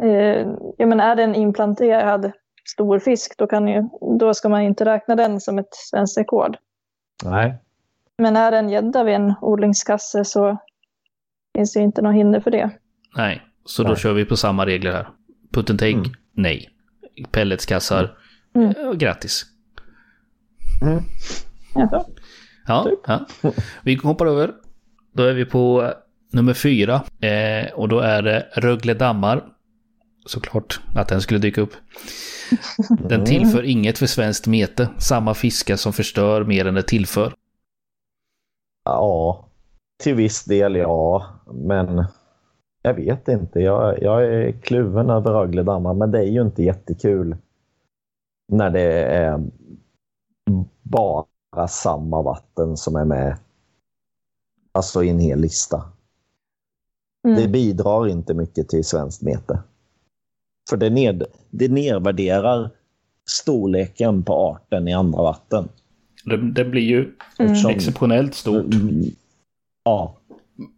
eh, jag menar, är det en implanterad stor fisk då, kan ju, då ska man inte räkna den som ett svenskt rekord. Nej. Men är det en gädda vid en odlingskasse så finns det inte något hinder för det. Nej, så då Nej. kör vi på samma regler här. Put and take, Mm. nej. Pelletskassar, Mm. eh, grattis. Mm. Ja. Ja, Typ. ja. Vi hoppar över. Då är vi på eh, nummer fyra. Eh, och då är det Rögle dammar. Såklart att den skulle dyka upp. Den tillför inget för svenskt mete. Samma fiskar som förstör mer än det tillför. Ja, till viss del ja, men jag vet inte. Jag, jag är kluven över Rögledammar, men det är ju inte jättekul när det är bara samma vatten som är med. Alltså i en hel lista. Det Mm. bidrar inte mycket till svenskt mete. För det, ned, det nedvärderar storleken på arten i andra vatten. Det, det blir ju Mm. Exceptionellt stort. Mm. Ja,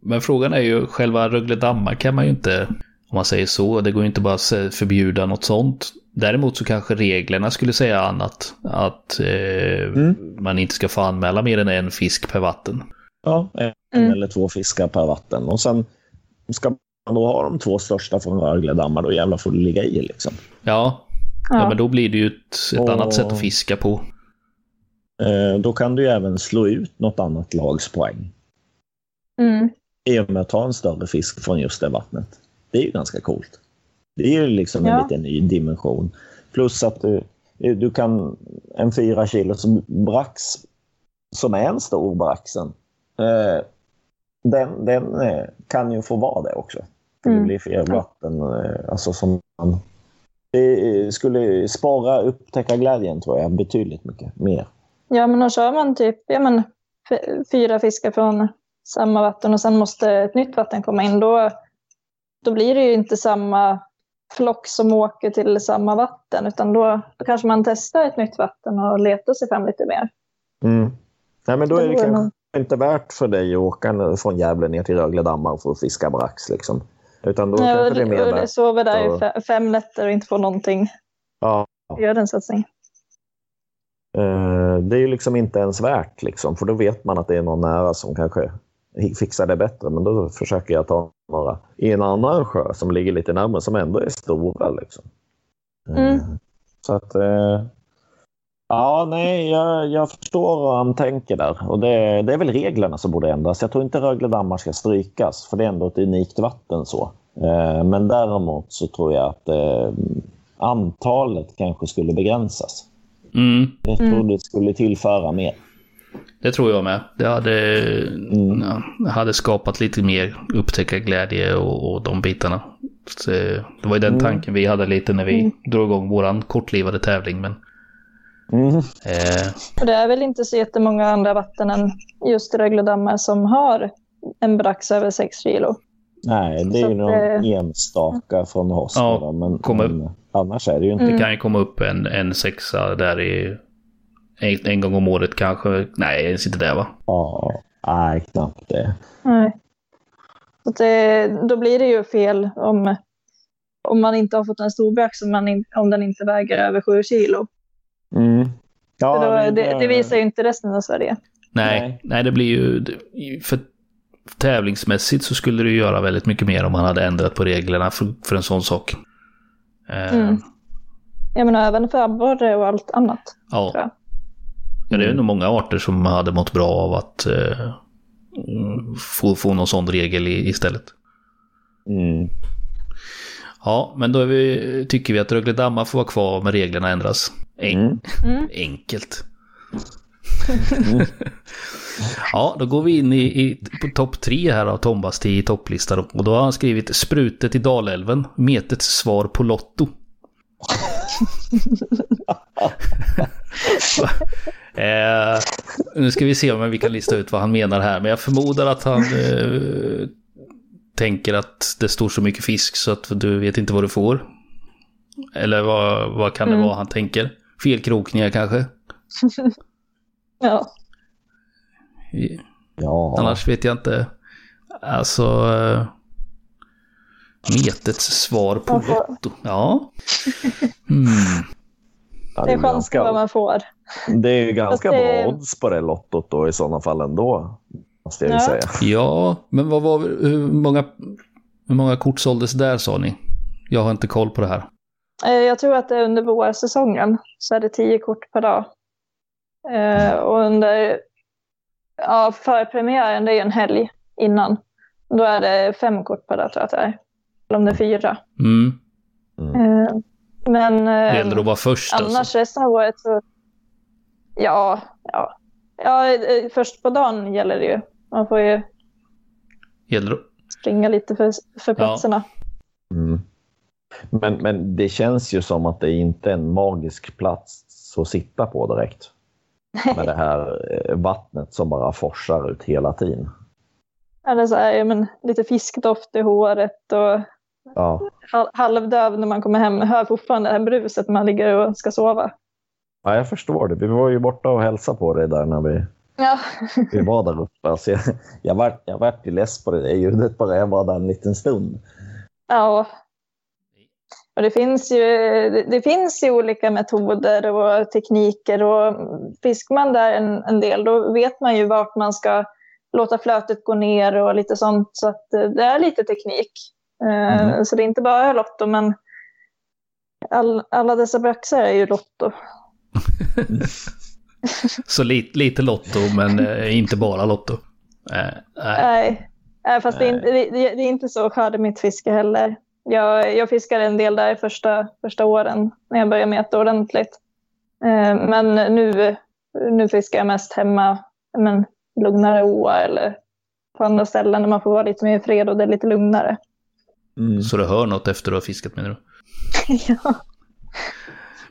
Men frågan är ju, själva Rögle dammar kan man ju inte, om man säger så, det går ju inte bara att förbjuda något sånt. Däremot så kanske reglerna skulle säga annat. Att eh, Mm. man inte ska få anmäla mer än en fisk per vatten. Ja, en Mm. eller två fiskar per vatten. Och sen ska man då ha de två största från Rögledammar, då jävlar får det ligga i. Liksom. Ja, ja. Ja. men då blir det ju ett, ett Och- annat sätt att fiska på. Eh, då kan du ju även slå ut något annat lags poäng. Mm. I och med att ta en större fisk från just det vattnet. Det är ju ganska coolt. Det är ju liksom en Ja. liten ny dimension. Plus att du, du kan en fyra kilo som brax som är en stor braxen, eh, den, den eh, kan ju få vara det också. För Mm. det blir fel vatten. Eh, alltså som man, det skulle spara upptäcka glädjen tror jag betydligt mycket mer. Ja, men då kör man typ ja, men, fyra fiskar från samma vatten och sen måste ett nytt vatten komma in. Då, då blir det ju inte samma flock som åker till samma vatten, utan då, då kanske man testar ett nytt vatten och letar sig fram lite mer. Mm. Nej, men då är det kanske inte värt för dig att åka från Gävle ner till Rögle dammar för att fiska brax. Liksom. Utan då Ja, kanske det är mer värt. sover där och- i fe- fem nätter och inte får någonting. Ja, Gör en satsning. Eh, det är ju liksom inte ens värt, liksom, för då vet man att det är någon nära som kanske fixar det bättre. Men då försöker jag ta några i en annan sjö som ligger lite närmare, som ändå är stora. Liksom. Eh, Mm. Så att... eh, Ja, nej, jag, jag förstår hur han tänker där. Och det, det är väl reglerna som borde ändras. Jag tror inte Rögle dammar ska strykas, för det är ändå ett unikt vatten. så. Eh, Men däremot så tror jag att eh, antalet kanske skulle begränsas. Mm, Jag Mm. tror det skulle tillföra mer. det tror jag med. Det hade, Mm. ja, hade skapat lite mer upptäckarglädje och, och de bitarna. Så, det var ju den Mm. tanken vi hade lite när vi Mm. drog igång våran kortlivade tävling. Men Mm. eh, Och det är väl inte så jättemånga andra vatten än just Rögledammar som har en brax över 6 kilo. Nej, det är ju någon eh, enstaka från oss. Ja, men, kommer- men annars är det ju inte. Mm. det kan ju komma upp en, en sexa där i en, en gång om året kanske. Nej, ens inte det va? Ja, nej, knappt det. Nej. Så att det, då blir det ju fel om, om man inte har fått en stor brax om, man in, om den inte väger över 7 kilo. Mm. Ja, då, det- det, det visar ju inte resten av Sverige. Nej, Nej. nej. det blir ju... För tävlingsmässigt så skulle det ju göra väldigt mycket mer om man hade ändrat på reglerna för, för en sån sak. Eh, Mm. Jag menar även för abborre och allt annat. Ja. tror jag. ja, det är Mm. nog många arter som hade mått bra av att eh, mm, få, få någon sån regel i, istället. Mm. Ja, men då är vi, tycker vi att Rögle dammar får vara kvar men reglerna ändras. En, Mm. Mm. Enkelt. ja, då går vi in i, i på topp tre här av Tombas i topplistan. Och då har han skrivit Sprutet i Dalälven, Metets svar på Lotto. eh, nu ska vi se om vi kan lista ut vad han menar här. Men jag förmodar att han eh, tänker att det står så mycket fisk så att du vet inte vad du får. Eller vad, vad kan det Mm. vara han tänker? Felkrokningar kanske? Ja. Ja. Annars vet jag inte. Alltså... eh, Metets svar på får- Lotto. Ja. Ja, Det är chans på vad man får. det är ju ganska det- bra odds på det lottot då i sådana fall ändå. Måste jag Ja. säga. Ja, men vad var, hur, många, hur många kort såldes där sa ni? Jag har inte koll på det här. Eh, Jag tror att det är under vårsäsongen så är det 10 kort per dag. Eh, och under ja, förpremiären, det är en helg innan. Då är det fem kort per dag tror jag att det är. Eller om det är fyra. Mm. Eh, men Det gäller att vara först annars alltså. resten av året så... Ja, ja. ja först på dagen gäller det ju. Man får ju Gäller, springa lite för, för platserna. Mm. Men, men det känns ju som att det inte är en magisk plats att sitta på direkt. Med det här eh, vattnet som bara forsar ut hela tiden. Eller så är men, lite fiskdoft i håret och Ja, hal- halvdöv när man kommer hem. Hör fortfarande det här bruset när man ligger och ska sova. ja jag förstår det. Vi var ju borta och hälsade på dig där när vi, Ja, vi var där uppe. Alltså jag, jag vart jag vart ju less på det där ljudet bara jag var där en liten stund. ja. Och det finns, ju, det, finns ju olika metoder och tekniker och fiskar man där en, en del då vet man ju vart man ska låta flötet gå ner och lite sånt. Så att eh, det är lite teknik. Eh, Mhm. Så det är inte bara Lotto men all, alla dessa braxar är ju Lotto. Så lite, lite Lotto, men eh, inte bara Lotto. Eh, nej. Nej, Nej, fast det är, inte, det, det det är inte så skörde mitt fiske heller. Jag, jag fiskade en del där första, första åren när jag började meta ordentligt. Eh, Men nu, nu fiskar jag mest hemma men, lugnare åar eller på andra ställen där man får vara lite mer i fred och det är lite lugnare. Mm. Så du hör något efter du har fiskat menar du? ja.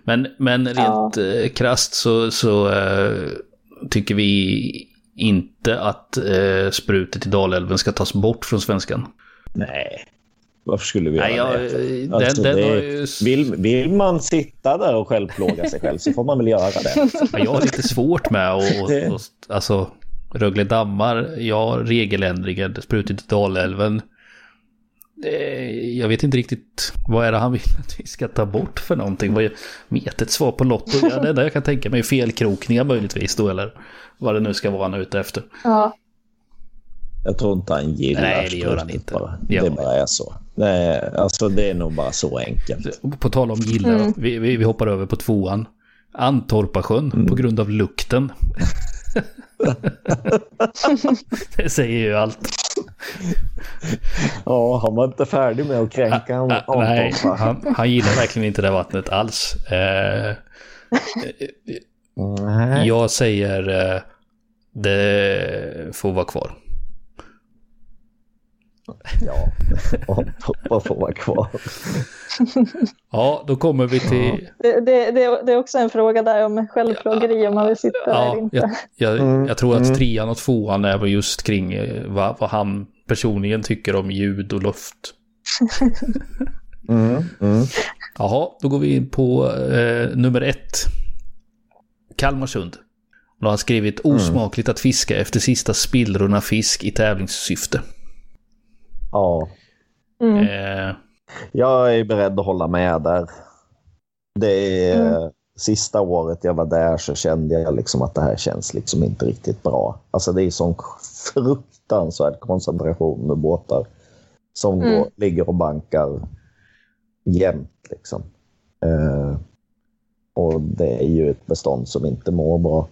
Men, men rent Ja. eh, krasst så, så eh, tycker vi inte att eh, sprutet i Dalälven ska tas bort från svenskan. Nej, varför skulle vi göra Nej, jag, det? den, Alltså, den det- har ju... Vill, vill man sitta där och självplåga sig själv så får man väl göra det. Ja, jag har lite svårt med och, och, och alltså Rögle dammar, ja, regeländringen, sprutet i Dalälven. Eh, Jag vet inte riktigt vad är det han vill att vi ska ta bort för någonting. Vad är metet svar på Lotto? Ja, det enda jag kan tänka mig är felkrokningar möjligtvis då eller vad det nu ska vara han är ute efter. ja. Jag tror inte han gillar Nej, det gör han inte. Bara. Det gör Det han bara är så. Nej, alltså det är nog bara så enkelt. På tal om gillar, Mm. vi, vi, vi hoppar över på tvåan. Antorpasjön på grund av lukten. det säger ju allt. Ja, han var inte färdig med att kränka honom. Ah, nej, han, han gillar verkligen inte det vattnet alls. Eh, Nej. jag säger eh, det får vara kvar. Ja, vad får vara kvar? Ja, då kommer vi till... Det, det, det, det är också en fråga där om självplågeri om man vill sitta där eller Ja, inte. jag, jag, Mm, jag tror att mm. trean och tvåan är väl just kring eh, vad, vad han personligen tycker om ljud och luft. Mm, mm. Jaha, då går vi in på eh, nummer ett. Kalmarsund. Då har han skrivit osmakligt att fiska efter sista spillrorna fisk i tävlingssyfte. Ja, Mm. Eh, jag är beredd att hålla med där. Det är Mm. sista året jag var där så kände jag liksom att det här känns liksom inte riktigt bra. Alltså det är sån fruktansvärd koncentration med båtar som Mm. går, ligger och bankar jämt liksom. Eh, och det är ju ett bestånd som inte mår bra.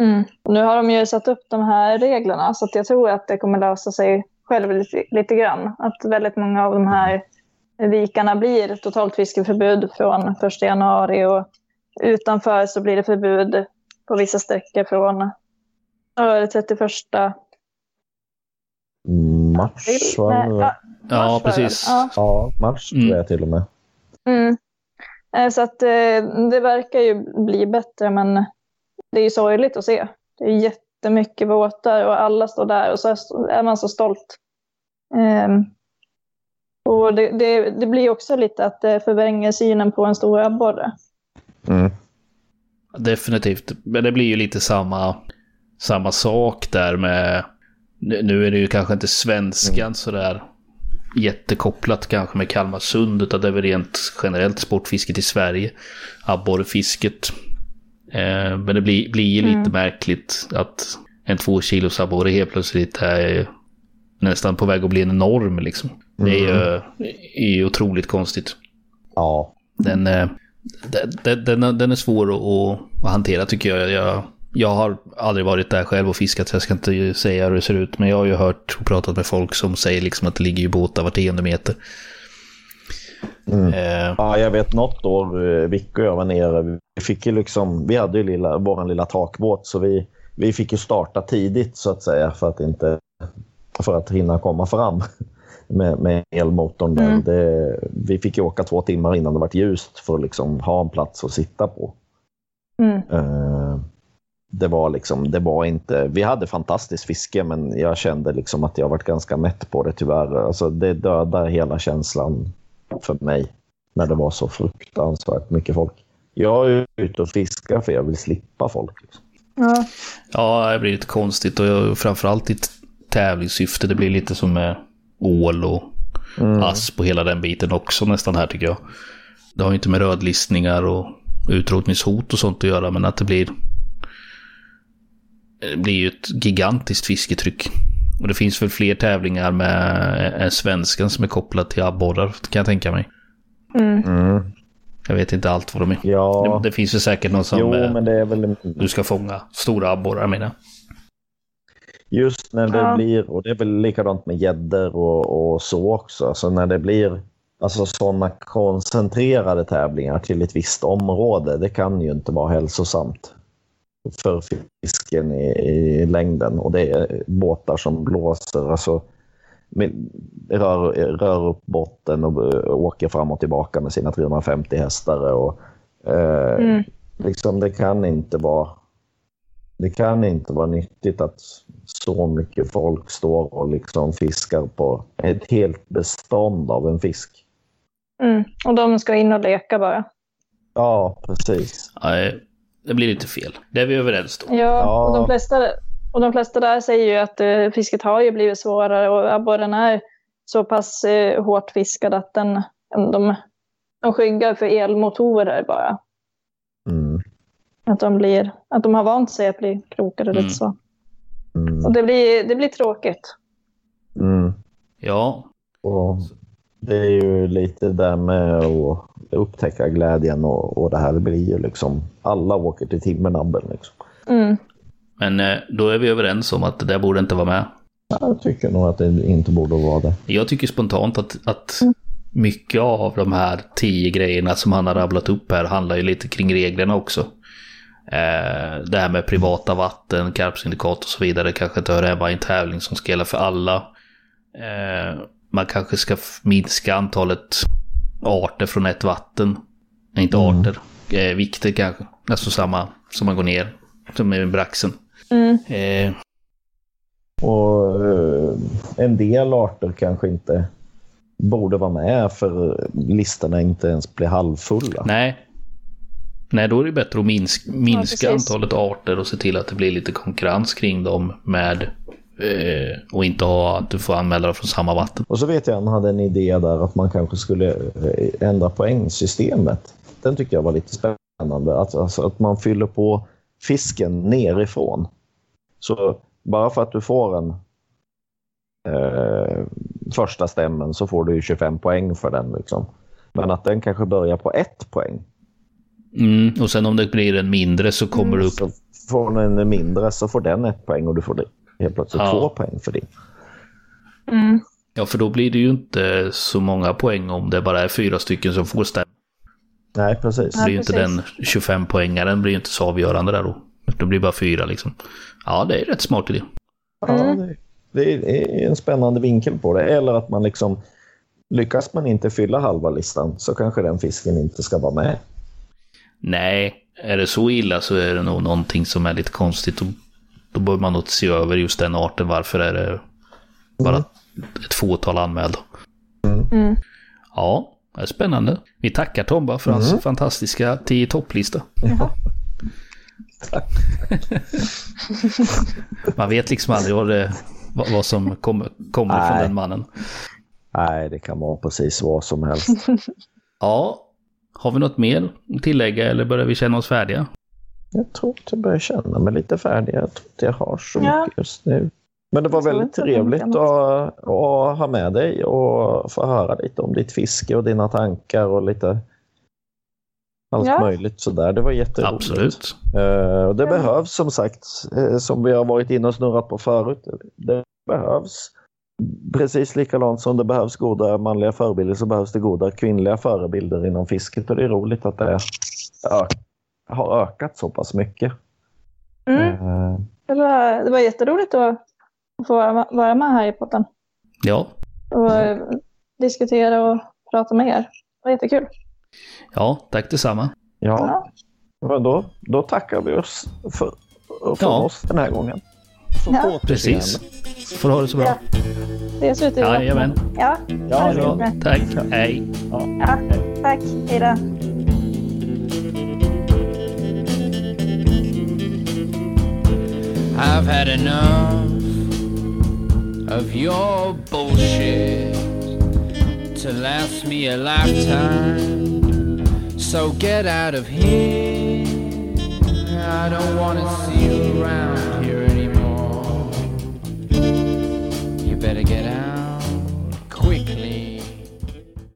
Mm. Nu har de ju satt upp de här reglerna så att jag tror att det kommer lösa sig själv lite, grann. Att väldigt många av de här vikarna blir totalt fiskeförbud från 1 januari och utanför så blir det förbud på vissa sträckor från ja, det 31 Mars april. va? Nej, ja, ja, var det. precis. Ja. Ja, mars Mm. tror jag till och med. Mm. Eh, Så att eh, det verkar ju bli bättre, men det är ju sorgligt att se. Det är jättemycket båtar och alla står där och så är man så stolt. Ehm, och det, det, det blir också lite att det förvränger synen på en stor abborre. Mm. Definitivt. Men det blir ju lite samma, samma sak där med... Nu är det ju kanske inte svenskan sådär jättekopplat kanske med Kalmarsund utan det är väl rent generellt sportfisket i Sverige. Abborrefisket. Eh, men det blir, blir ju lite Mm. märkligt att en två kilos abborre helt plötsligt är nästan på väg att bli en norm liksom. Det är ju, är ju otroligt konstigt. Ja, Den, eh, den, den, den är svår att, att hantera tycker jag. jag. Jag har aldrig varit där själv och fiskat så jag ska inte säga hur det ser ut. Men jag har ju hört och pratat med folk som säger liksom att det ligger i båtar var tionde meter. Mm. Eh, Ja, jag vet något år, Vicky och jag var nere. Vi, fick ju liksom, vi hade ju lilla, vår lilla takbåt så vi, vi fick ju starta tidigt så att säga för att, inte, för att hinna komma fram med, med elmotorn. Där. Mm. Det, vi fick ju åka två timmar innan det var ljust för att liksom ha en plats att sitta på. Mm. Eh, det var liksom, det var inte, vi hade fantastiskt fiske men jag kände liksom att jag varit ganska mätt på det tyvärr. Alltså det dödar hela känslan för mig när det var så fruktansvärt mycket folk. Jag är ute och fiskar för jag vill slippa folk. Ja. ja, det blir lite konstigt och framförallt i ett tävlingssyfte. Det blir lite som med ål och Mm. asp och hela den biten också nästan här tycker jag. Det har ju inte med rödlistningar och utrotningshot och sånt att göra men att det blir det blir ju ett gigantiskt fisketryck. Och det finns väl fler tävlingar med än svenskan som är kopplat till abborrar kan jag tänka mig. Mm. Mm. Jag vet inte allt vad de är. Ja, Det, det finns ju säkert någon som jo eh, men det är väl du ska fånga stora abborrar menar just när det Ja. blir, och det är väl likadant med gäddor och, och så också, så när det blir alltså sådana koncentrerade tävlingar till ett visst område, det kan ju inte vara hälsosamt. För fisken i, i längden och det är båtar som blåser. Alltså, rör, rör upp botten och, och åker fram och tillbaka med sina 350 hästar. Och, eh, Mm. liksom, det kan inte vara det kan inte vara nyttigt att så mycket folk står och liksom fiskar på ett helt bestånd av en fisk. Mm. Och de ska in och leka bara. Ja, precis. Nej, det blir lite fel. Det är vi överens om. Ja. Och, de flesta, och de flesta där säger ju att eh, fisket har ju blivit svårare och abborren är så pass eh, hårt fiskad att den, de, de skyggar för elmotorer bara. Mm. Att de, blir, att de har vant sig att bli krokade Mm. lite så. Mm. Och det blir, det blir tråkigt. Mm. Ja, Och det är ju lite där med att upptäcka glädjen och, och det här blir ju liksom alla åker till timmernabben. Liksom. Mm. men eh, då är vi överens om att det där borde inte vara med. Jag tycker nog att det inte borde vara det. Jag tycker spontant att, att mycket av de här tio grejerna som han har rabblat upp här handlar ju lite kring reglerna också. Eh, det här med privata vatten, karpsyndikat och så vidare kanske inte hör hemma i en tävling som ska gälla för alla. Eh, man kanske ska minska antalet arter från ett vatten. Inte Mm. arter, eh, vikter kanske. Alltså samma som man går ner, som med braxen. Mm. Eh, Och eh, en del arter kanske inte borde vara med för listorna inte ens blir halvfulla. Nej. Nej, då är det bättre att minska, minska precis. antalet arter och se till att det blir lite konkurrens kring dem med och inte ha att du får anmäla från samma vatten. Och så vet jag han hade en idé där att man kanske skulle eh, ändra poängsystemet. Den tycker jag var lite spännande. Att, alltså, att man fyller på fisken nerifrån. Så bara för att du får en eh, första stämmen så får du ju 25 poäng för den. Liksom. Men att den kanske börjar på ett poäng. Mm, och sen om det blir en mindre så kommer du upp. Så får den en mindre så får den ett poäng och du får det- helt plötsligt Ja. två poäng för det. Mm. Ja, för då blir det ju inte så många poäng om det bara är fyra stycken som får stämma. Nej, precis. Det blir ju inte den 25-poängaren blir ju inte så avgörande där då. Det blir bara fyra liksom. Ja, det är rätt smart idé. Ja, det, det är en spännande vinkel på det. Eller att man liksom lyckas man inte fylla halva listan så kanske den fisken inte ska vara med. Nej, är det så illa så är det nog någonting som är lite konstigt. Då, då bör man nog se över just den arten. Varför är det bara ett fåtal anmälda? Mm. Ja, det är spännande. Vi tackar Tomba för hans fantastiska 10 topplista. Man vet liksom aldrig vad, det, vad, vad som kommer, kommer från den mannen. Nej, det kan vara precis vad som helst. Ja, har vi något mer att tillägga eller börjar vi känna oss färdiga? Jag tror att jag börjar känna mig lite färdig. Jag tror inte jag har så Ja. mycket just nu. Men det var väldigt trevligt att, att ha med dig och få höra lite om ditt fiske och dina tankar och lite allt Ja. möjligt sådär. Det var jätteroligt. Absolut. Och det Ja. behövs som sagt, eh, som vi har varit inne och snurrat på förut, det behövs precis likadant som det behövs goda manliga förebilder så behövs det goda kvinnliga förebilder inom fisket och det är roligt att det ö- har ökat så pass mycket. Mm. Eh, Det, var, det var jätteroligt att få vara med här i podden Ja, och eh, diskutera och prata med er. Det var jättekul. ja, tack detsamma. Ja, men då, då tackar vi oss för, för Ja. oss den här gången. Så Ja. Precis. Får ha det så bra. Ses ute i. Jajamän. Ja, Ja, ha det Bra. fint. Tack. Hej. ja, tack. Hej då. I've had enough of your bullshit to last me a lifetime. So get out of here. I don't want to see you around here anymore. You better get out.